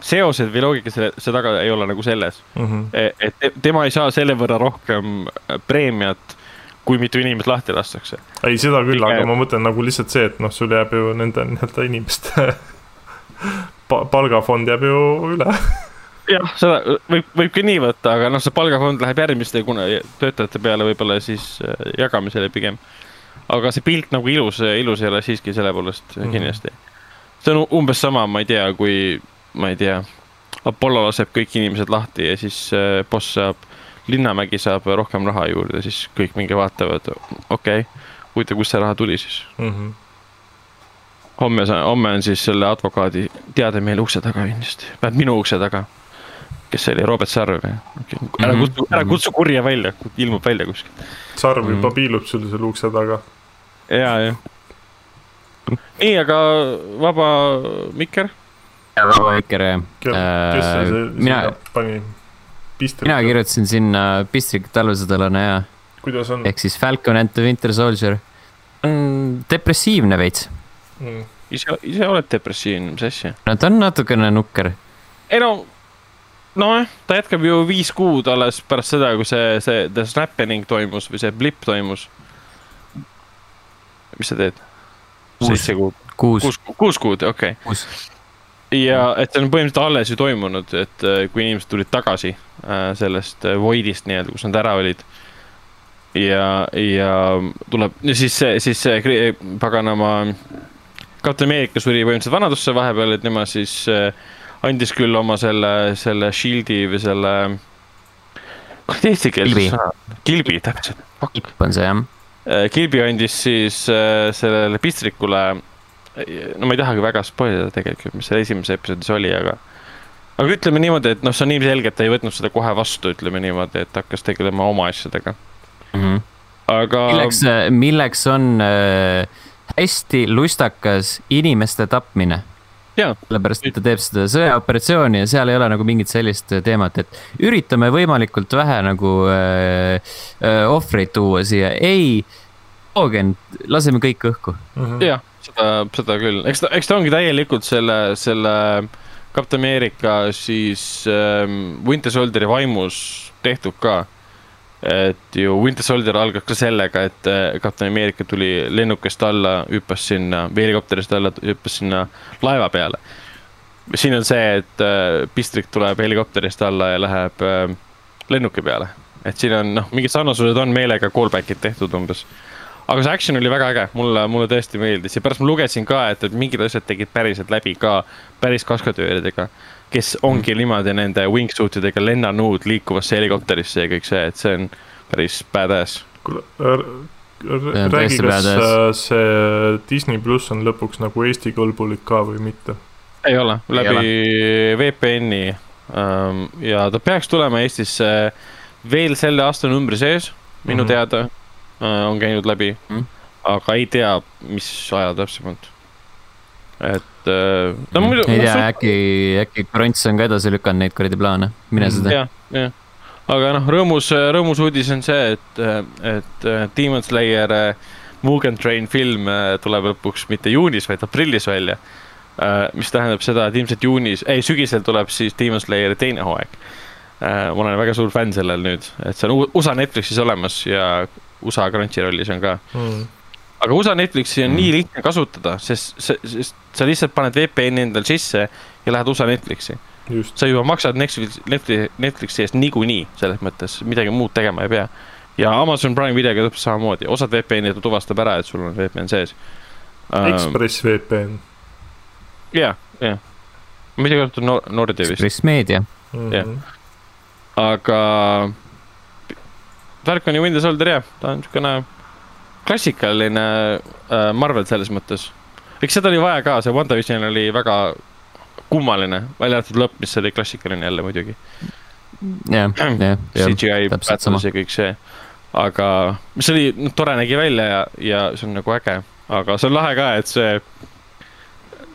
seosed või loogika selle, see taga ei ole nagu selles, Mm -hmm. et te- tema ei saa selle võrra rohkem äh, preemiat, kui mitu inimest lahti lastakse. ei, seda küll, aga ma mõtlen nagu lihtsalt see, et noh, sul jääb ju nende nii-öelda inimeste (laughs) pa- palgafond jääb ju üle. jah, seda võib, võib ka nii võtta, aga noh, see palgafond läheb järgmiste kuna töötajate peale võib-olla siis äh, jagamisele pigem. aga see pilt nagu ilus, ilus ei ole siiski selle poolest mm. -hmm. kindlasti. see on umbes sama, ma ei tea, kui ma ei tea, Apollo laseb kõik inimesed lahti ja siis äh, boss saab, Linnamägi saab rohkem raha juurde, siis kõik mingi vaatavad, okei okay,, huvitav, kust see raha tuli siis. Mm -hmm. homme, homme on siis selle advokaadi teade meil ukse taga kindlasti, vähemalt minu ukse taga. kes see oli, Robert Sarv või okay.? ära Mhm. kutsu, ära kutsu kurja välja, ilmub välja kuskilt. sarv Mhm. juba piilub sul seal ukse taga. ja, jah. nii, aga vaba mikker, väga väike jah. kes see see mina- sinna pani mina kirjutasin sinna Pistrik talvesõdalane ja kuidas on ehk siis Falcon and the Winter Soldier. depressiivne veits, mm.? ise, ise oled depressiivne, mis asja? no ta on natukene nukker. ei no, nojah, ta jätkab ju viis kuud alles pärast seda, kui see, see The Snappening toimus või see Blip toimus. mis sa teed? Kuus. seitse kuud, kuus, kuus, kuus kuud, okei okay.. Ja et see on põhimõtteliselt alles ju toimunud, et äh, kui inimesed tulid tagasi äh, sellest äh, voidist nii-öelda, kus nad ära olid. ja, ja tuleb, siis see, siis see paganama Captain America suri põhimõtteliselt vanadusse vahepeal, et tema siis andis küll oma selle, selle shield'i või selle. kuidas eesti keeles Kilbi. sõna, kilbi täpselt. kipp on see jah. kilbi andis siis sellele pistrikule. No ma ei tahagi väga spoil ida tegelikult, mis seal esimeses episoodis oli, aga. aga ütleme niimoodi, et noh, see on ilmselge, et ta ei võtnud seda kohe vastu, ütleme niimoodi, et hakkas tegelema oma asjadega. aga. milleks, milleks on äh, hästi lustakas inimeste tapmine Jaa. sellepärast, et ta teeb seda sõjaoperatsiooni ja seal ei ole nagu mingit sellist teemat, et üritame võimalikult vähe nagu äh, äh, ohvreid tuua siia, ei, tooge, laseme kõik õhku. Mm -hmm. jah, seda, seda küll, eks ta, eks ta ongi täielikult selle, selle Captain America siis ähm, Winter Soldieri vaimus tehtud ka. et ju Winter Soldier algas ka sellega, et äh, Captain America tuli lennukist alla, hüppas sinna või helikopterist alla, hüppas sinna laeva peale. siin on see, et äh, pistrik tuleb helikopterist alla ja läheb äh, lennuki peale, et siin on noh, mingid sarnasused on meelega callback'id tehtud umbes aga see action oli väga äge, mulle, mulle tõesti meeldis ja pärast ma lugesin ka, et, et mingid asjad tegid päriselt läbi ka päris kaskadööridega. kes ongi niimoodi nende wingsuit idega lennanud liikuvasse helikopterisse ja kõik see, et see on päris badass. kuule, räägi, kas badass. äh, see Disney pluss on lõpuks nagu Eesti kõlbulik ka või mitte? ei ole, läbi VPN-i ähm, ja ta peaks tulema Eestisse veel selle aastanumbri sees, minu mm -hmm. teada on käinud läbi. Mm, aga ei tea, mis ajal täpsemalt. et äh, no muidu. ei tea, äkki, äkki Krants on ka edasi lükanud neid kuradi plaane, mine sa tea. jah, jah, aga noh, rõõmus, rõõmus uudis on see, et, et äh, Demon Slayer äh, Mugen Train film äh, tuleb lõpuks mitte juunis, vaid aprillis välja. Mis tähendab seda, et ilmselt juunis, ei sügisel tuleb siis Demon Slayeri teine hooaeg. Ma olen väga suur fänn sellel nüüd, et see on USA Netflixis olemas ja USA Crunchyrollis on ka mm aga USA Netflixi on mm. nii lihtne kasutada, sest, sest sa lihtsalt paned VPN-i endal sisse ja lähed USA Netflixi. sa juba maksad Netflixi, Netflixi eest niikuinii, selles mõttes midagi muud tegema ei pea. ja Amazon Prime videoga täpselt samamoodi, osad VPN-id tuvastab ära, et sul on VPN sees. Ekspress VPN. ja, ja, ma ei tea, kas ta on Nordi vist. Ekspress Meedia. -hmm. jah, aga ju Windows Soldier jah, ta on niisugune klassikaline äh, Marvel selles mõttes. eks seda oli vaja ka, see WandaVision oli väga kummaline, välja arvatud lõpp, mis oli klassikaline jälle muidugi. jah, (clears throat) jah, jah. CGI battles ja kõik see, aga mis oli, noh, tore nägi välja ja, ja see on nagu äge, aga see on lahe ka, et see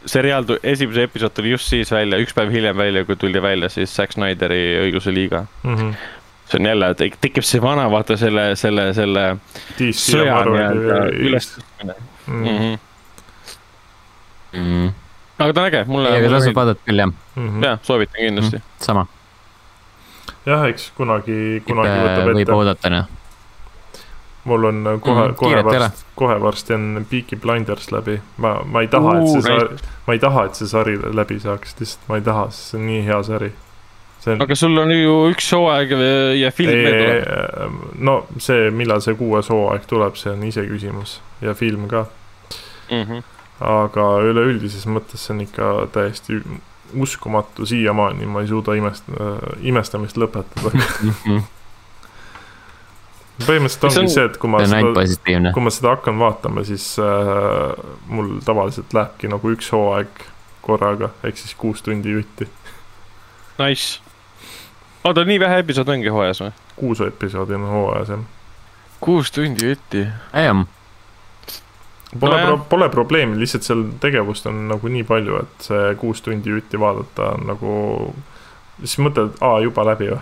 seriaal, esimese episood tuli just siis välja, üks päev hiljem välja, kui tuli välja siis Zack Snyderi õiguse liiga mm. -hmm see on jälle, tekib see vana, vaata selle, selle, selle sõja nii-öelda ülestõstmine mm. -hmm. Mm -hmm. aga ta on äge, mulle. aga tasub vaadata küll jah mm -hmm.. jah, soovitan kindlasti mm. -hmm. sama. jah, eks kunagi, kunagi võtab ette. võib oodata noh. mul on kohe mm, -hmm. kohe varsti, kohe varsti on Peaky Blinders läbi, ma, ma ei taha, et see sari, ma ei taha, et see sari läbi saaks, lihtsalt ma ei taha, sest see on nii hea sari on... aga sul on ju üks hooaeg ja film veel tuleb. no see, millal see kuues hooaeg tuleb, see on iseküsimus ja film ka mm. -hmm. aga üleüldises mõttes see on ikka täiesti uskumatu, siiamaani ma ei suuda imest- äh,, imestamist lõpetada (laughs) põhimõtteliselt ongi see, et kui ma seda, kui ma seda hakkan vaatama, siis äh, mul tavaliselt lähebki nagu üks hooaeg korraga, ehk siis kuus tundi jutti. Nice oota, nii vähe episoode ongi hooajas või? kuus episoodi on hooajas jah. kuus tundi jutti. jah. Pole no, pro, pole probleemi, lihtsalt seal tegevust on nagu nii palju, et see kuus tundi jutti vaadata on nagu, siis mõtled, aa, juba läbi või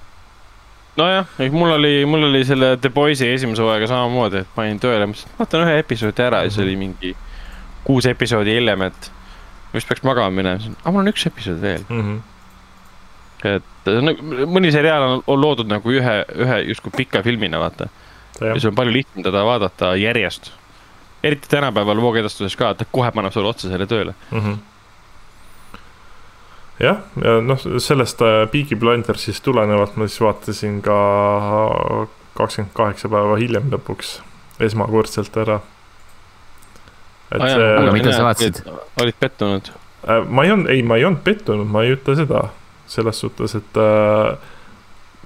(laughs) nojah, ehk mul oli, mul oli selle The Boys'i esimese hooaega samamoodi, et panin tööle, mõtlesin, et vaatan ühe episoodi ära ja see oli mingi kuus episoodi hiljem, et vist peaks magama minema, aga mul on üks episood veel mm. -hmm et mõni seriaal on, on loodud nagu ühe, ühe justkui pika filmina, vaata. ja siis on palju lihtsam teda vaadata järjest. eriti tänapäeval voogedastuses ka, et ta kohe paneb sulle otsa selle tööle mm. -hmm jah, ja noh, sellest äh, Peaky Blindersist tulenevalt ma siis vaatasin ka kakskümmend kaheksa päeva hiljem lõpuks esmakordselt ära. et ah, see. aga mida sa vaatasid? olid pettunud? Äh, ma ei olnud, ei, ma ei olnud pettunud, ma ei ütle seda selles suhtes, et äh,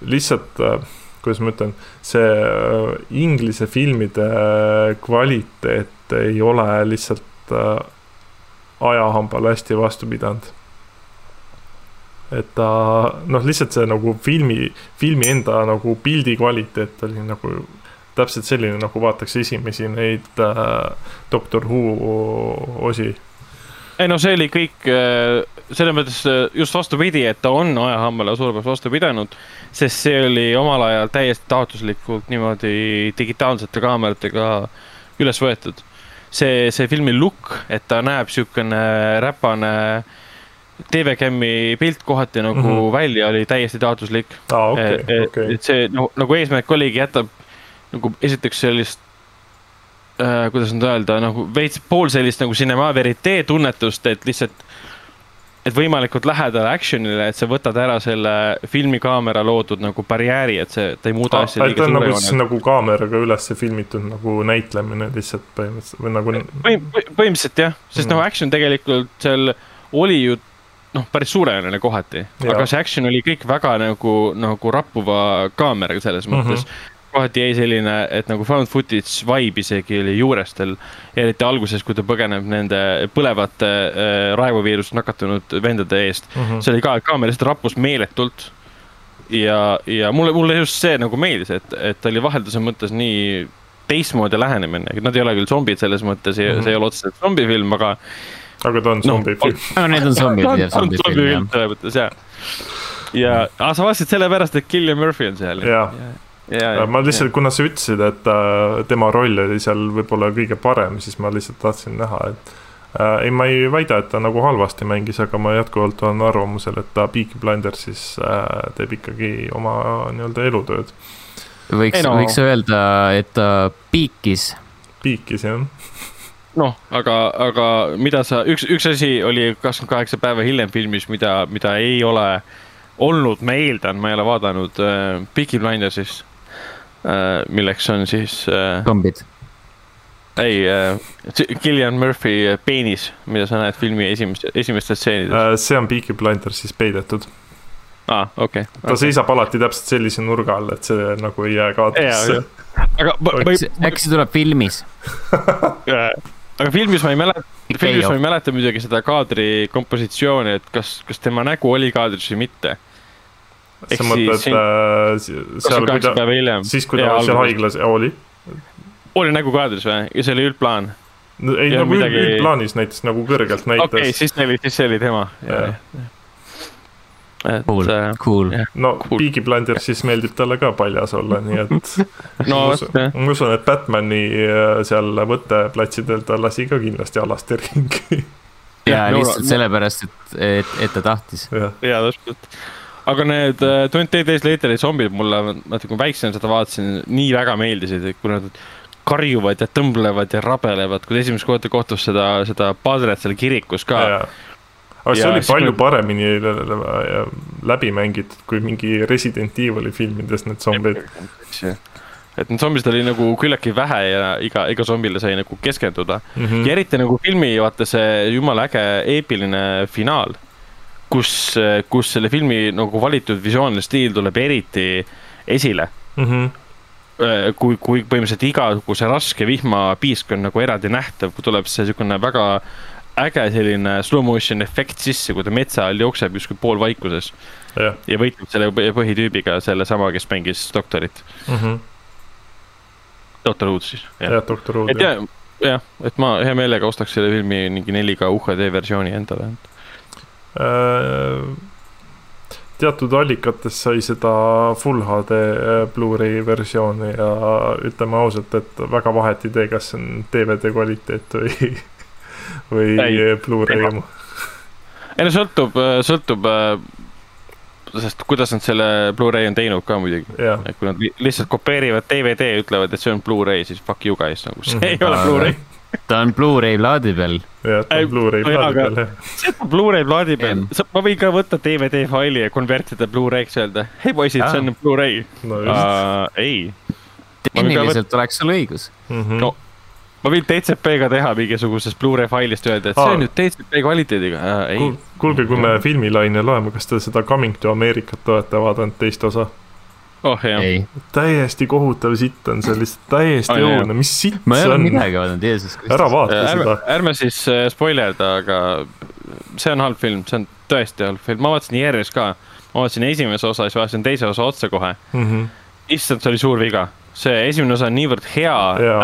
lihtsalt äh, kuidas ma ütlen, see äh, inglise filmide äh, kvaliteet ei ole lihtsalt äh, ajahambale hästi vastu pidanud. et ta noh, lihtsalt see nagu filmi, filmi enda nagu pildi kvaliteet oli nagu täpselt selline, nagu vaataks esimesi neid äh, Doctor Who osi ei no see oli kõik äh, selles mõttes äh, just vastupidi, et ta on ajahambale suurepäraselt vastu pidanud, sest see oli omal ajal täiesti taotluslikult niimoodi digitaalsete kaameratega üles võetud. see, see filmi look, et ta näeb siukene räpane TV-Cami pilt kohati nagu mm -hmm. välja, oli täiesti taotluslik ah,. Okay, et, okay. et see no, nagu eesmärk oligi jätta nagu esiteks sellist äh,, kuidas nüüd öelda, nagu veits pool sellist nagu cinema verite tunnetust, et lihtsalt et võimalikult lähedal action'ile, et sa võtad ära selle filmikaamera loodud nagu barjääri, et see, ta ei muuda ah, asja liiga nagu suureks. nagu kaameraga üles filmitud nagu näitlemine lihtsalt põhimõtteliselt või nagu Põhim,. põhimõtteliselt jah, sest mm. nagu action tegelikult seal oli ju noh, päris suurejooneline kohati, aga see action oli kõik väga nagu, nagu rappuva kaameraga selles mm -hmm. Kohati jäi selline, et nagu found footage vibe isegi oli juurestel. eriti alguses, kui ta põgeneb nende põlevate äh, raevuviirust nakatunud vendade eest mm. -hmm. see oli ka, kaamera lihtsalt rappus meeletult. ja, ja mulle, mulle just see nagu meeldis, et, et ta oli vahelduse mõttes nii teistmoodi lähenemine, nad ei ole küll zombid selles mõttes mm, -hmm. see ei ole otseselt zombifilm, aga. aga ta on no, zombifilm. no need on zombid (laughs) ja zombifilm jah. selles mõttes jah. ja, aga sa vaatasid sellepärast, et Cillian Murphy on seal. jah ma lihtsalt, kuna sa ütlesid, et äh, tema roll oli seal võib-olla kõige parem, siis ma lihtsalt tahtsin näha, et äh, ei, ma ei väida, et ta nagu halvasti mängis, aga ma jätkuvalt olen arvamusel, et ta Peaky Blindersis äh, teeb ikkagi oma nii-öelda elutööd. võiks no., võiks öelda, et ta piikis. piikis, jah noh, aga, aga mida sa, üks, üks asi oli kakskümmend kaheksa päeva hiljem filmis, mida, mida ei ole olnud, ma eeldan, ma ei ole vaadanud äh, Peaky Blindersist Äh, milleks on siis. Äh, zombid. ei, Killian äh, Murphy peenis, mida sa näed filmi esimeste, esimestes stseenides. see on Peaky Blinders siis peidetud aa ah,, okei okay, okay.. ta seisab alati täpselt sellise nurga all, et see nagu ei jää kaadrisse. aga ma, ma, äkki see tuleb filmis (laughs) aga filmis ma ei mäleta, filmis ma ei mäleta muidugi seda kaadri kompositsiooni, et kas, kas tema nägu oli kaadris või mitte sa mõtled äh, seal, kui ta, siis kui ta seal haiglas oli? oli nägu kaadris või, ja see oli üldplaan? no ei, nagu midagi... üldplaanis näiteks nagu kõrgelt näitas. okei okay,, siis see oli, siis see oli tema. Et, cool äh,, cool. no cool. Peaky Blinders siis meeldib talle ka paljas olla, nii et (laughs) (laughs) no, ma, usun, ma usun, et Batman'i äh, seal võtteplatsidel ta lasi ka kindlasti alasti ringi ja lihtsalt sellepärast, et, et, et ta tahtis. ja täpselt aga need äh, Twenty Eight Days Later'i zombid mulle, vaata kui väiksem seda vaatasin, nii väga meeldisid, et kui nad karjuvad ja tõmblevad ja rabelevad, kui esimest korda kohtus seda, seda padret seal kirikus ka. aga see ja oli palju kui... paremini läbi mängitud kui mingi Resident Evil'i filmides need zombid. et need zombisid oli nagu küllaltki vähe ja iga, iga zombile sai nagu keskenduda mm. -hmm. ja eriti nagu filmi, vaata see jumala äge eepiline finaal kus, kus selle filmi nagu valitud visuaalne stiil tuleb eriti esile mm. -hmm kui, kui põhimõtteliselt igasuguse raske vihmapiisk on nagu eraldi nähtav, kui tuleb see niisugune väga äge selline slow motion efekt sisse, kui ta metsa all jookseb justkui poolvaikuses yeah.. ja võitleb selle põhitüübiga, sellesama, kes mängis doktorit mm. -hmm. doktor Wood siis. jah, doktor Wood. et jah, jah, et ma hea meelega ostaks selle filmi mingi 4K UHD versiooni endale teatud allikates sai seda full HD äh, Blu-ray versiooni ja ütleme ausalt, et väga vahet ei tee, kas see on DVD kvaliteet või, (laughs) või Blu-ray oma. ei no sõltub, sõltub sest kuidas nad selle Blu-ray on teinud ka muidugi. et kui nad lihtsalt kopeerivad DVD ja ütlevad, et see on Blu-ray, siis fuck you guys nagu, see (laughs) ei ole Blu-ray (laughs) ta on Blu-ray plaadi peal. jah, ta on Blu-ray plaadi peal, jah. see on Blu-ray plaadi peal, ma võin ka võtta DVD faili ja konvertida Blu-ray'ks, öelda, hei poisid, see on Blu-ray no,. Uh, ei. tehniliselt oleks sul õigus mm. -hmm. no ma võin DCP-ga teha mingisugusest Blu-ray failist öelda, et see on nüüd DCP kvaliteediga äh,, ei. kuulge, kui me filmilaine loeme, kas te seda Coming to America't olete vaadanud teist osa? Oh jah. täiesti kohutav sitt on see lihtsalt täiesti oh, õudne, mis sitt see on? ma ei ole midagi vaadanud, Jeesus Kristus. ära vaata ärme, seda. ärme siis äh, spoilerda, aga see on halb film, see on tõesti halb film, ma vaatasin järjes ka. ma vaatasin esimese osa, siis vaatasin teise osa otse kohe mm. -hmm. issand, see oli suur viga. see esimene osa on niivõrd hea,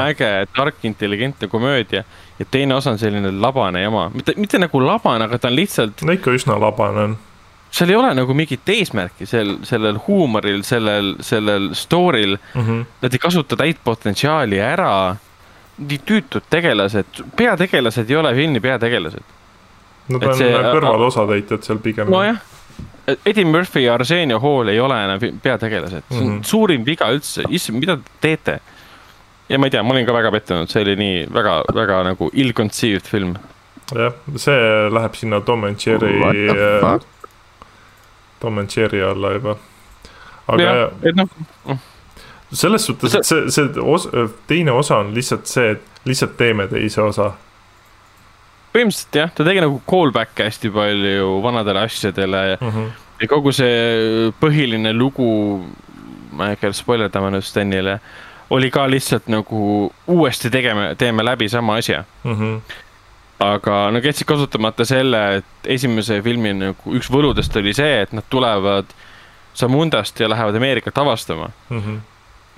äge, tark, intelligentne komöödia ja teine osa on selline labane jama, mitte, mitte nagu labane, aga ta on lihtsalt. no ikka üsna labane on seal ei ole nagu mingit eesmärki sel, sellel huumoril, sellel, sellel story'l mm. -hmm. Nad ei kasuta täit potentsiaali ära. nii tüütud tegelased, peategelased ei ole filmi peategelased. Nad on see, kõrvalosatäitjad seal pigem. nojah, Eddie Murphy ja Arsenio Hall ei ole enam peategelased mm, -hmm. see on mhm. suurim viga üldse, issand, mida te teete? ja ma ei tea, ma olin ka väga pettunud, see oli nii väga, väga nagu ill-conceived film. jah, see läheb sinna Tom and Jerry Tom and Jerry alla juba. aga ja, et noh selles suhtes, et see, see os, teine osa on lihtsalt see, et lihtsalt teeme teise osa. põhimõtteliselt jah, ta tegi nagu callback'e hästi palju vanadele asjadele mm. -hmm. ja kogu see põhiline lugu, ma ei hakka spoilerdama nüüd Stenile, oli ka lihtsalt nagu uuesti tegeme, teeme läbi sama asja mm. -hmm aga nad jätsid kasutamata selle, et esimese filmi nagu üks võludest oli see, et nad tulevad Samundast ja lähevad Ameerikat avastama mm. -hmm.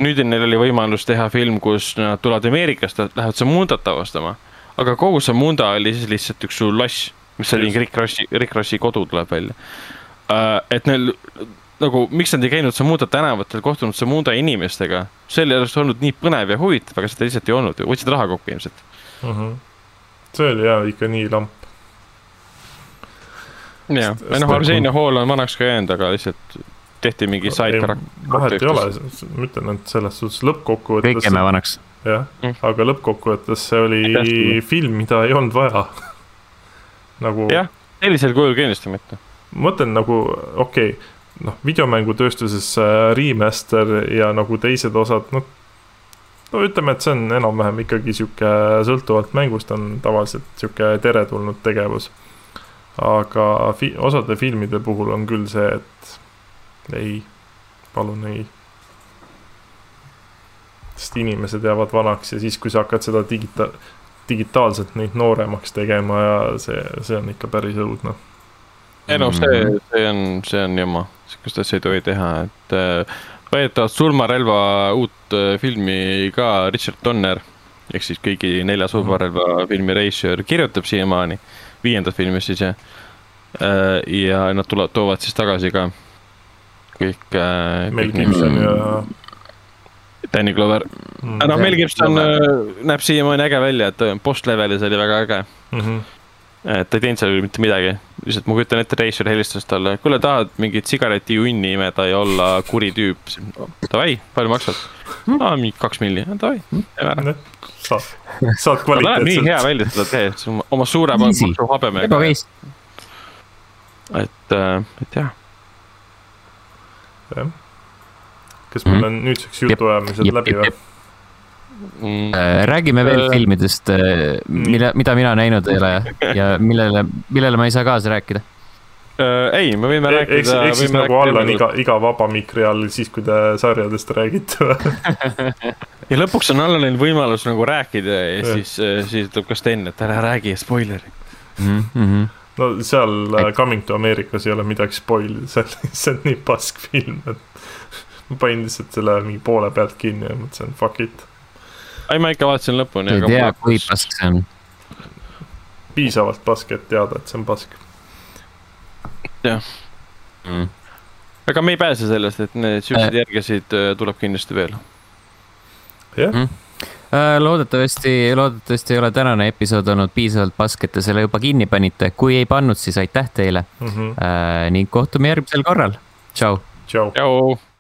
nüüd neil oli võimalus teha film, kus nad tulevad Ameerikast, lähevad Samundat avastama. aga kogu Samunda oli siis lihtsalt üks suur loss, mis oli Rick Rossi, Rick Rossi kodu tuleb välja uh,. et neil nagu, miks nad ei käinud Samuda tänavatel, kohtunud Samuda inimestega. see oleks olnud nii põnev ja huvitav, aga seda lihtsalt ei olnud, võtsid raha kokku ilmselt mm. -hmm. See oli jah ikka nii lamp. jah, ei noh, Arseenia Hall on vanaks ka jäänud, aga lihtsalt tehti mingi side karakter. vahet ei ole, ma ütlen, et selles suhtes lõppkokkuvõttes. kõik jääme vanaks. jah mm., aga lõppkokkuvõttes see oli Tähti. film, mida ei olnud vaja (laughs) nagu. jah, sellisel kujul kindlasti mitte. ma mõtlen nagu, okei okay,, noh, videomängutööstuses äh, remaster ja nagu teised osad, noh no ütleme, et see on enam-vähem ikkagi sihuke, sõltuvalt mängust on tavaliselt sihuke teretulnud tegevus. aga fi-, osade filmide puhul on küll see, et ei, palun ei. sest inimesed jäävad vanaks ja siis, kui sa hakkad seda digita-, digitaalselt neid nooremaks tegema ja see, see on ikka päris õudne. ei noh, see, see on, see on jama, sihukest asja ei tohi teha, et äh, väidetavalt surmarelva uut äh, filmi ka Richard Donner ehk siis kõigi nelja surmarelva filmi reisijal kirjutab siiamaani, viiendat filmi siis jah. Äh, ja nad tulevad, toovad siis tagasi ka kõik. Äh, Mel Gibson ja. Danny Glover mm,. noh, Mel Gibson näeb siiamaani äge välja, et post-levelis oli väga äge mm. -hmm et ta ei teinud seal mitte midagi, lihtsalt ma kujutan ette, reisijal helistas talle, kuule, tahad mingit sigaretijunni imeda ja olla kuri tüüp. Davai, palju maksad aa, mingi kaks milli, davai, teeme ära. saad, saad (laughs) kvaliteetselt. nii hea välja seda teed, oma suure maksu habemega. et, äh, et jah. jah. kas meil mhm. on nüüdseks jutuajamised läbi või? Äh, räägime veel äh, filmidest, äh, mille, mida mina näinud ei ole ja millele, millele ma ei saa kaasa rääkida ei, me võime e rääkida. eks, eks siis nagu Allan iga, iga vaba mikri all siis, kui te sarjadest räägite (laughs) ja lõpuks on Allanil võimalus nagu rääkida ja, ja. siis, siis ütleb ka Sten, et ära räägi spoileri mm. -hmm. no seal et... Coming to Americas ei ole midagi spoil (laughs) see on lihtsalt nii pask film, et ma panin lihtsalt selle mingi poole pealt kinni ja mõtlesin fuck it ei, ma ikka vaatasin lõpuni. ei tea, kui pask see on. piisavalt pask, et teada, et see on pask. jah mm.. aga me ei pääse sellest, et need siukseid äh. järgesid äh, tuleb kindlasti veel. jah mm äh, loodetavasti, loodetavasti ei ole tänane episood olnud piisavalt pask, et te selle juba kinni panite. kui ei pannud, siis aitäh teile mm. -hmm. ning kohtume järgmisel korral. tšau. tšau. tšau.